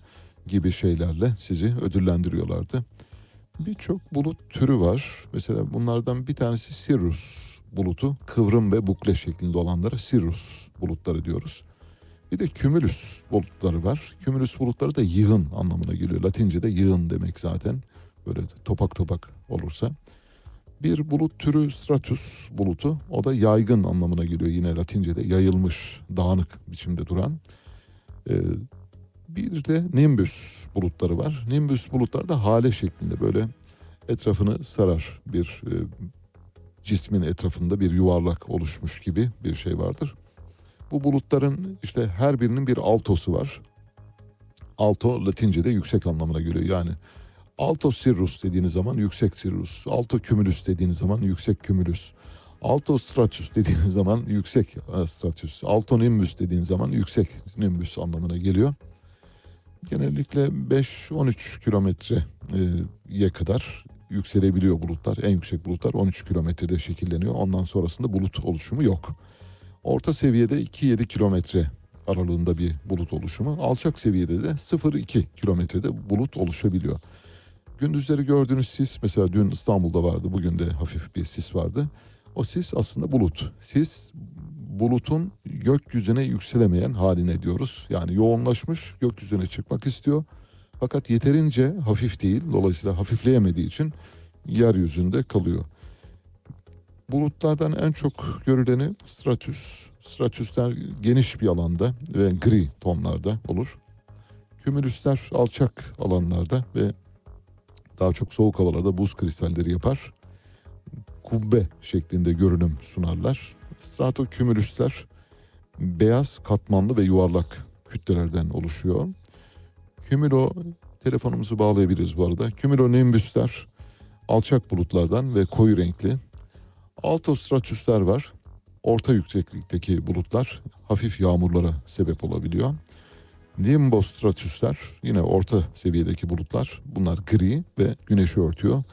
gibi şeylerle sizi ödüllendiriyorlardı. Birçok bulut türü var. Mesela bunlardan bir tanesi Sirius bulutu. Kıvrım ve bukle şeklinde olanlara Sirius bulutları diyoruz. Bir de Cumulus bulutları var. Cumulus bulutları da yığın anlamına geliyor. Latince'de yığın demek zaten. Böyle topak topak olursa. Bir bulut türü stratus bulutu. O da yaygın anlamına geliyor yine Latince'de. Yayılmış, dağınık biçimde duran. Ee, Bir de nimbus bulutları var. Nimbus bulutlar da hale şeklinde böyle etrafını sarar bir e, cismin etrafında bir yuvarlak oluşmuş gibi bir şey vardır. Bu bulutların işte her birinin bir altosu var. Alto Latince'de yüksek anlamına geliyor. Yani alto cirrus dediğiniz zaman yüksek cirrus, alto cumulus dediğiniz zaman yüksek cumulus, alto stratus dediğiniz zaman yüksek e, stratus, alto nimbus dediğiniz zaman yüksek nimbus anlamına geliyor. Genellikle 5-13 kilometreye kadar yükselebiliyor bulutlar. En yüksek bulutlar 13 kilometrede şekilleniyor. Ondan sonrasında bulut oluşumu yok. Orta seviyede 2-7 kilometre aralığında bir bulut oluşumu. Alçak seviyede de 0-2 kilometrede bulut oluşabiliyor. Gündüzleri gördüğünüz sis mesela dün İstanbul'da vardı. Bugün de hafif bir sis vardı. O sis aslında bulut. Sis bulutun gökyüzüne yükselemeyen haline diyoruz. Yani yoğunlaşmış gökyüzüne çıkmak istiyor. Fakat yeterince hafif değil. Dolayısıyla hafifleyemediği için yeryüzünde kalıyor. Bulutlardan en çok görüleni stratüs. Stratüsler geniş bir alanda ve gri tonlarda olur. Kümülüsler alçak alanlarda ve daha çok soğuk havalarda buz kristalleri yapar. Kubbe şeklinde görünüm sunarlar. Stratokümülüsler beyaz, katmanlı ve yuvarlak kütlelerden oluşuyor. Kümülo telefonumuzu bağlayabiliriz bu arada. Kümülonimbüsler alçak bulutlardan ve koyu renkli. Altostratüsler var. Orta yükseklikteki bulutlar hafif yağmurlara sebep olabiliyor. Nimbostratüsler yine orta seviyedeki bulutlar. Bunlar gri ve güneşi örtüyor.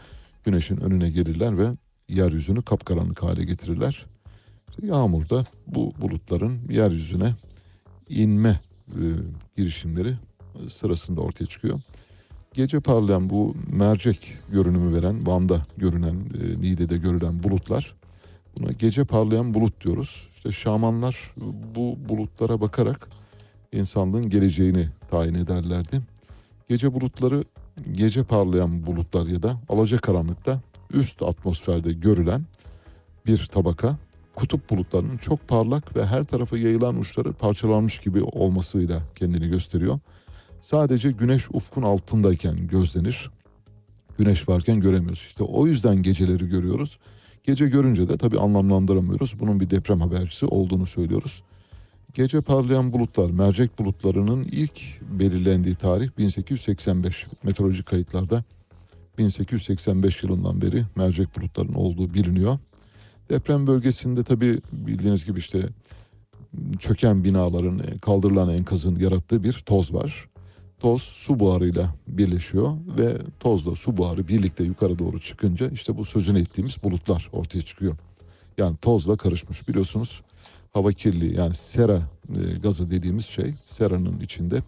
Güneşin önüne gelirler ve yeryüzünü kapkaranlık hale getirirler. İşte yağmur da bu bulutların yeryüzüne inme e, girişimleri sırasında ortaya çıkıyor. Gece parlayan bu mercek görünümü veren, Van'da görünen, e, Niğde'de görülen bulutlar buna gece parlayan bulut diyoruz. İşte şamanlar bu bulutlara bakarak insanlığın geleceğini tayin ederlerdi. Gece bulutları gece parlayan bulutlar ya da alacakaranlıkta üst atmosferde görülen bir tabaka kutup bulutlarının çok parlak ve her tarafa yayılan uçları parçalanmış gibi olmasıyla kendini gösteriyor. Sadece güneş ufkun altındayken gözlenir. Güneş varken göremiyoruz. İşte o yüzden geceleri görüyoruz. Gece görünce de tabii anlamlandıramıyoruz. Bunun bir deprem habercisi olduğunu söylüyoruz. Gece parlayan bulutlar, mercek bulutlarının ilk belirlendiği tarih 1885. Meteorolojik kayıtlarda 1885 yılından beri mercek bulutların olduğu biliniyor. Deprem bölgesinde tabii bildiğiniz gibi işte çöken binaların, kaldırılan enkazın yarattığı bir toz var. Toz su buharıyla birleşiyor ve tozla su buharı birlikte yukarı doğru çıkınca işte bu sözünü ettiğimiz bulutlar ortaya çıkıyor. Yani tozla karışmış biliyorsunuz hava kirliliği yani sera e, gazı dediğimiz şey seranın içinde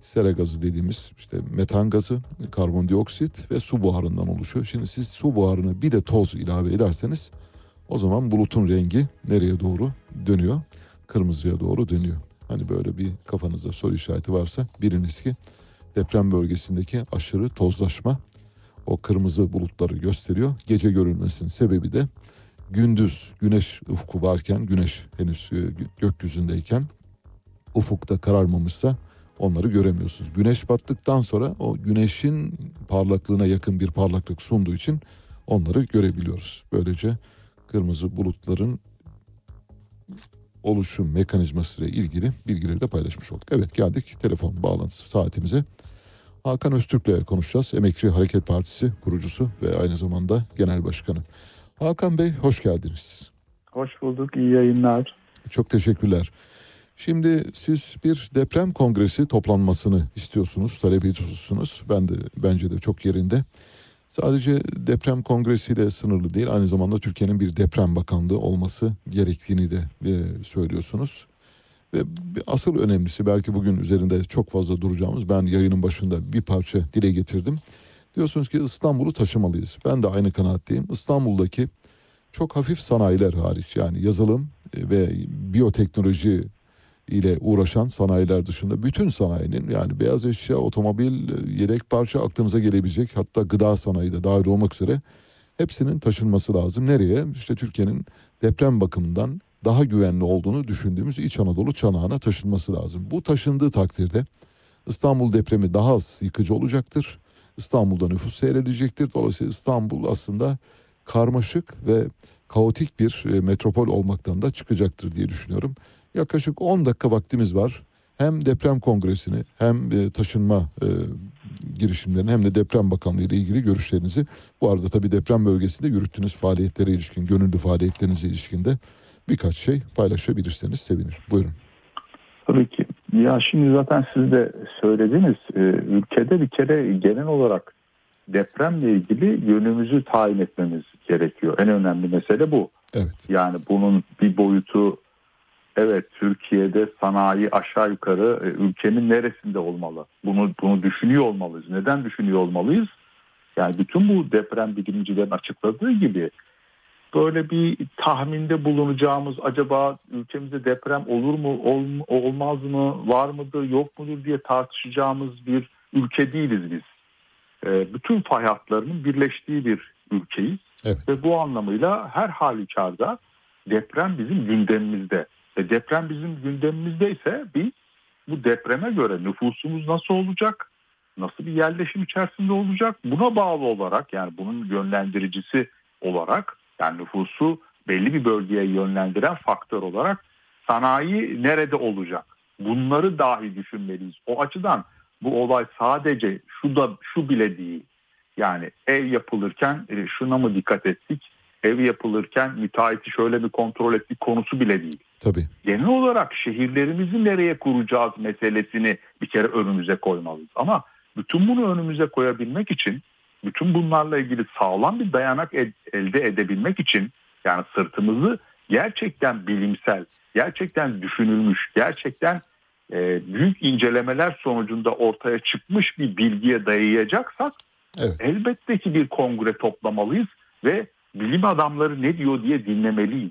sera gazı dediğimiz işte metan gazı, karbondioksit ve su buharından oluşuyor. Şimdi siz su buharını bir de toz ilave ederseniz o zaman bulutun rengi nereye doğru dönüyor? Kırmızıya doğru dönüyor. Hani böyle bir kafanızda soru işareti varsa biriniz ki deprem bölgesindeki aşırı tozlaşma o kırmızı bulutları gösteriyor. Gece görülmesinin sebebi de gündüz güneş ufku varken, güneş henüz e, gökyüzündeyken ufukta kararmamışsa onları göremiyorsunuz. Güneş battıktan sonra o güneşin parlaklığına yakın bir parlaklık sunduğu için onları görebiliyoruz. Böylece kırmızı bulutların oluşum mekanizması ile ilgili bilgileri de paylaşmış olduk. Evet geldik telefon bağlantısı saatimize. Hakan Öztürk'le konuşacağız. Emekçi Hareket Partisi kurucusu ve aynı zamanda genel başkanı. Hakan Bey hoş geldiniz. Hoş bulduk. İyi yayınlar. Çok teşekkürler. Şimdi siz bir deprem kongresi toplanmasını istiyorsunuz, talep ediyorsunuz. Ben de bence de çok yerinde. Sadece deprem kongresiyle sınırlı değil, aynı zamanda Türkiye'nin bir deprem bakanlığı olması gerektiğini de e, söylüyorsunuz. Ve asıl önemlisi belki bugün üzerinde çok fazla duracağımız ben yayının başında bir parça dile getirdim. Diyorsunuz ki İstanbul'u taşımalıyız. Ben de aynı kanaatteyim. İstanbul'daki çok hafif sanayiler hariç yani yazılım ve biyoteknoloji ile uğraşan sanayiler dışında bütün sanayinin yani beyaz eşya, otomobil, yedek parça aklınıza gelebilecek hatta gıda sanayi de dahil olmak üzere hepsinin taşınması lazım. Nereye? İşte Türkiye'nin deprem bakımından daha güvenli olduğunu düşündüğümüz İç Anadolu çanağına taşınması lazım. Bu taşındığı takdirde İstanbul depremi daha az yıkıcı olacaktır. İstanbul'da nüfus seyredecektir. Dolayısıyla İstanbul aslında karmaşık ve kaotik bir e, metropol olmaktan da çıkacaktır diye düşünüyorum. Yaklaşık 10 dakika vaktimiz var. Hem deprem kongresini hem e, taşınma e, girişimlerini hem de deprem bakanlığı ile ilgili görüşlerinizi bu arada tabii deprem bölgesinde yürüttüğünüz faaliyetlere ilişkin, gönüllü faaliyetlerinize ilişkin de birkaç şey paylaşabilirseniz sevinirim. Buyurun. Tabii ki. Ya şimdi zaten siz de söylediniz. Ee, ülkede bir kere genel olarak depremle ilgili yönümüzü tayin etmemiz gerekiyor. En önemli mesele bu. Evet. Yani bunun bir boyutu evet Türkiye'de sanayi aşağı yukarı e, ülkenin neresinde olmalı? Bunu bunu düşünüyor olmalıyız. Neden düşünüyor olmalıyız? Yani bütün bu deprem bilimcilerin açıkladığı gibi böyle bir tahminde bulunacağımız acaba ülkemizde deprem olur mu ol, olmaz mı var mıdır yok mudur diye tartışacağımız bir ülke değiliz biz. E, bütün fay hatlarının birleştiği bir ülkeyiz. Evet. Ve bu anlamıyla her halükarda deprem bizim gündemimizde. Ve deprem bizim gündemimizde ise biz bu depreme göre nüfusumuz nasıl olacak? Nasıl bir yerleşim içerisinde olacak? Buna bağlı olarak yani bunun yönlendiricisi olarak yani nüfusu belli bir bölgeye yönlendiren faktör olarak sanayi nerede olacak? Bunları dahi düşünmeliyiz. O açıdan bu olay sadece şu da şu bile değil. Yani ev yapılırken e, şuna mı dikkat ettik? Ev yapılırken müteahhiti şöyle mi kontrol ettik konusu bile değil. Tabii. Genel olarak şehirlerimizi nereye kuracağız meselesini bir kere önümüze koymalıyız. Ama bütün bunu önümüze koyabilmek için, bütün bunlarla ilgili sağlam bir dayanak elde edebilmek için yani sırtımızı gerçekten bilimsel, gerçekten düşünülmüş, gerçekten e, büyük incelemeler sonucunda ortaya çıkmış bir bilgiye dayayacaksak Evet. elbette ki bir kongre toplamalıyız ve bilim adamları ne diyor diye dinlemeliyiz.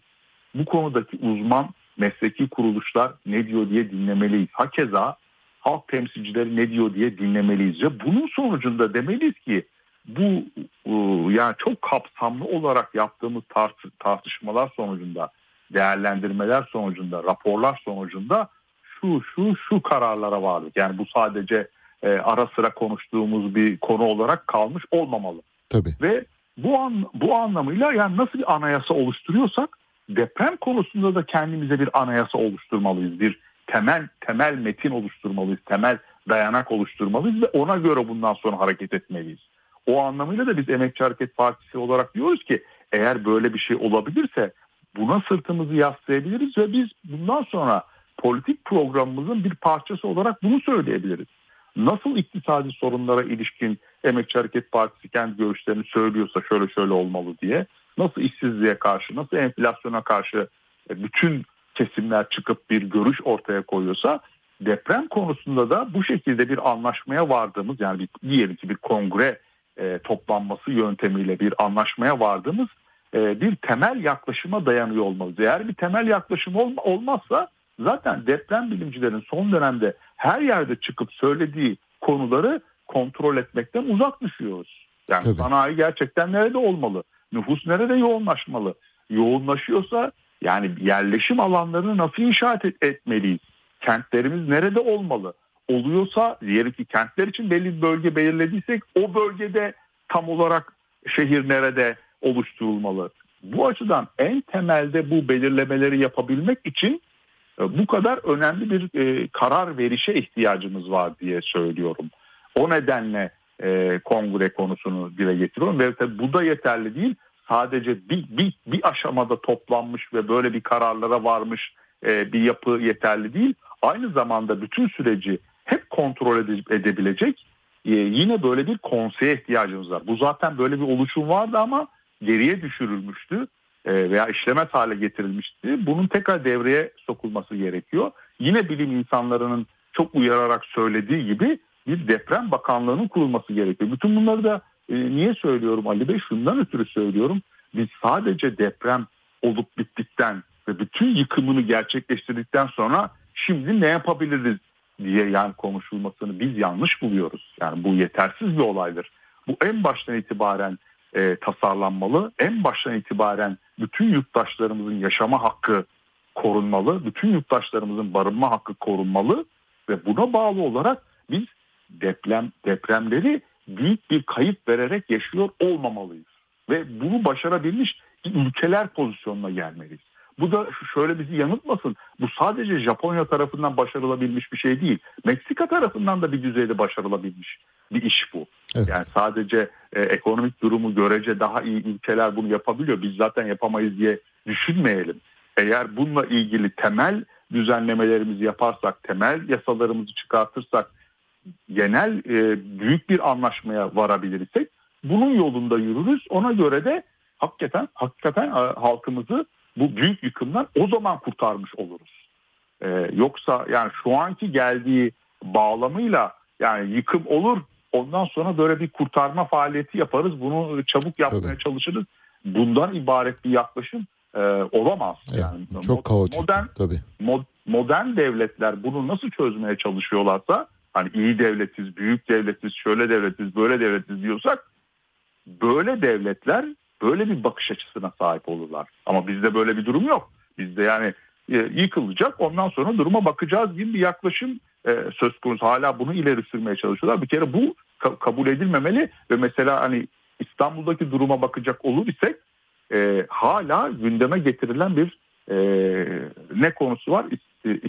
Bu konudaki uzman mesleki kuruluşlar ne diyor diye dinlemeliyiz. Hakeza halk temsilcileri ne diyor diye dinlemeliyiz. Ve bunun sonucunda demeliyiz ki bu e, yani çok kapsamlı olarak yaptığımız tart- tartışmalar sonucunda, değerlendirmeler sonucunda, raporlar sonucunda şu şu şu kararlara vardık. Yani bu sadece e, ara sıra konuştuğumuz bir konu olarak kalmış olmamalı. Tabii. Ve bu an, bu anlamıyla yani nasıl bir anayasa oluşturuyorsak deprem konusunda da kendimize bir anayasa oluşturmalıyız. Bir temel temel metin oluşturmalıyız. Temel dayanak oluşturmalıyız ve ona göre bundan sonra hareket etmeliyiz. O anlamıyla da biz Emekçi Hareket Partisi olarak diyoruz ki eğer böyle bir şey olabilirse buna sırtımızı yaslayabiliriz ve biz bundan sonra politik programımızın bir parçası olarak bunu söyleyebiliriz. Nasıl iktisadi sorunlara ilişkin Emekçi Hareket Partisi kendi görüşlerini söylüyorsa şöyle şöyle olmalı diye nasıl işsizliğe karşı, nasıl enflasyona karşı bütün kesimler çıkıp bir görüş ortaya koyuyorsa deprem konusunda da bu şekilde bir anlaşmaya vardığımız yani bir, diyelim ki bir kongre e, toplanması yöntemiyle bir anlaşmaya vardığımız e, bir temel yaklaşıma dayanıyor olmalı. Eğer bir temel yaklaşım ol, olmazsa zaten deprem bilimcilerin son dönemde her yerde çıkıp söylediği konuları kontrol etmekten uzak düşüyoruz. Yani Tabii. sanayi gerçekten nerede olmalı? Nüfus nerede yoğunlaşmalı? Yoğunlaşıyorsa yani yerleşim alanlarını nasıl inşaat et- etmeliyiz? Kentlerimiz nerede olmalı? Oluyorsa diyelim ki kentler için belli bir bölge belirlediysek o bölgede tam olarak şehir nerede oluşturulmalı? Bu açıdan en temelde bu belirlemeleri yapabilmek için e, bu kadar önemli bir e, karar verişe ihtiyacımız var diye söylüyorum. O nedenle e, kongre konusunu dile getiriyorum ve tabii bu da yeterli değil. Sadece bir, bir, bir aşamada toplanmış ve böyle bir kararlara varmış e, bir yapı yeterli değil. Aynı zamanda bütün süreci hep kontrol ede- edebilecek e, yine böyle bir konseye ihtiyacımız var. Bu zaten böyle bir oluşum vardı ama geriye düşürülmüştü e, veya işlemez hale getirilmişti. Bunun tekrar devreye sokulması gerekiyor. Yine bilim insanlarının çok uyararak söylediği gibi bir deprem bakanlığının kurulması gerekiyor. Bütün bunları da e, niye söylüyorum Ali Bey? Şundan ötürü söylüyorum. Biz sadece deprem olup bittikten ve bütün yıkımını gerçekleştirdikten sonra şimdi ne yapabiliriz diye yani konuşulmasını biz yanlış buluyoruz. Yani bu yetersiz bir olaydır. Bu en baştan itibaren e, tasarlanmalı. En baştan itibaren bütün yurttaşlarımızın yaşama hakkı korunmalı. Bütün yurttaşlarımızın barınma hakkı korunmalı ve buna bağlı olarak biz deprem depremleri büyük bir kayıp vererek yaşıyor olmamalıyız. Ve bunu başarabilmiş ülkeler pozisyonuna gelmeliyiz. Bu da şöyle bizi yanıltmasın. Bu sadece Japonya tarafından başarılabilmiş bir şey değil. Meksika tarafından da bir düzeyde başarılabilmiş bir iş bu. Evet. Yani sadece e, ekonomik durumu görece daha iyi ülkeler bunu yapabiliyor. Biz zaten yapamayız diye düşünmeyelim. Eğer bununla ilgili temel düzenlemelerimizi yaparsak, temel yasalarımızı çıkartırsak, genel e, büyük bir anlaşmaya varabilirsek bunun yolunda yürürüz. Ona göre de hakikaten hakikaten e, halkımızı bu büyük yıkımdan o zaman kurtarmış oluruz. E, yoksa yani şu anki geldiği bağlamıyla yani yıkım olur ondan sonra böyle bir kurtarma faaliyeti yaparız. Bunu çabuk yapmaya Tabii. çalışırız. Bundan ibaret bir yaklaşım e, olamaz. Evet, Yani çok mo- kaotik. modern Tabii. mo- modern devletler bunu nasıl çözmeye çalışıyorlarsa hani iyi devletiz, büyük devletiz, şöyle devletiz, böyle devletiz diyorsak böyle devletler böyle bir bakış açısına sahip olurlar. Ama bizde böyle bir durum yok. Bizde yani e, yıkılacak ondan sonra duruma bakacağız gibi bir yaklaşım e, söz konusu. Hala bunu ileri sürmeye çalışıyorlar. Bir kere bu ka- kabul edilmemeli ve mesela hani İstanbul'daki duruma bakacak olur isek e, hala gündeme getirilen bir e, ne konusu var? İs-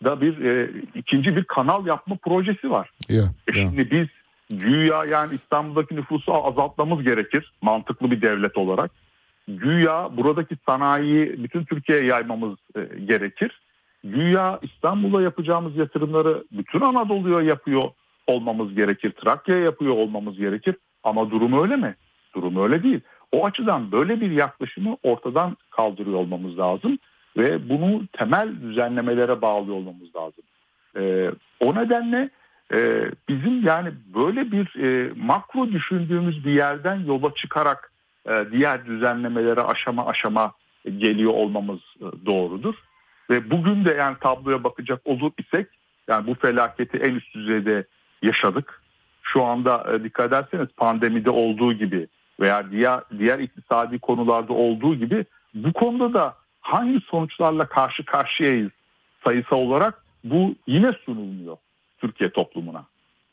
İstanbul'da bir e, ikinci bir kanal yapma projesi var. Ya, E ya. Şimdi biz güya yani İstanbul'daki nüfusu azaltmamız gerekir mantıklı bir devlet olarak. Güya buradaki sanayiyi bütün Türkiye'ye yaymamız e, gerekir. Güya İstanbul'a yapacağımız yatırımları bütün Anadolu'ya yapıyor olmamız gerekir. Trakya'ya yapıyor olmamız gerekir. Ama durum öyle mi? Durum öyle değil. O açıdan böyle bir yaklaşımı ortadan kaldırıyor olmamız lazım ve bunu temel düzenlemelere bağlıyor olmamız lazım. Ee, o nedenle e, bizim yani böyle bir e, makro düşündüğümüz bir yerden yola çıkarak e, diğer düzenlemelere aşama aşama geliyor olmamız e, doğrudur. Ve bugün de yani tabloya bakacak olur isek yani bu felaketi en üst düzeyde yaşadık. Şu anda e, dikkat ederseniz pandemide olduğu gibi veya diğer diğer iktisadi konularda olduğu gibi bu konuda da hangi sonuçlarla karşı karşıyayız sayısal olarak bu yine sunulmuyor Türkiye toplumuna.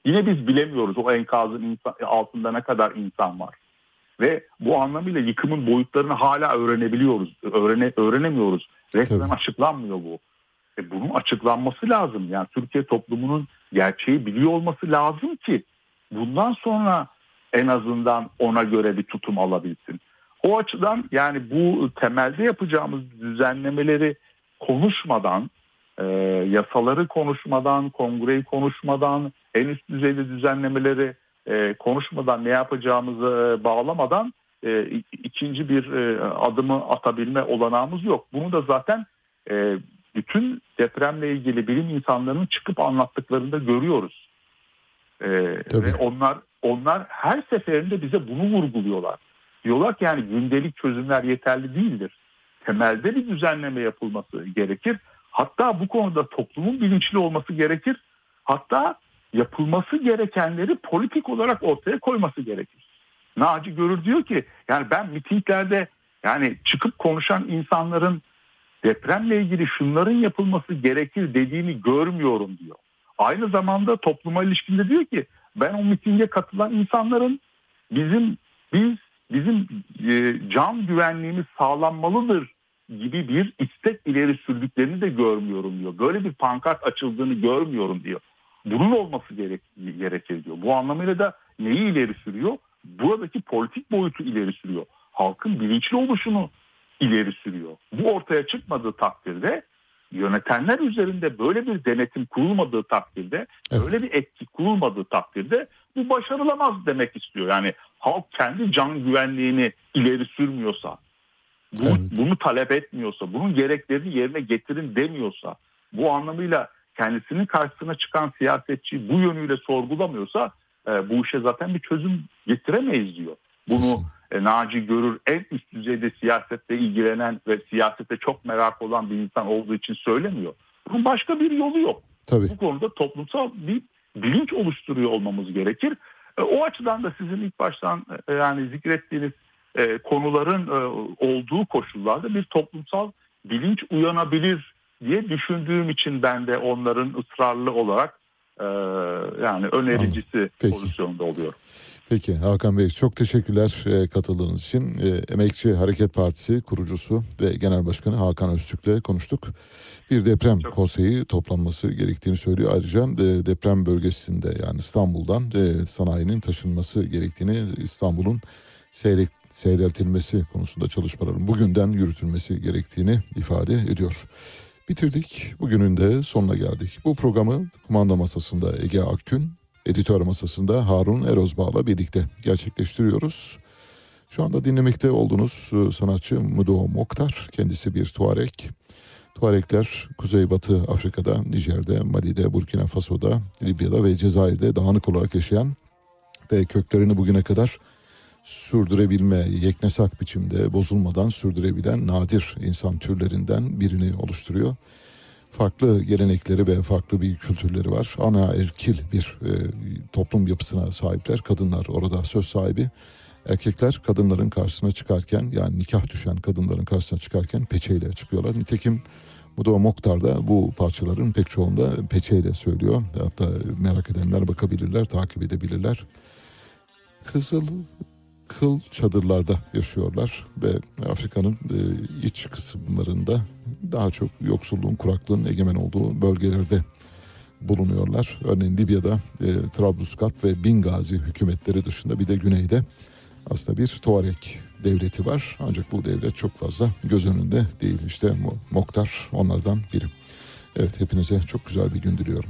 Yine biz bilemiyoruz o enkazın insan, altında ne kadar insan var. Ve bu anlamıyla yıkımın boyutlarını hala öğrenebiliyoruz. Öğrene, öğrenemiyoruz. Resmen Tabii. açıklanmıyor bu. E bunun açıklanması lazım. Yani Türkiye toplumunun gerçeği biliyor olması lazım ki bundan sonra en azından ona göre bir tutum alabilsin. O açıdan yani bu temelde yapacağımız düzenlemeleri konuşmadan, e, yasaları konuşmadan, kongreyi konuşmadan, en üst düzeyde düzenlemeleri e, konuşmadan ne yapacağımızı e, bağlamadan e, ikinci bir e, adımı atabilme olanağımız yok. Bunu da zaten e, bütün depremle ilgili bilim insanlarının çıkıp anlattıklarında görüyoruz. E, Tabii. ve onlar onlar her seferinde bize bunu vurguluyorlar. Diyorlar ki yani gündelik çözümler yeterli değildir. Temelde bir düzenleme yapılması gerekir. Hatta bu konuda toplumun bilinçli olması gerekir. Hatta yapılması gerekenleri politik olarak ortaya koyması gerekir. Naci Görür diyor ki yani ben mitinglerde yani çıkıp konuşan insanların depremle ilgili şunların yapılması gerekir dediğini görmüyorum diyor. Aynı zamanda topluma ilişkinde diyor ki ben o mitinge katılan insanların bizim biz bizim e, can güvenliğimiz sağlanmalıdır gibi bir istek ileri sürdüklerini de görmüyorum diyor. Böyle bir pankart açıldığını görmüyorum diyor. Bunun olması gerek, gerekir diyor. Bu anlamıyla da neyi ileri sürüyor? Buradaki politik boyutu ileri sürüyor. Halkın bilinçli oluşunu ileri sürüyor. Bu ortaya çıkmadığı takdirde yönetenler üzerinde böyle bir denetim kurulmadığı takdirde, Evet. böyle bir etki kurulmadığı takdirde bu başarılamaz demek istiyor. Yani halk kendi can güvenliğini ileri sürmüyorsa, bunu, Evet. bunu talep etmiyorsa, bunun gereklerini yerine getirin demiyorsa, bu anlamıyla kendisinin karşısına çıkan siyasetçi bu yönüyle sorgulamıyorsa e, bu işe zaten bir çözüm getiremeyiz diyor. Bunu. E, Naci Görür en üst düzeyde siyasetle ilgilenen ve siyasete çok merak olan bir insan olduğu için söylemiyor. Bunun başka bir yolu yok. Tabii. Bu konuda toplumsal bir bilinç oluşturuyor olmamız gerekir. E, o açıdan da sizin ilk baştan e, yani zikrettiğiniz e, konuların e, olduğu koşullarda bir toplumsal bilinç uyanabilir diye düşündüğüm için ben de onların ısrarlı olarak e, yani önericisi Peki. pozisyonda oluyorum. Peki Hakan Bey çok teşekkürler e, katıldığınız için. E, Emekçi Hareket Partisi kurucusu ve Genel Başkanı Hakan Öztürk'le konuştuk. Bir deprem konseyi toplanması gerektiğini söylüyor. Ayrıca e, deprem bölgesinde yani İstanbul'dan e, sanayinin taşınması gerektiğini, İstanbul'un seyrek, seyreltilmesi konusunda çalışmaların bugünden yürütülmesi gerektiğini ifade ediyor. Bitirdik. Bugünün de sonuna geldik. Bu programı kumanda masasında Ege Akgün, editör masasında Harun Erozbağ'la birlikte gerçekleştiriyoruz. Şu anda dinlemekte olduğunuz e, sanatçı Mudo Mokhtar. Kendisi bir Tuareg. Tuaregler Kuzeybatı Afrika'da, Nijer'de, Mali'de, Burkina Faso'da, Libya'da ve Cezayir'de dağınık olarak yaşayan ve köklerini bugüne kadar sürdürebilme, yeknesak biçimde bozulmadan sürdürebilen nadir insan türlerinden birini oluşturuyor. Farklı gelenekleri ve farklı bir kültürleri var. Ana erkil bir e, toplum yapısına sahipler. Kadınlar orada söz sahibi. Erkekler kadınların karşısına çıkarken yani nikah düşen kadınların karşısına çıkarken peçeyle çıkıyorlar. Nitekim Mudo Mokhtar da bu parçaların pek çoğunda peçeyle söylüyor. Hatta merak edenler bakabilirler, takip edebilirler. Kızıl kıl çadırlarda yaşıyorlar ve Afrika'nın e, iç kısımlarında daha çok yoksulluğun, kuraklığın egemen olduğu bölgelerde bulunuyorlar. Örneğin Libya'da e, Trablusgarp ve Bingazi hükümetleri dışında bir de güneyde aslında bir Tuareg devleti var. Ancak bu devlet çok fazla göz önünde değil. İşte Mo- Mokhtar onlardan biri. Evet hepinize çok güzel bir gün diliyorum.